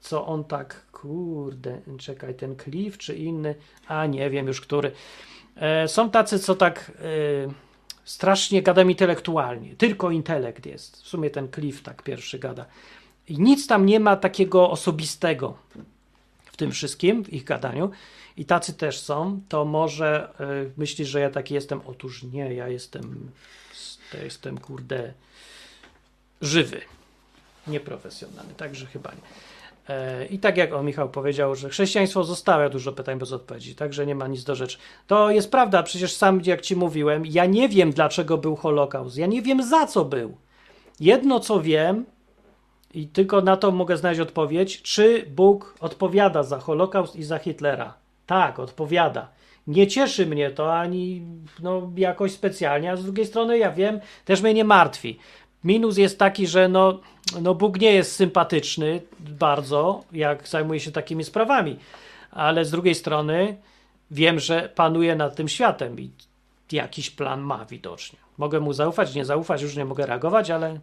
co on tak, kurde, czekaj, ten Cliff czy inny, a nie wiem już który. E, są tacy, co tak e, strasznie gadam intelektualnie, tylko intelekt jest. W sumie ten Cliff tak pierwszy gada. I nic tam nie ma takiego osobistego w tym wszystkim, w ich gadaniu. I tacy też są, to może y, myślisz, że ja taki jestem? Otóż nie, ja jestem, to jestem kurde żywy, nieprofesjonalny, także chyba nie. E, I tak jak on Michał powiedział, że chrześcijaństwo zostawia dużo pytań bez odpowiedzi, także nie ma nic do rzeczy. To jest prawda, przecież sam jak ci mówiłem, ja nie wiem dlaczego był Holokaust, ja nie wiem za co był. Jedno co wiem, i tylko na to mogę znaleźć odpowiedź, czy Bóg odpowiada za Holokaust i za Hitlera. Tak, odpowiada. Nie cieszy mnie to ani no, jakoś specjalnie, a z drugiej strony ja wiem, też mnie nie martwi. Minus jest taki, że no, no Bóg nie jest sympatyczny bardzo, jak zajmuje się takimi sprawami, ale z drugiej strony wiem, że panuje nad tym światem i jakiś plan ma widocznie. Mogę mu zaufać, nie zaufać, już nie mogę reagować, ale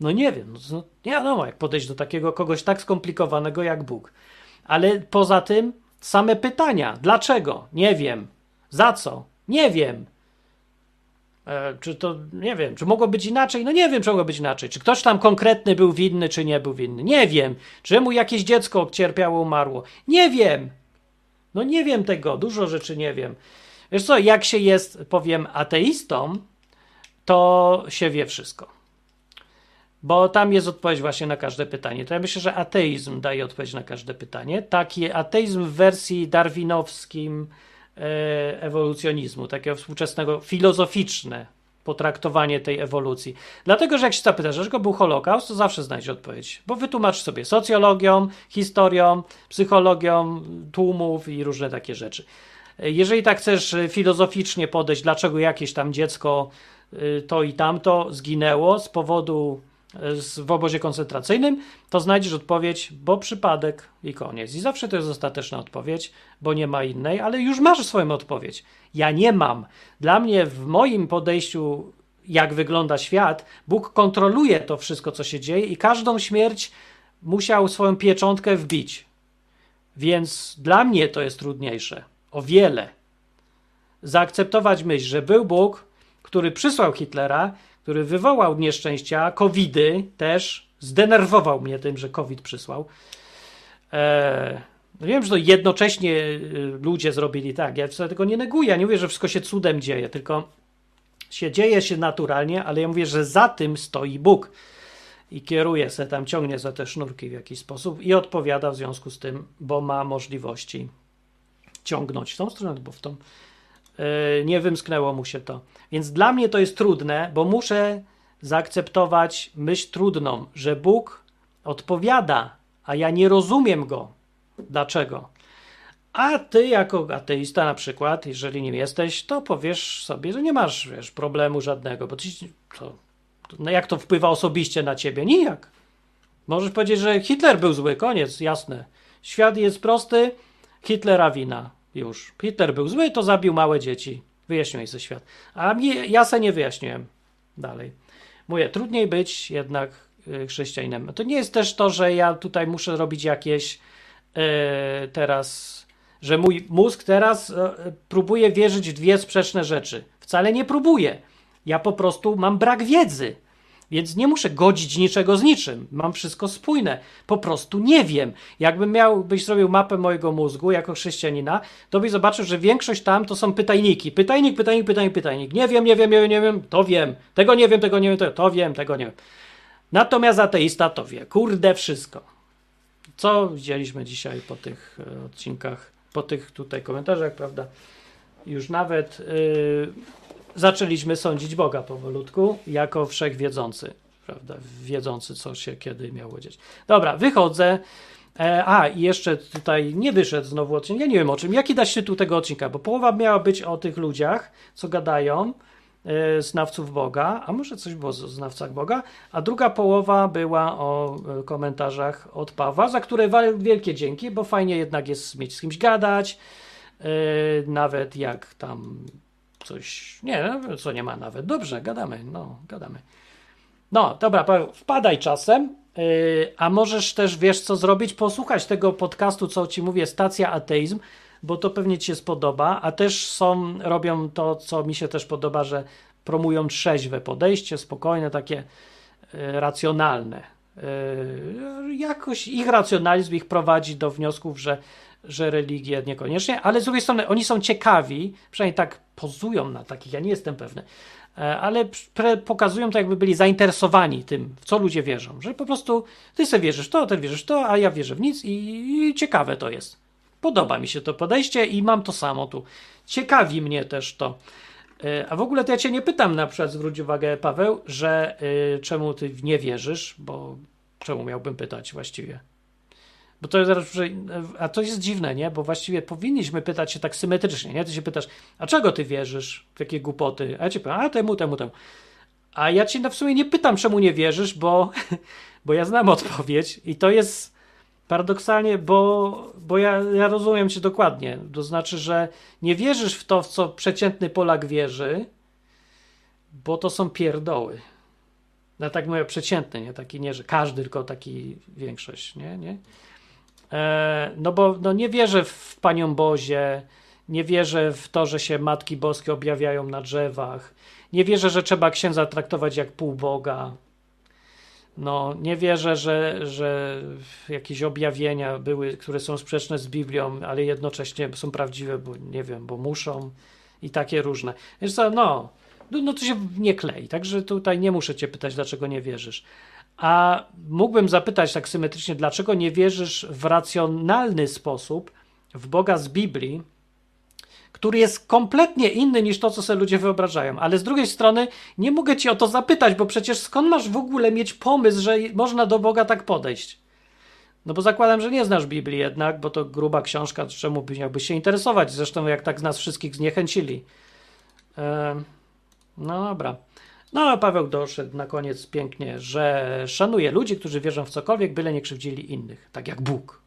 no nie wiem, no, no, nie wiadomo, jak podejść do takiego kogoś tak skomplikowanego jak Bóg. Ale poza tym same pytania. Dlaczego? Nie wiem. Za co? Nie wiem. E, czy to, nie wiem, czy mogło być inaczej? No nie wiem, czy mogło być inaczej. Czy ktoś tam konkretny był winny, czy nie był winny? Nie wiem. Czemu jakieś dziecko cierpiało, umarło? Nie wiem. No nie wiem tego, dużo rzeczy nie wiem. Wiesz co, jak się jest, powiem, ateistą, to się wie wszystko. Bo tam jest odpowiedź właśnie na każde pytanie. To ja myślę, że ateizm daje odpowiedź na każde pytanie. Taki ateizm w wersji darwinowskim ewolucjonizmu, takiego współczesnego, filozoficzne potraktowanie tej ewolucji. Dlatego, że jak się zapytasz, dlaczego był Holokaust, to zawsze znajdzie odpowiedź. Bo wytłumacz sobie socjologią, historią, psychologią tłumów i różne takie rzeczy. Jeżeli tak chcesz filozoficznie podejść, dlaczego jakieś tam dziecko to i tamto zginęło z powodu w obozie koncentracyjnym, to znajdziesz odpowiedź, bo przypadek i koniec. I zawsze to jest ostateczna odpowiedź, bo nie ma innej, ale już masz swoją odpowiedź. Ja nie mam. Dla mnie, w moim podejściu, jak wygląda świat, Bóg kontroluje to wszystko, co się dzieje i każdą śmierć musiał swoją pieczątkę wbić. Więc dla mnie to jest trudniejsze. O wiele. Zaakceptować myśl, że był Bóg, który przysłał Hitlera, który wywołał nieszczęścia, covidy też, zdenerwował mnie tym, że COVID przysłał. Eee, no wiem, że to jednocześnie y, ludzie zrobili tak, ja wcale tego nie neguję, ja nie mówię, że wszystko się cudem dzieje, tylko się dzieje się naturalnie, ale ja mówię, że za tym stoi Bóg. i kieruje se tam, ciągnie za te sznurki w jakiś sposób i odpowiada w związku z tym, bo ma możliwości ciągnąć w tą stronę, bo w tą nie wymsknęło mu się to. Więc dla mnie to jest trudne, bo muszę zaakceptować myśl trudną, że Bóg odpowiada, a ja nie rozumiem go. Dlaczego? A ty, jako ateista na przykład, jeżeli nim jesteś, to powiesz sobie, że nie masz wiesz, problemu żadnego, bo ci, to, no jak to wpływa osobiście na ciebie? Nijak. Możesz powiedzieć, że Hitler był zły, koniec, jasne. Świat jest prosty, Hitlera wina. Już. Hitler był zły, to zabił małe dzieci. Wyjaśniłeś ze świat. A mnie, ja se nie wyjaśniłem dalej. Mówię, trudniej być jednak y, chrześcijaninem. To nie jest też to, że ja tutaj muszę robić jakieś yy, teraz, że mój mózg teraz yy, próbuje wierzyć w dwie sprzeczne rzeczy. Wcale nie próbuje. Ja po prostu mam brak wiedzy. Więc nie muszę godzić niczego z niczym. Mam wszystko spójne. Po prostu nie wiem. Jakbym miał, byś zrobił mapę mojego mózgu jako chrześcijanina, to byś zobaczył, że większość tam to są pytajniki. Pytajnik, pytajnik, pytajnik, pytajnik. Nie wiem, nie wiem, nie wiem, nie wiem, to wiem. Tego nie wiem, tego nie wiem, to, wiem, tego nie wiem. Natomiast ateista to wie. Kurde, wszystko. Co widzieliśmy dzisiaj po tych e, odcinkach, po tych tutaj komentarzach, prawda? Już nawet. Yy, zaczęliśmy sądzić Boga powolutku jako wszechwiedzący, prawda? Wiedzący, co się kiedy miało dziać. Dobra, wychodzę. E, a, i jeszcze tutaj nie wyszedł znowu odcinek. Ja nie wiem o czym. Jaki dać tytuł tego odcinka? Bo połowa miała być o tych ludziach, co gadają, e, znawców Boga, a może coś było o znawcach Boga, a druga połowa była o e, komentarzach od Pawła, za które wielkie dzięki, bo fajnie jednak jest mieć z kimś gadać, e, nawet jak tam coś. Nie, co nie ma nawet. Dobrze, gadamy, no, gadamy. No, dobra, wpadaj czasem, yy, a możesz też, wiesz co zrobić? Posłuchać tego podcastu, co ci mówię, Stacja Ateizm, bo to pewnie ci się spodoba, a też są, robią to, co mi się też podoba, że promują trzeźwe podejście, spokojne, takie yy, racjonalne. Yy, jakoś ich racjonalizm ich prowadzi do wniosków, że że religie niekoniecznie, ale z drugiej strony oni są ciekawi, przynajmniej tak pozują na takich, ja nie jestem pewny, e, ale pokazują to, jakby byli zainteresowani tym, w co ludzie wierzą, że po prostu ty sobie wierzysz to, ty wierzysz to, a ja wierzę w nic i, i ciekawe to jest. Podoba mi się to podejście i mam to samo tu. Ciekawi mnie też to. E, a w ogóle to ja cię nie pytam na przykład, zwróć uwagę Paweł, że y, czemu ty nie wierzysz, bo czemu miałbym pytać właściwie? Bo to jest, a to jest dziwne, nie? Bo właściwie powinniśmy pytać się tak symetrycznie, nie? Ty się pytasz, a czego ty wierzysz w takie głupoty? A ja ci powiem, a temu, temu, temu. A ja cię w sumie nie pytam, czemu nie wierzysz, bo, bo ja znam odpowiedź i to jest paradoksalnie, bo, bo ja, ja rozumiem cię dokładnie. To znaczy, że nie wierzysz w to, w co przeciętny Polak wierzy, bo to są pierdoły. No tak mówię, przeciętny, nie? Taki nie, że każdy, tylko taki większość, nie? nie? E, no bo no nie wierzę w Panią Bozie, nie wierzę w to, że się Matki Boskie objawiają na drzewach, nie wierzę, że trzeba księdza traktować jak półboga. No, nie wierzę, że, że jakieś objawienia były, które są sprzeczne z Biblią, ale jednocześnie są prawdziwe, bo nie wiem, bo muszą i takie różne. Wiesz co, no, no, no to się nie klei, także tutaj nie muszę cię pytać, dlaczego nie wierzysz. A mógłbym zapytać tak symetrycznie, dlaczego nie wierzysz w racjonalny sposób w Boga z Biblii, który jest kompletnie inny niż to, co sobie ludzie wyobrażają. Ale z drugiej strony nie mogę ci o to zapytać, bo przecież skąd masz w ogóle mieć pomysł, że można do Boga tak podejść? No bo zakładam, że nie znasz Biblii jednak, bo to gruba książka, czemu by miałbyś się interesować? Zresztą jak tak z nas wszystkich zniechęcili. Eee, no dobra. No a Paweł doszedł na koniec pięknie, że szanuje ludzi, którzy wierzą w cokolwiek, byle nie krzywdzili innych, tak jak Bóg.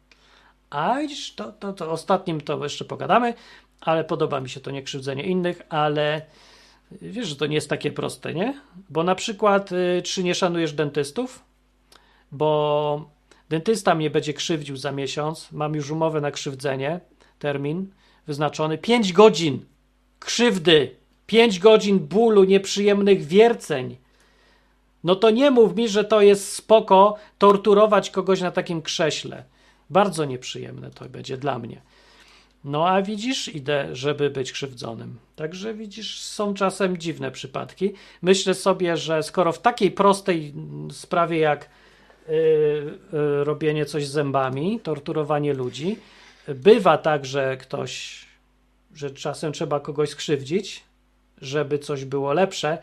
A widzisz, to, to, to ostatnim to jeszcze pogadamy, ale podoba mi się to niekrzywdzenie innych, ale wiesz, że to nie jest takie proste, nie? Bo na przykład, y, czy nie szanujesz dentystów? Bo dentysta mnie będzie krzywdził za miesiąc, mam już umowę na krzywdzenie, termin wyznaczony, 5 godzin krzywdy Pięć godzin bólu, nieprzyjemnych wierceń. No to nie mów mi, że to jest spoko torturować kogoś na takim krześle. Bardzo nieprzyjemne to będzie dla mnie. No a widzisz, idę, żeby być krzywdzonym. Także widzisz, są czasem dziwne przypadki. Myślę sobie, że skoro w takiej prostej sprawie jak yy, yy, robienie coś zębami, torturowanie ludzi, bywa tak, że ktoś, że czasem trzeba kogoś skrzywdzić, żeby coś było lepsze,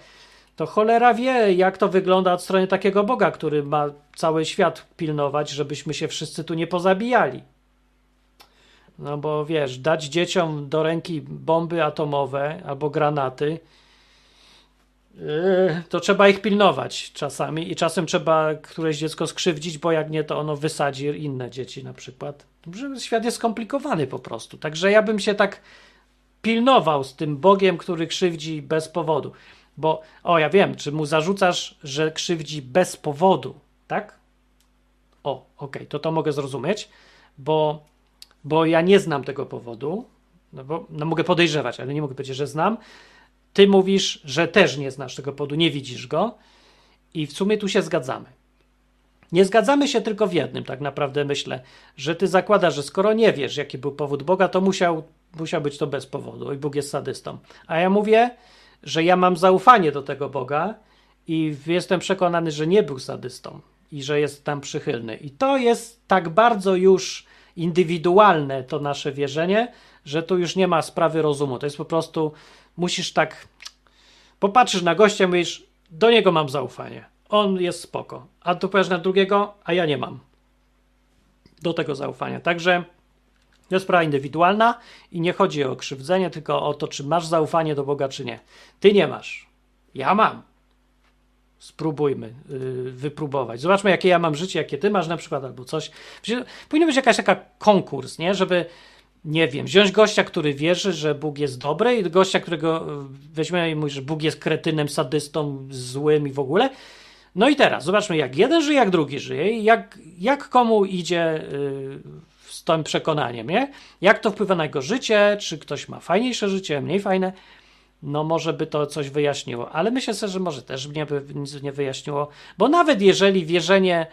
to cholera wie, jak to wygląda od strony takiego Boga, który ma cały świat pilnować, żebyśmy się wszyscy tu nie pozabijali. No bo wiesz, dać dzieciom do ręki bomby atomowe albo granaty, yy, to trzeba ich pilnować czasami i czasem trzeba któreś dziecko skrzywdzić, bo jak nie, to ono wysadzi inne dzieci na przykład. Świat jest skomplikowany po prostu. Także ja bym się tak pilnował z tym Bogiem, który krzywdzi bez powodu. Bo, o, ja wiem, czy mu zarzucasz, że krzywdzi bez powodu, tak? O, okej, okay, to to mogę zrozumieć, bo, bo ja nie znam tego powodu, no bo no mogę podejrzewać, ale nie mogę powiedzieć, że znam. Ty mówisz, że też nie znasz tego powodu, nie widzisz go i w sumie tu się zgadzamy. Nie zgadzamy się tylko w jednym, tak naprawdę myślę, że ty zakładasz, że skoro nie wiesz, jaki był powód Boga, to musiał, musiał być to bez powodu i Bóg jest sadystą. A ja mówię, że ja mam zaufanie do tego Boga i jestem przekonany, że nie był sadystą i że jest tam przychylny. I to jest tak bardzo już indywidualne to nasze wierzenie, że tu już nie ma sprawy rozumu. To jest po prostu, musisz tak, popatrzysz na gościa mówisz, do niego mam zaufanie. On jest spoko. A tu powiesz na drugiego, a ja nie mam do tego zaufania. Także to jest sprawa indywidualna i nie chodzi o krzywdzenie, tylko o to, czy masz zaufanie do Boga, czy nie. Ty nie masz. Ja mam. Spróbujmy yy, wypróbować. Zobaczmy, jakie ja mam życie, jakie ty masz na przykład, albo coś. Powinien być jakaś taka konkurs, nie? Żeby, nie wiem, wziąć gościa, który wierzy, że Bóg jest dobry i gościa, którego y, weźmiemy i mówi, że Bóg jest kretynem, sadystą, złym i w ogóle. No i teraz, zobaczmy, jak jeden żyje, jak drugi żyje i jak, jak komu idzie yy, tym przekonaniem, nie? Jak to wpływa na jego życie, czy ktoś ma fajniejsze życie, mniej fajne, no może by to coś wyjaśniło, ale myślę sobie, że może też nie by nic nie wyjaśniło, bo nawet jeżeli wierzenie,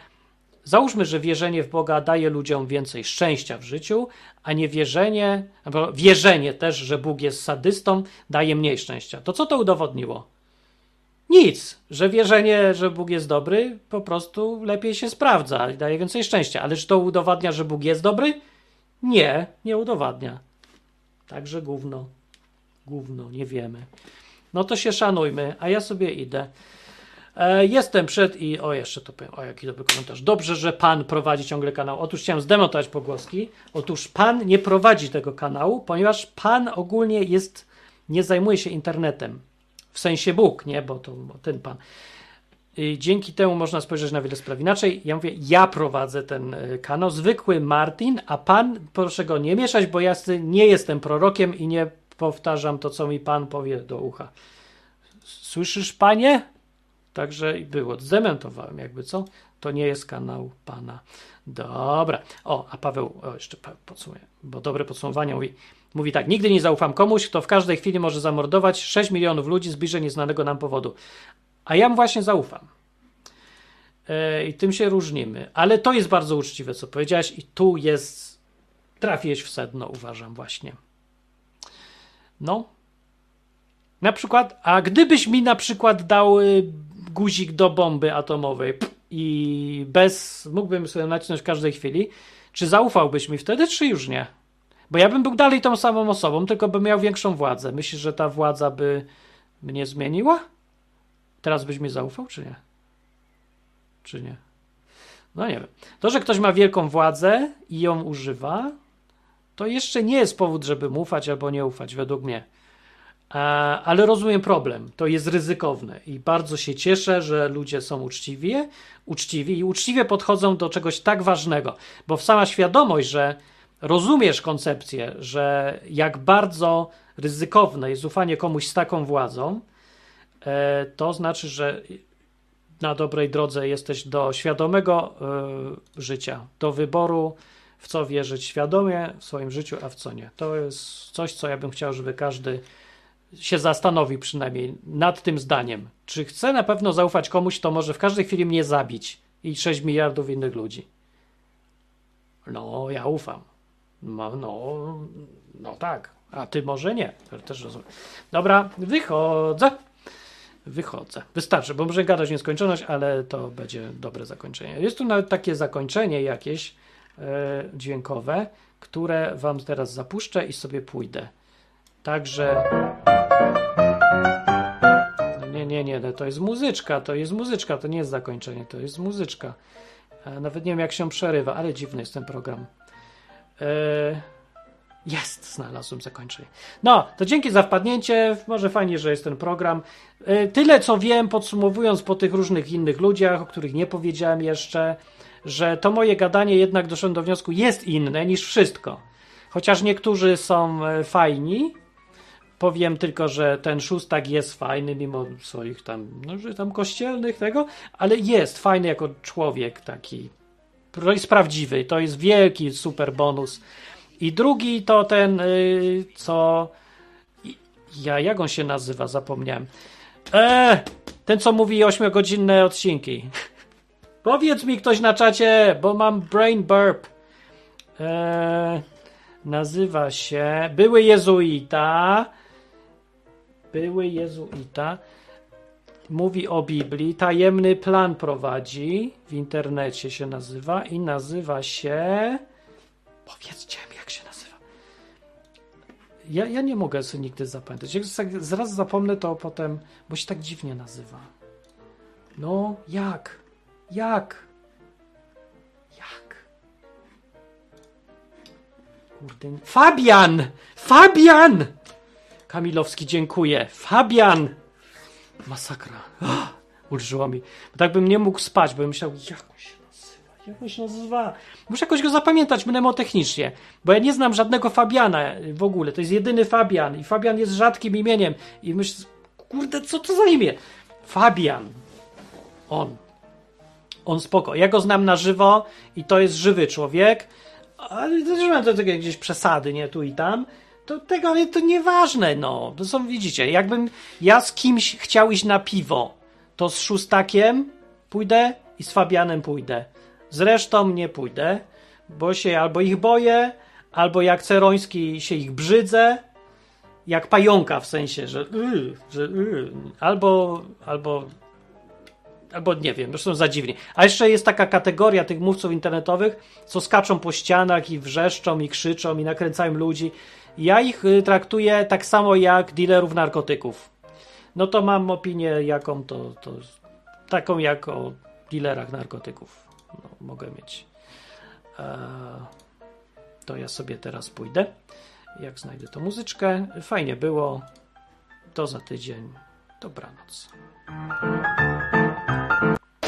załóżmy, że wierzenie w Boga daje ludziom więcej szczęścia w życiu, a nie wierzenie, albo wierzenie też, że Bóg jest sadystą, daje mniej szczęścia, to co to udowodniło? Nic, że wierzenie, że Bóg jest dobry, po prostu lepiej się sprawdza i daje więcej szczęścia. Ale czy to udowadnia, że Bóg jest dobry? Nie, nie udowadnia. Także gówno. Gówno, nie wiemy. No to się szanujmy, a ja sobie idę. E, jestem przed i. O, jeszcze to powiem. O, jaki dobry komentarz. Dobrze, że pan prowadzi ciągle kanał. Otóż chciałem zdemontować pogłoski. Otóż pan nie prowadzi tego kanału, ponieważ pan ogólnie jest. Nie zajmuje się internetem w sensie Bóg, nie, bo to bo ten pan. I dzięki temu można spojrzeć na wiele spraw inaczej. Ja mówię, ja prowadzę ten y, kanał, zwykły Martin, a pan, proszę go nie mieszać, bo ja nie jestem prorokiem i nie powtarzam to, co mi pan powie do ucha. Słyszysz, panie? Także było. Zdementowałem, jakby co? To nie jest kanał pana. Dobra. O, a Paweł, o, jeszcze podsumuję, bo dobre podsumowanie mówi. Mówi tak, nigdy nie zaufam komuś, kto w każdej chwili może zamordować 6 milionów ludzi z bliżej nieznanego nam powodu. A ja mu właśnie zaufam. Yy, I tym się różnimy. Ale to jest bardzo uczciwe, co powiedziałeś, i tu jest. Trafiłeś w sedno, uważam, właśnie. No. Na przykład, a gdybyś mi na przykład dał y, guzik do bomby atomowej i bez. mógłbym sobie nacisnąć w każdej chwili, czy zaufałbyś mi wtedy, czy już nie? Bo ja bym był dalej tą samą osobą, tylko bym miał większą władzę. Myślisz, że ta władza by mnie zmieniła? Teraz byś mi zaufał, czy nie? Czy nie? No nie wiem. To, że ktoś ma wielką władzę i ją używa, to jeszcze nie jest powód, żeby mu ufać albo nie ufać, według mnie. Ale rozumiem problem. To jest ryzykowne i bardzo się cieszę, że ludzie są uczciwi, uczciwi i uczciwie podchodzą do czegoś tak ważnego, bo sama świadomość, że rozumiesz koncepcję, że jak bardzo ryzykowne jest ufanie komuś z taką władzą, e, to znaczy, że na dobrej drodze jesteś do świadomego e, życia, do wyboru, w co wierzyć świadomie w swoim życiu, a w co nie. To jest coś, co ja bym chciał, żeby każdy się zastanowił przynajmniej nad tym zdaniem. Czy chce na pewno zaufać komuś, to może w każdej chwili mnie zabić i 6 miliardów innych ludzi? No, ja ufam. No, no, tak. A ty może nie. Też rozumiem. Dobra, wychodzę. Wychodzę. Wystarczy, bo może gadać nieskończoność, ale to będzie dobre zakończenie. Jest tu nawet takie zakończenie jakieś e, dźwiękowe, które wam teraz zapuszczę i sobie pójdę. Także. No nie, nie, nie, no to jest muzyczka, to jest muzyczka, to nie jest zakończenie, to jest muzyczka. E, Nawet nie wiem, jak się przerywa, ale dziwny jest ten program. E, Jest, znalazłem zakończenie. No, to dzięki za wpadnięcie. Może fajnie, że jest ten program. E, Tyle co wiem, podsumowując po tych różnych innych ludziach, o których nie powiedziałem jeszcze, że to moje gadanie jednak doszedłem do wniosku jest inne niż wszystko. Chociaż niektórzy są e, fajni, powiem tylko, że ten szóstak jest fajny, mimo swoich tam, no, że tam kościelnych tego, ale jest fajny jako człowiek taki. To jest prawdziwy, to jest wielki super bonus. I drugi to ten, y, co. Ja, jak on się nazywa? Zapomniałem. Eee, ten, co mówi 8-godzinne odcinki. Powiedz mi ktoś na czacie, bo mam brain burp. Eee, nazywa się Były Jezuita. Były Jezuita. Mówi o Biblii. Tajemny plan prowadzi. W internecie się nazywa i nazywa się. Powiedzcie mi, jak się nazywa. Ja, ja nie mogę sobie nigdy zapamiętać. Jak zaraz zapomnę, to potem, bo się tak dziwnie nazywa. No, jak? Jak? Jak? Kurde. Fabian! Fabian! Kamilowski, dziękuję. Fabian! Masakra. Ah, mi. Bo tak bym nie mógł spać, bo bym myślał, jak on się nazywa? Jak on się nazywa? Muszę jakoś go zapamiętać mnemotechnicznie, bo ja nie znam żadnego Fabiana w ogóle. To jest jedyny Fabian i Fabian jest rzadkim imieniem. I myślę, kurde, co to za imię? Fabian. On. On spoko. Ja go znam na żywo i to jest żywy człowiek, ale też mam to takie gdzieś przesady, nie tu i tam. To tego, ale to nieważne, no. To są, widzicie, jakbym ja z kimś chciał iść na piwo, to z szóstakiem pójdę i z Fabianem pójdę. Z resztą nie pójdę, bo się albo ich boję, albo jak Ceroński się ich brzydzę, jak pająka w sensie, że, yy, że yy, albo, albo albo nie wiem, zresztą za dziwnie. A jeszcze jest taka kategoria tych mówców internetowych, co skaczą po ścianach i wrzeszczą i krzyczą i nakręcają ludzi. Ja ich y, traktuję tak samo jak dealerów narkotyków. No to mam opinię jaką to, to taką jak o dealerach narkotyków. No, mogę mieć. Eee, to ja sobie teraz pójdę. Jak znajdę tą muzyczkę. Fajnie było. To za tydzień. Dobranoc.